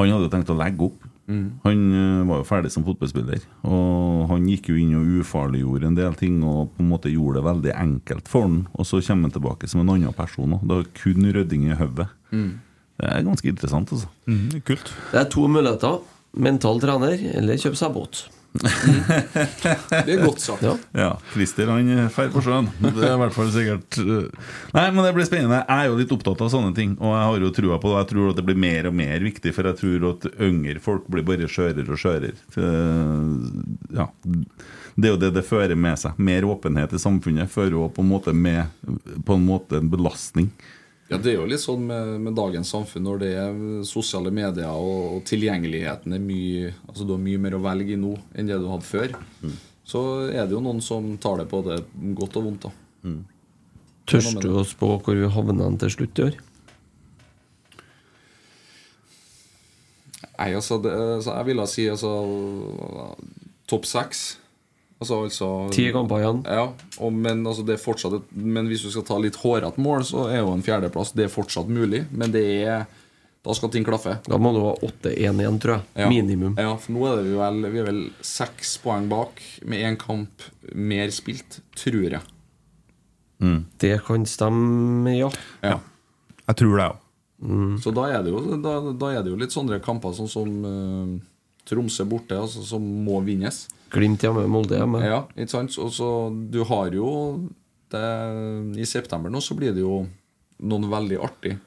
Han hadde jo tenkt å legge opp. Mm. Han eh, var jo ferdig som fotballspiller. Og han gikk jo inn og ufarliggjorde en del ting og på en måte gjorde det veldig enkelt for han. Og så kommer han tilbake som en annen person. også. Det var kun rydding i hodet. Mm. Det er ganske interessant, altså. kult. Det er to muligheter. Mental trener eller kjøpe seg båt. Det er godt sagt. Ja. Ja, Christer han drar på sjøen. Det er i hvert fall sikkert uh, Nei, men det blir spennende. Jeg er jo litt opptatt av sånne ting, og jeg har jo trua på det. Jeg tror at det blir mer og mer viktig, for jeg tror at yngre folk blir bare skjørere og skjørere. Uh, Ja. Det er jo det det fører med seg. Mer åpenhet i samfunnet fører jo på en måte med På en måte en belastning. Ja, Det er jo litt sånn med, med dagens samfunn når det er sosiale medier og, og tilgjengeligheten er mye Altså Du har mye mer å velge i nå enn det du hadde før. Så er det jo noen som tar det på det godt og vondt. da Tørs du å spå hvor vi havner til slutt i år? Nei, altså, det, altså Jeg ville si altså topp seks. Altså, altså Ti kamper igjen. Ja, og, men, altså, det er fortsatt et, men hvis du skal ta litt hårete mål, så er jo en fjerdeplass Det er fortsatt mulig, men det er da skal ting klaffe. Da må du ha 8-1 igjen, tror jeg. Ja. Minimum. Ja, for nå er det vi vel, vi er vel seks poeng bak med én kamp mer spilt, tror jeg. Det kan stemme, ja. Ja. Jeg tror det òg. Så da er, det jo, da, da er det jo litt sånne kamper sånn som uh, Tromsø borte, altså, som må vinnes. Glimt hjemme, Molde hjemme. Ja, ikke sant? Og så du har jo det, I september nå så blir det jo noen veldig artige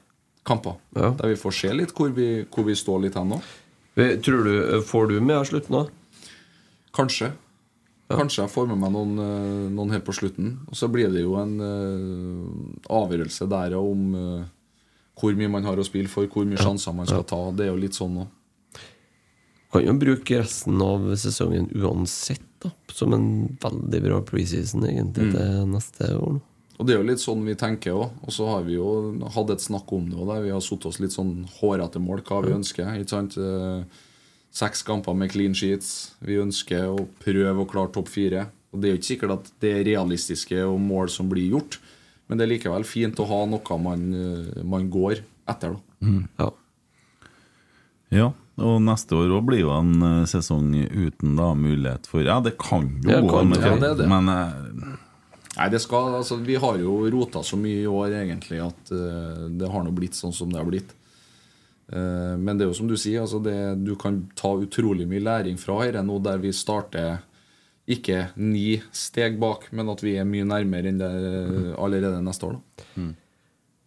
kamper. Ja. Der vi får se litt hvor vi, hvor vi står litt hen nå. Tror du, Får du med slutten da? Kanskje. Kanskje jeg får med meg noen, eh, noen helt på slutten. Og så blir det jo en uh, avgjørelse der om uh, hvor mye man har å spille for, hvor mye sjanser man skal ta. Det er jo litt sånn nå. Kan jo bruke resten av sesongen uansett da som en veldig bra preseason egentlig Mm. til neste år. nå Og det er jo litt sånn vi tenker òg. Og så har vi jo hatt et snakk om det Og der vi har satt oss litt sånn hårete mål hva vi ønsker. Ikke sant? Eh, Seks kamper med clean sheets. Vi ønsker å prøve å klare topp fire. Og Det er jo ikke sikkert at det er realistiske og mål som blir gjort, men det er likevel fint å ha noe man, eh, man går etter. da Ja. Ja, og neste år òg blir jo en eh, sesong uten da mulighet for Ja, det kan jo Ja, gå, ja, det det. men eh, Nei, det skal, altså, Vi har jo rota så mye i år egentlig at uh, det har nå blitt sånn som det har blitt. Uh, men det er jo som du sier, altså det, du kan ta utrolig mye læring fra dette nå der vi starter ikke ni steg bak, men at vi er mye nærmere enn det allerede neste år. da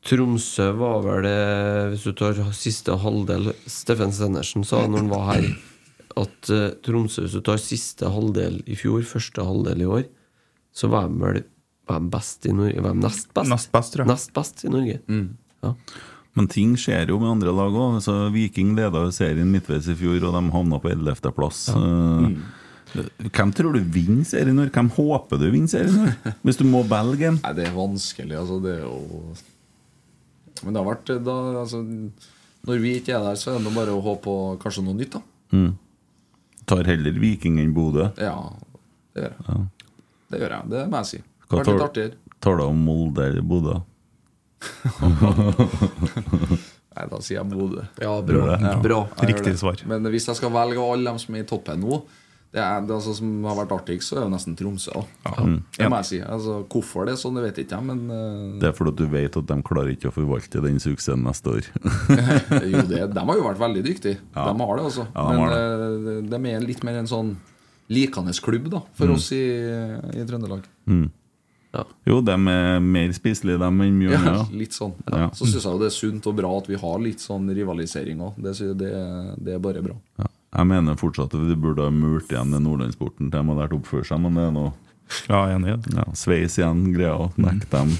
Tromsø var vel det Hvis du tar siste halvdel Steffen Stenersen sa når han var her, at eh, Tromsø, hvis du tar siste halvdel i fjor, første halvdel i år, så var de vel var de best i Norge? Var de nest best? Nest best, tror jeg. Nest best i Norge. Ja. Men ting skjer jo med andre lag òg. Altså, Viking leda serien midtveis i fjor, og de havna på 11.-plass. Hvem tror du vinner serien i år? Hvem håper du vinner serien i år? Hvis du må velge en? Nei, det er vanskelig. altså det er jo Men det har vært da, altså, Når vi ikke er der, så er det bare å håpe på kanskje noe nytt. da Mm. Tar heller Viking enn Bodø. Ja, Det gjør jeg. Det gjør jeg, det må jeg si. Hva vært litt tar, artigere. tar du om Molde eller Bodø? Nei, da sier jeg Bodø. Ja, bra. Ja. Bra. Riktig svar. Men hvis jeg skal velge alle dem som er i toppen nå det er, det altså, Som har vært artigst, så er det nesten Tromsø. Ja. Mm. Det må jeg si. Altså, hvorfor det er sånn, det vet ikke jeg, men uh... Det er fordi du vet at de klarer ikke å forvalte den suksessen neste år. jo, det, De har jo vært veldig dyktige. Ja. De har det, altså. Ja, de men det. eh, de er litt mer en sånn likende klubb da for Mm. oss i, i Trøndelag. Mm. Jo, de er mer spiselige, dem, enn mye Ja, litt sånn. Ja. Så syns jeg jo det er sunt og bra at vi har litt sånn rivalisering òg. Det, det, det er bare bra. Ja. Jeg mener fortsatt at de burde ha murt igjen den nordlandsporten til de hadde vært oppføre seg, men det er noe Ja, enig ja, Sveis igjen, greia. Nekk dem.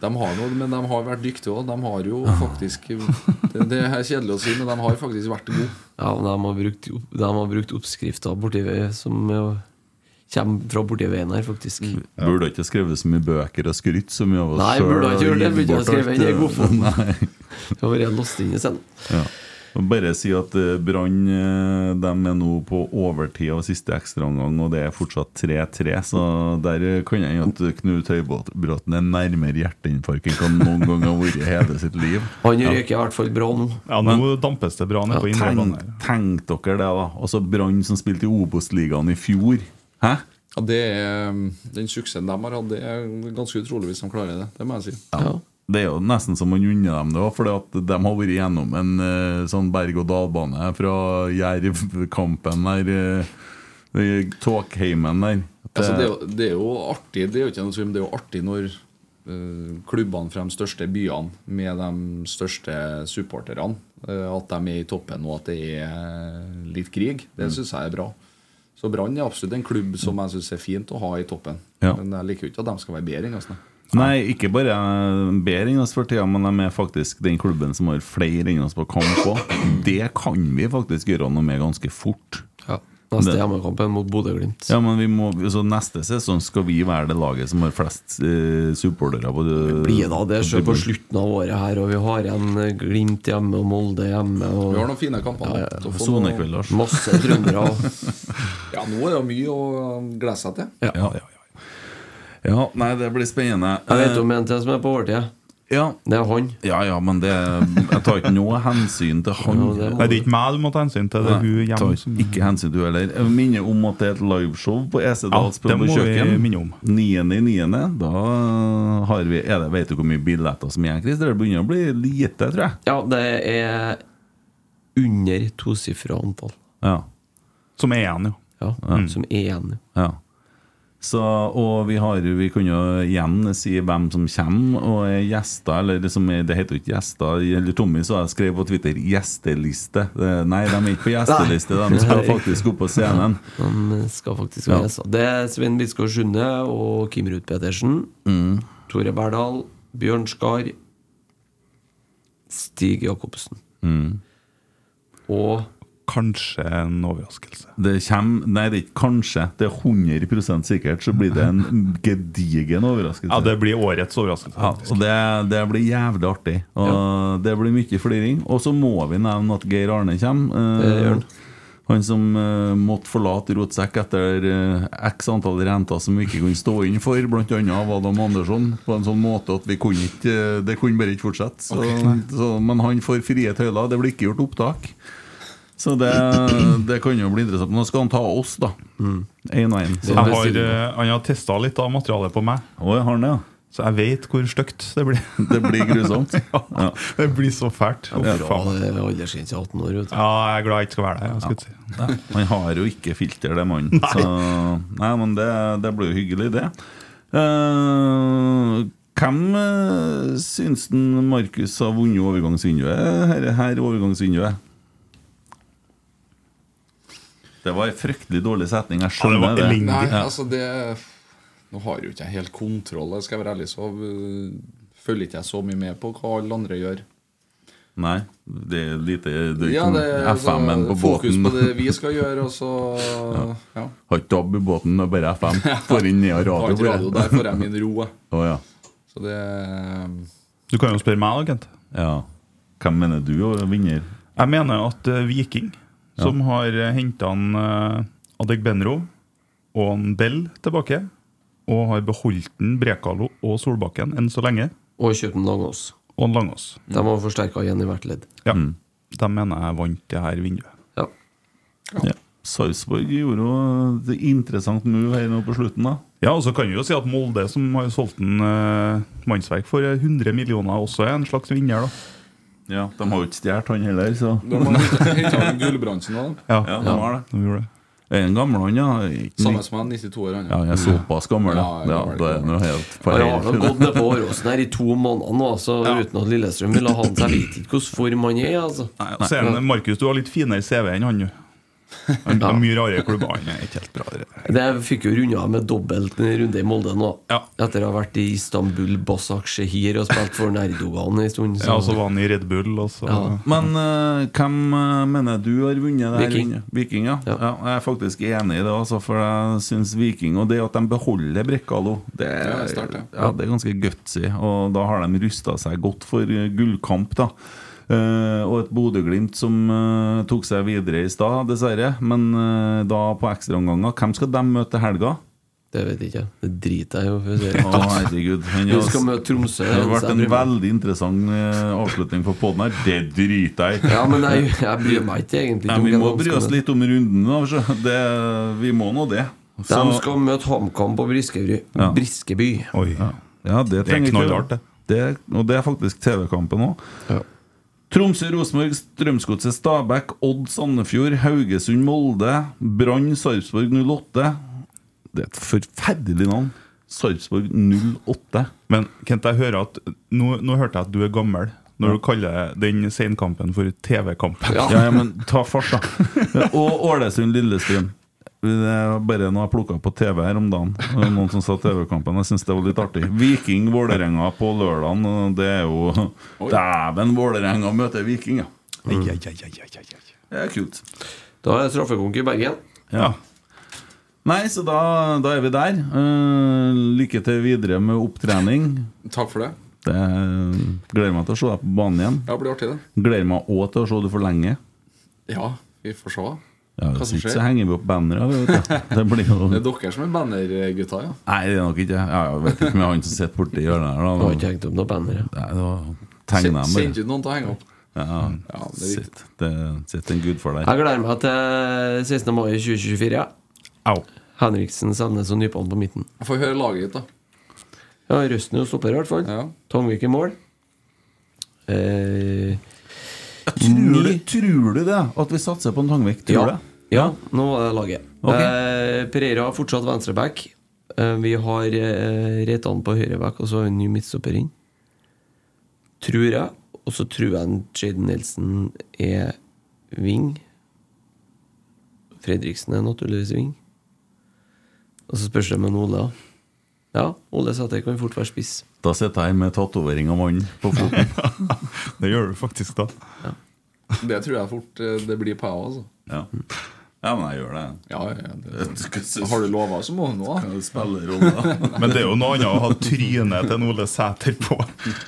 De har noe, men de har vært dyktige òg. De har jo faktisk det, det er kjedelig å si, men de har faktisk vært gode. Ja, de har brukt, de har brukt oppskrifter borti som kommer fra borti veien her, faktisk. Burde ikke skrevet så mye bøker og skrytt så mye av oss Nei, burde ikke gjøre det. Burde ikke ha skrevet en i godfoten. Det har vært låst inn i scenen. Ja. Bare si at eh, Brann eh, er nå på overtid av siste ekstraomgang, og det er fortsatt 3-3. Så der kan jeg at Knut Høybråten er nærmere hjerteinfarkt enn han noen gang har vært i hele sitt liv. Han røyker i hvert fall bra nå. Ja, nå dampes det bra nede på indre tenk, bane. tenk dere det, da. Altså Brann som spilte i Obos-ligaen i fjor. Hæ? Ja, det er, den suksessen de har hatt, det er ganske utrolig hvis de klarer det. Det må jeg si. Ja. Det er jo nesten som man unner dem det òg, for de har vært gjennom en uh, sånn berg-og-dal-bane fra Jerv-kampen der. Uh, Tåkheimen der. Altså, det, er jo, det er jo artig Det er jo ikke noe tvil, det er jo artig når uh, klubbene fra de største byene med de største supporterne uh, At de er i toppen og at det er litt krig. Det Mm. syns jeg er bra. Så Brann er absolutt en klubb som jeg syns er fint å ha i toppen. Ja. Men jeg liker jo ikke at de skal være bedre Nesten. Nei. Ikke bare bedre enn oss for tida, men de er faktisk den klubben som har flere enn oss på kamp òg. Det kan vi faktisk gjøre noe med ganske fort. Ja. Neste hjemmekamp er mot Bodø-Glimt. Ja, men vi må, så Neste sesong skal vi være det laget som har flest eh, supportere. på det- Blir da det selv på slutten av året her, og vi har igjen eh, Glimt hjemme og Molde hjemme. Og Vi har noen fine kamper. Ja, ja. Så får Sonekveld, noe- Lars. Masse trøndere. Ja, nå er det mye å glede seg til. Ja. Ja, ja, nei, det blir spennende. Jeg vet om en til som er på overtida. Ja, Det er han. ja, ja, men det Jeg tar ikke noe hensyn til han. Ja, det Nei, det er ikke meg du må ta hensyn til, det er hun hjemme. tar ikke hensyn til hun heller. Jeg minner om at det er et liveshow på Esedals Ja, kjøkken. minne om. 9.9. Da har vi er det, Vet du hvor mye billetter som er, Christer? Det begynner å bli lite, tror jeg. Ja, det er under tosifra antall. Ja. Som er igjen, jo. Ja, Mm. Som er igjen. Ja. Så, og vi, har, vi kan jo igjen si hvem som kommer og er gjester. Eller som er, det heter jo ikke gjester. Eller Tommy så jeg skrev på Twitter 'gjesteliste'. Nei, de er ikke på gjesteliste. De skal faktisk opp på scenen. De skal faktisk Ja. være gjester. Det er Svein Biskår Sunde og Kim Ruud Petersen. Mm. Tore Berdal, Bjørn Skar, Stig Jacobsen. Mm. Og Kanskje en overraskelse. Det kommer Nei, det er ikke kanskje. Det er 100% sikkert. Så blir det en gedigen overraskelse. Ja, det blir årets overraskelse. Ja, og det, det blir jævlig artig. Og Det blir mye fliring. Og så må vi nevne at Geir Arne kommer. Eh, han. Som eh, måtte forlate Rotsekk etter eh, x antall renter som vi ikke kunne stå inn for, bl.a. av Adam Andersson, på en sånn måte at vi kunne ikke, det kunne bare ikke fortsette. Så, så, men han får frie tøyler. Det blir ikke gjort opptak. Så det, det kan jo bli interessant. Nå skal han ta oss, da. Én og én. Jeg har, eh, han har testa litt av materialet på meg, Oh, jeg har det, ja. så jeg vet hvor stygt det blir. Det blir grusomt. Ja. Det blir så fælt. Ja, bra, det er aldersgrense 18 år. Ja, jeg er glad jeg ikke skal være der. Jeg si. Han har jo ikke filter, det mannen. Så, nei, men det, det blir jo hyggelig, det. Uh, hvem uh, syns den Markus har vunnet overgangsvinduet? Her, her overgangsvinduet? Det var en fryktelig dårlig setning. Jeg Ja, det skjønner det. Nei, altså det Nå har jo ikke jeg helt kontroll, jeg skal være ærlig, så øh, følger ikke jeg så mye med på hva alle andre gjør. Nei, det er lite det er Ja, det er FM-en på altså, fokus båten. på det vi skal gjøre, og så ja. Har ikke DAB i båten, det er bare FM. Får inn ned radio. Har radio, der får jeg min ro. Oh, ja. Så det Du kan jo spørre meg, da, Kent. ja. Hvem mener du er vinner? Jeg mener at uh, Viking, som har uh, henta uh, Adegbenro og en Bell tilbake. Og har beholdt en Brekalo og Solbakken enn så lenge. Og kjøpt en Langås. Og en Langås. De har forsterka igjen i hvert ledd. Ja. De mener jeg vant det her vinduet. Ja. Ja. Sarpsborg gjorde jo et interessant move her nå på slutten, da. Ja, og så kan vi jo si at Molde, som har solgt en uh, mannsverk for 100 millioner, også er en slags vinner, da. Ja, De har jo ikke stjålet han heller, så De har henta Gullbrandsen òg. Ja, Ja, de har det. de gjorde det. Er en gammel han, ja? Samme som han, 92 år. Han, Ja, jeg er såpass gammel, ja. Ja, ja det er noe helt på Han har gått ned på Åråsen her i to måneder nå, så uten at Lillestrøm ville ha han. Så jeg vet ikke hvordan form han er. altså Nei, Markus, du har litt finere CV enn han, du. Han er mye rare klubber. Han er ikke helt bra. det. jeg fikk jo runda med dobbelt runde i Molde nå. Ja. Etter å ha vært i Istanbul, Basak-Shehir og spilt for Nerdogan en stund. Ja, og så var han i Red Bull, og så Ja. Men uh, hvem eh, mener du har vunnet det her? Viking. Viking, ja. Ja. ja. Jeg er faktisk enig i det, også, for jeg syns Viking Og det at de beholder Brekkalo, det Ja, det det er ganske gutsy. Og da har de rusta seg godt for gullkamp, da. Eh, og et Bodø-Glimt som eh, tok seg videre i stad, dessverre. Men eh, da på ekstraomganger. Hvem skal de møte til helga? Det vet jeg ikke. Det driter jeg i. å herregud. Han har- skal møte Tromsø. Det har vært en veldig interessant avslutning for poden her. Det driter jeg i. Ja, men jeg, jeg bryr meg ikke egentlig. Nei, vi må bry oss litt om runden. Da, det, vi må nå det. Så- De skal møte HamKam på Briskeby. Ja. Briskeby. Oi. ja, det, Det er knallhardt, det. det. Og det er faktisk TV-kampen òg. Tromsø, Rosenborg, Strømsgodset, Stabæk, Odd, Sandefjord, Haugesund, Molde, Brann, Sarpsborg 08. Det er et forferdelig navn. Sarpsborg 08. Men Kent, jeg hører at nå, nå hørte jeg at du er gammel når du kaller den senkampen for TV-kampen. Ja. Ja, men ta fart, da. Og Ålesund, Lillestrøm. Det er bare noe jeg plukka på TV her om dagen. Noen som sa TV-kampen. Jeg syns det var litt artig. Viking Vålerenga på lørdagen. Det er jo Dæven, Vålerenga møter Viking, ja. Mm. Det er kult. Da er det straffekonk i Bergen. Ja. Nei, så da, da er vi der. Uh, lykke til videre med opptrening. Takk for det. Det Gleder meg til å se deg på banen igjen. Ja, det blir artig, det. Gleder meg òg til å se deg for lenge. Ja, vi får se. Ja, Hva som skjer? så henger vi opp bannere. Det blir jo Det er dere som er bannergutta, ja. Nei, det er nok ikke ja, Jeg vet ikke om jeg har han som sitter borti hjørnet her. Du har ikke hengt opp noen bannere. Nei, da tegner jeg Sendte ut noen til å henge opp. Ja, Ja, det er sitt, det sitter en gud for deg. Jeg gleder meg til 16. mai 2024. Ja. Au. Henriksen, Sandnes og Nypan på midten. Jeg får høre laget ditt, da. Ja, Røsten er jo stopper, i hvert fall. Ja. Tangvik i mål. Eh, Tror du, tror du det? At vi satser på en Tangvik? Tror ja. du det? Ja, nå er det laget. Okay. Eh, Pereira har fortsatt venstreback. Eh, vi har eh, Reitan på høyreback, og så har vi en ny midtstopper inn. Tror jeg. Og så tror jeg Jaden Nelson er wing. Fredriksen er naturligvis wing. Og så spørs det med Ole, da. Ja, Ole Sæter kan fort være spiss. Da sitter jeg med tatovering av mannen på foten. Det gjør du faktisk, da. Det tror jeg fort eh, det blir på, jeg, altså. Ja. Ja, men jeg gjør det. Ja, ja, det, har du lova, så må du nå. Men det er jo noe annet å ha trynet til en Ole Sæter på.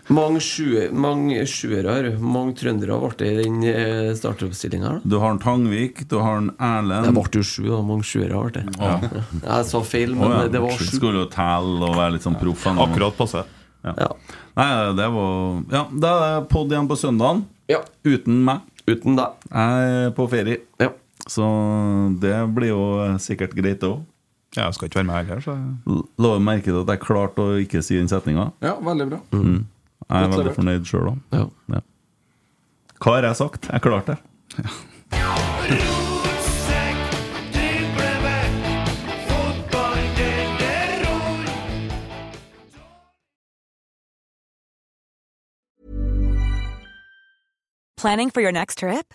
Mange sjuere mange trøndere ble det i den eh, startoppstillinga Du har en Tangvik, du har en Erlend Det ble jo sju, da. Mange sjuere ble det. Ja. Jeg sa feil, men oh, ja. det var sju. Skulle jo telle og være litt sånn proff. Akkurat passe. Ja. Ja. Nei, det var Ja, da er det pod igjen på søndagen. ja. Uten meg. Uten deg. Jeg er på ferie. Ja. Så det blir jo sikkert greit, det òg. Ja, jeg skal ikke være med her, så La meg merke til at jeg klarte å ikke si den setninga. Ja, veldig bra. Jeg er veldig fornøyd sjøl òg. Ja. Ja. Hva har jeg sagt? Jeg klarte det. Planning for your next trip?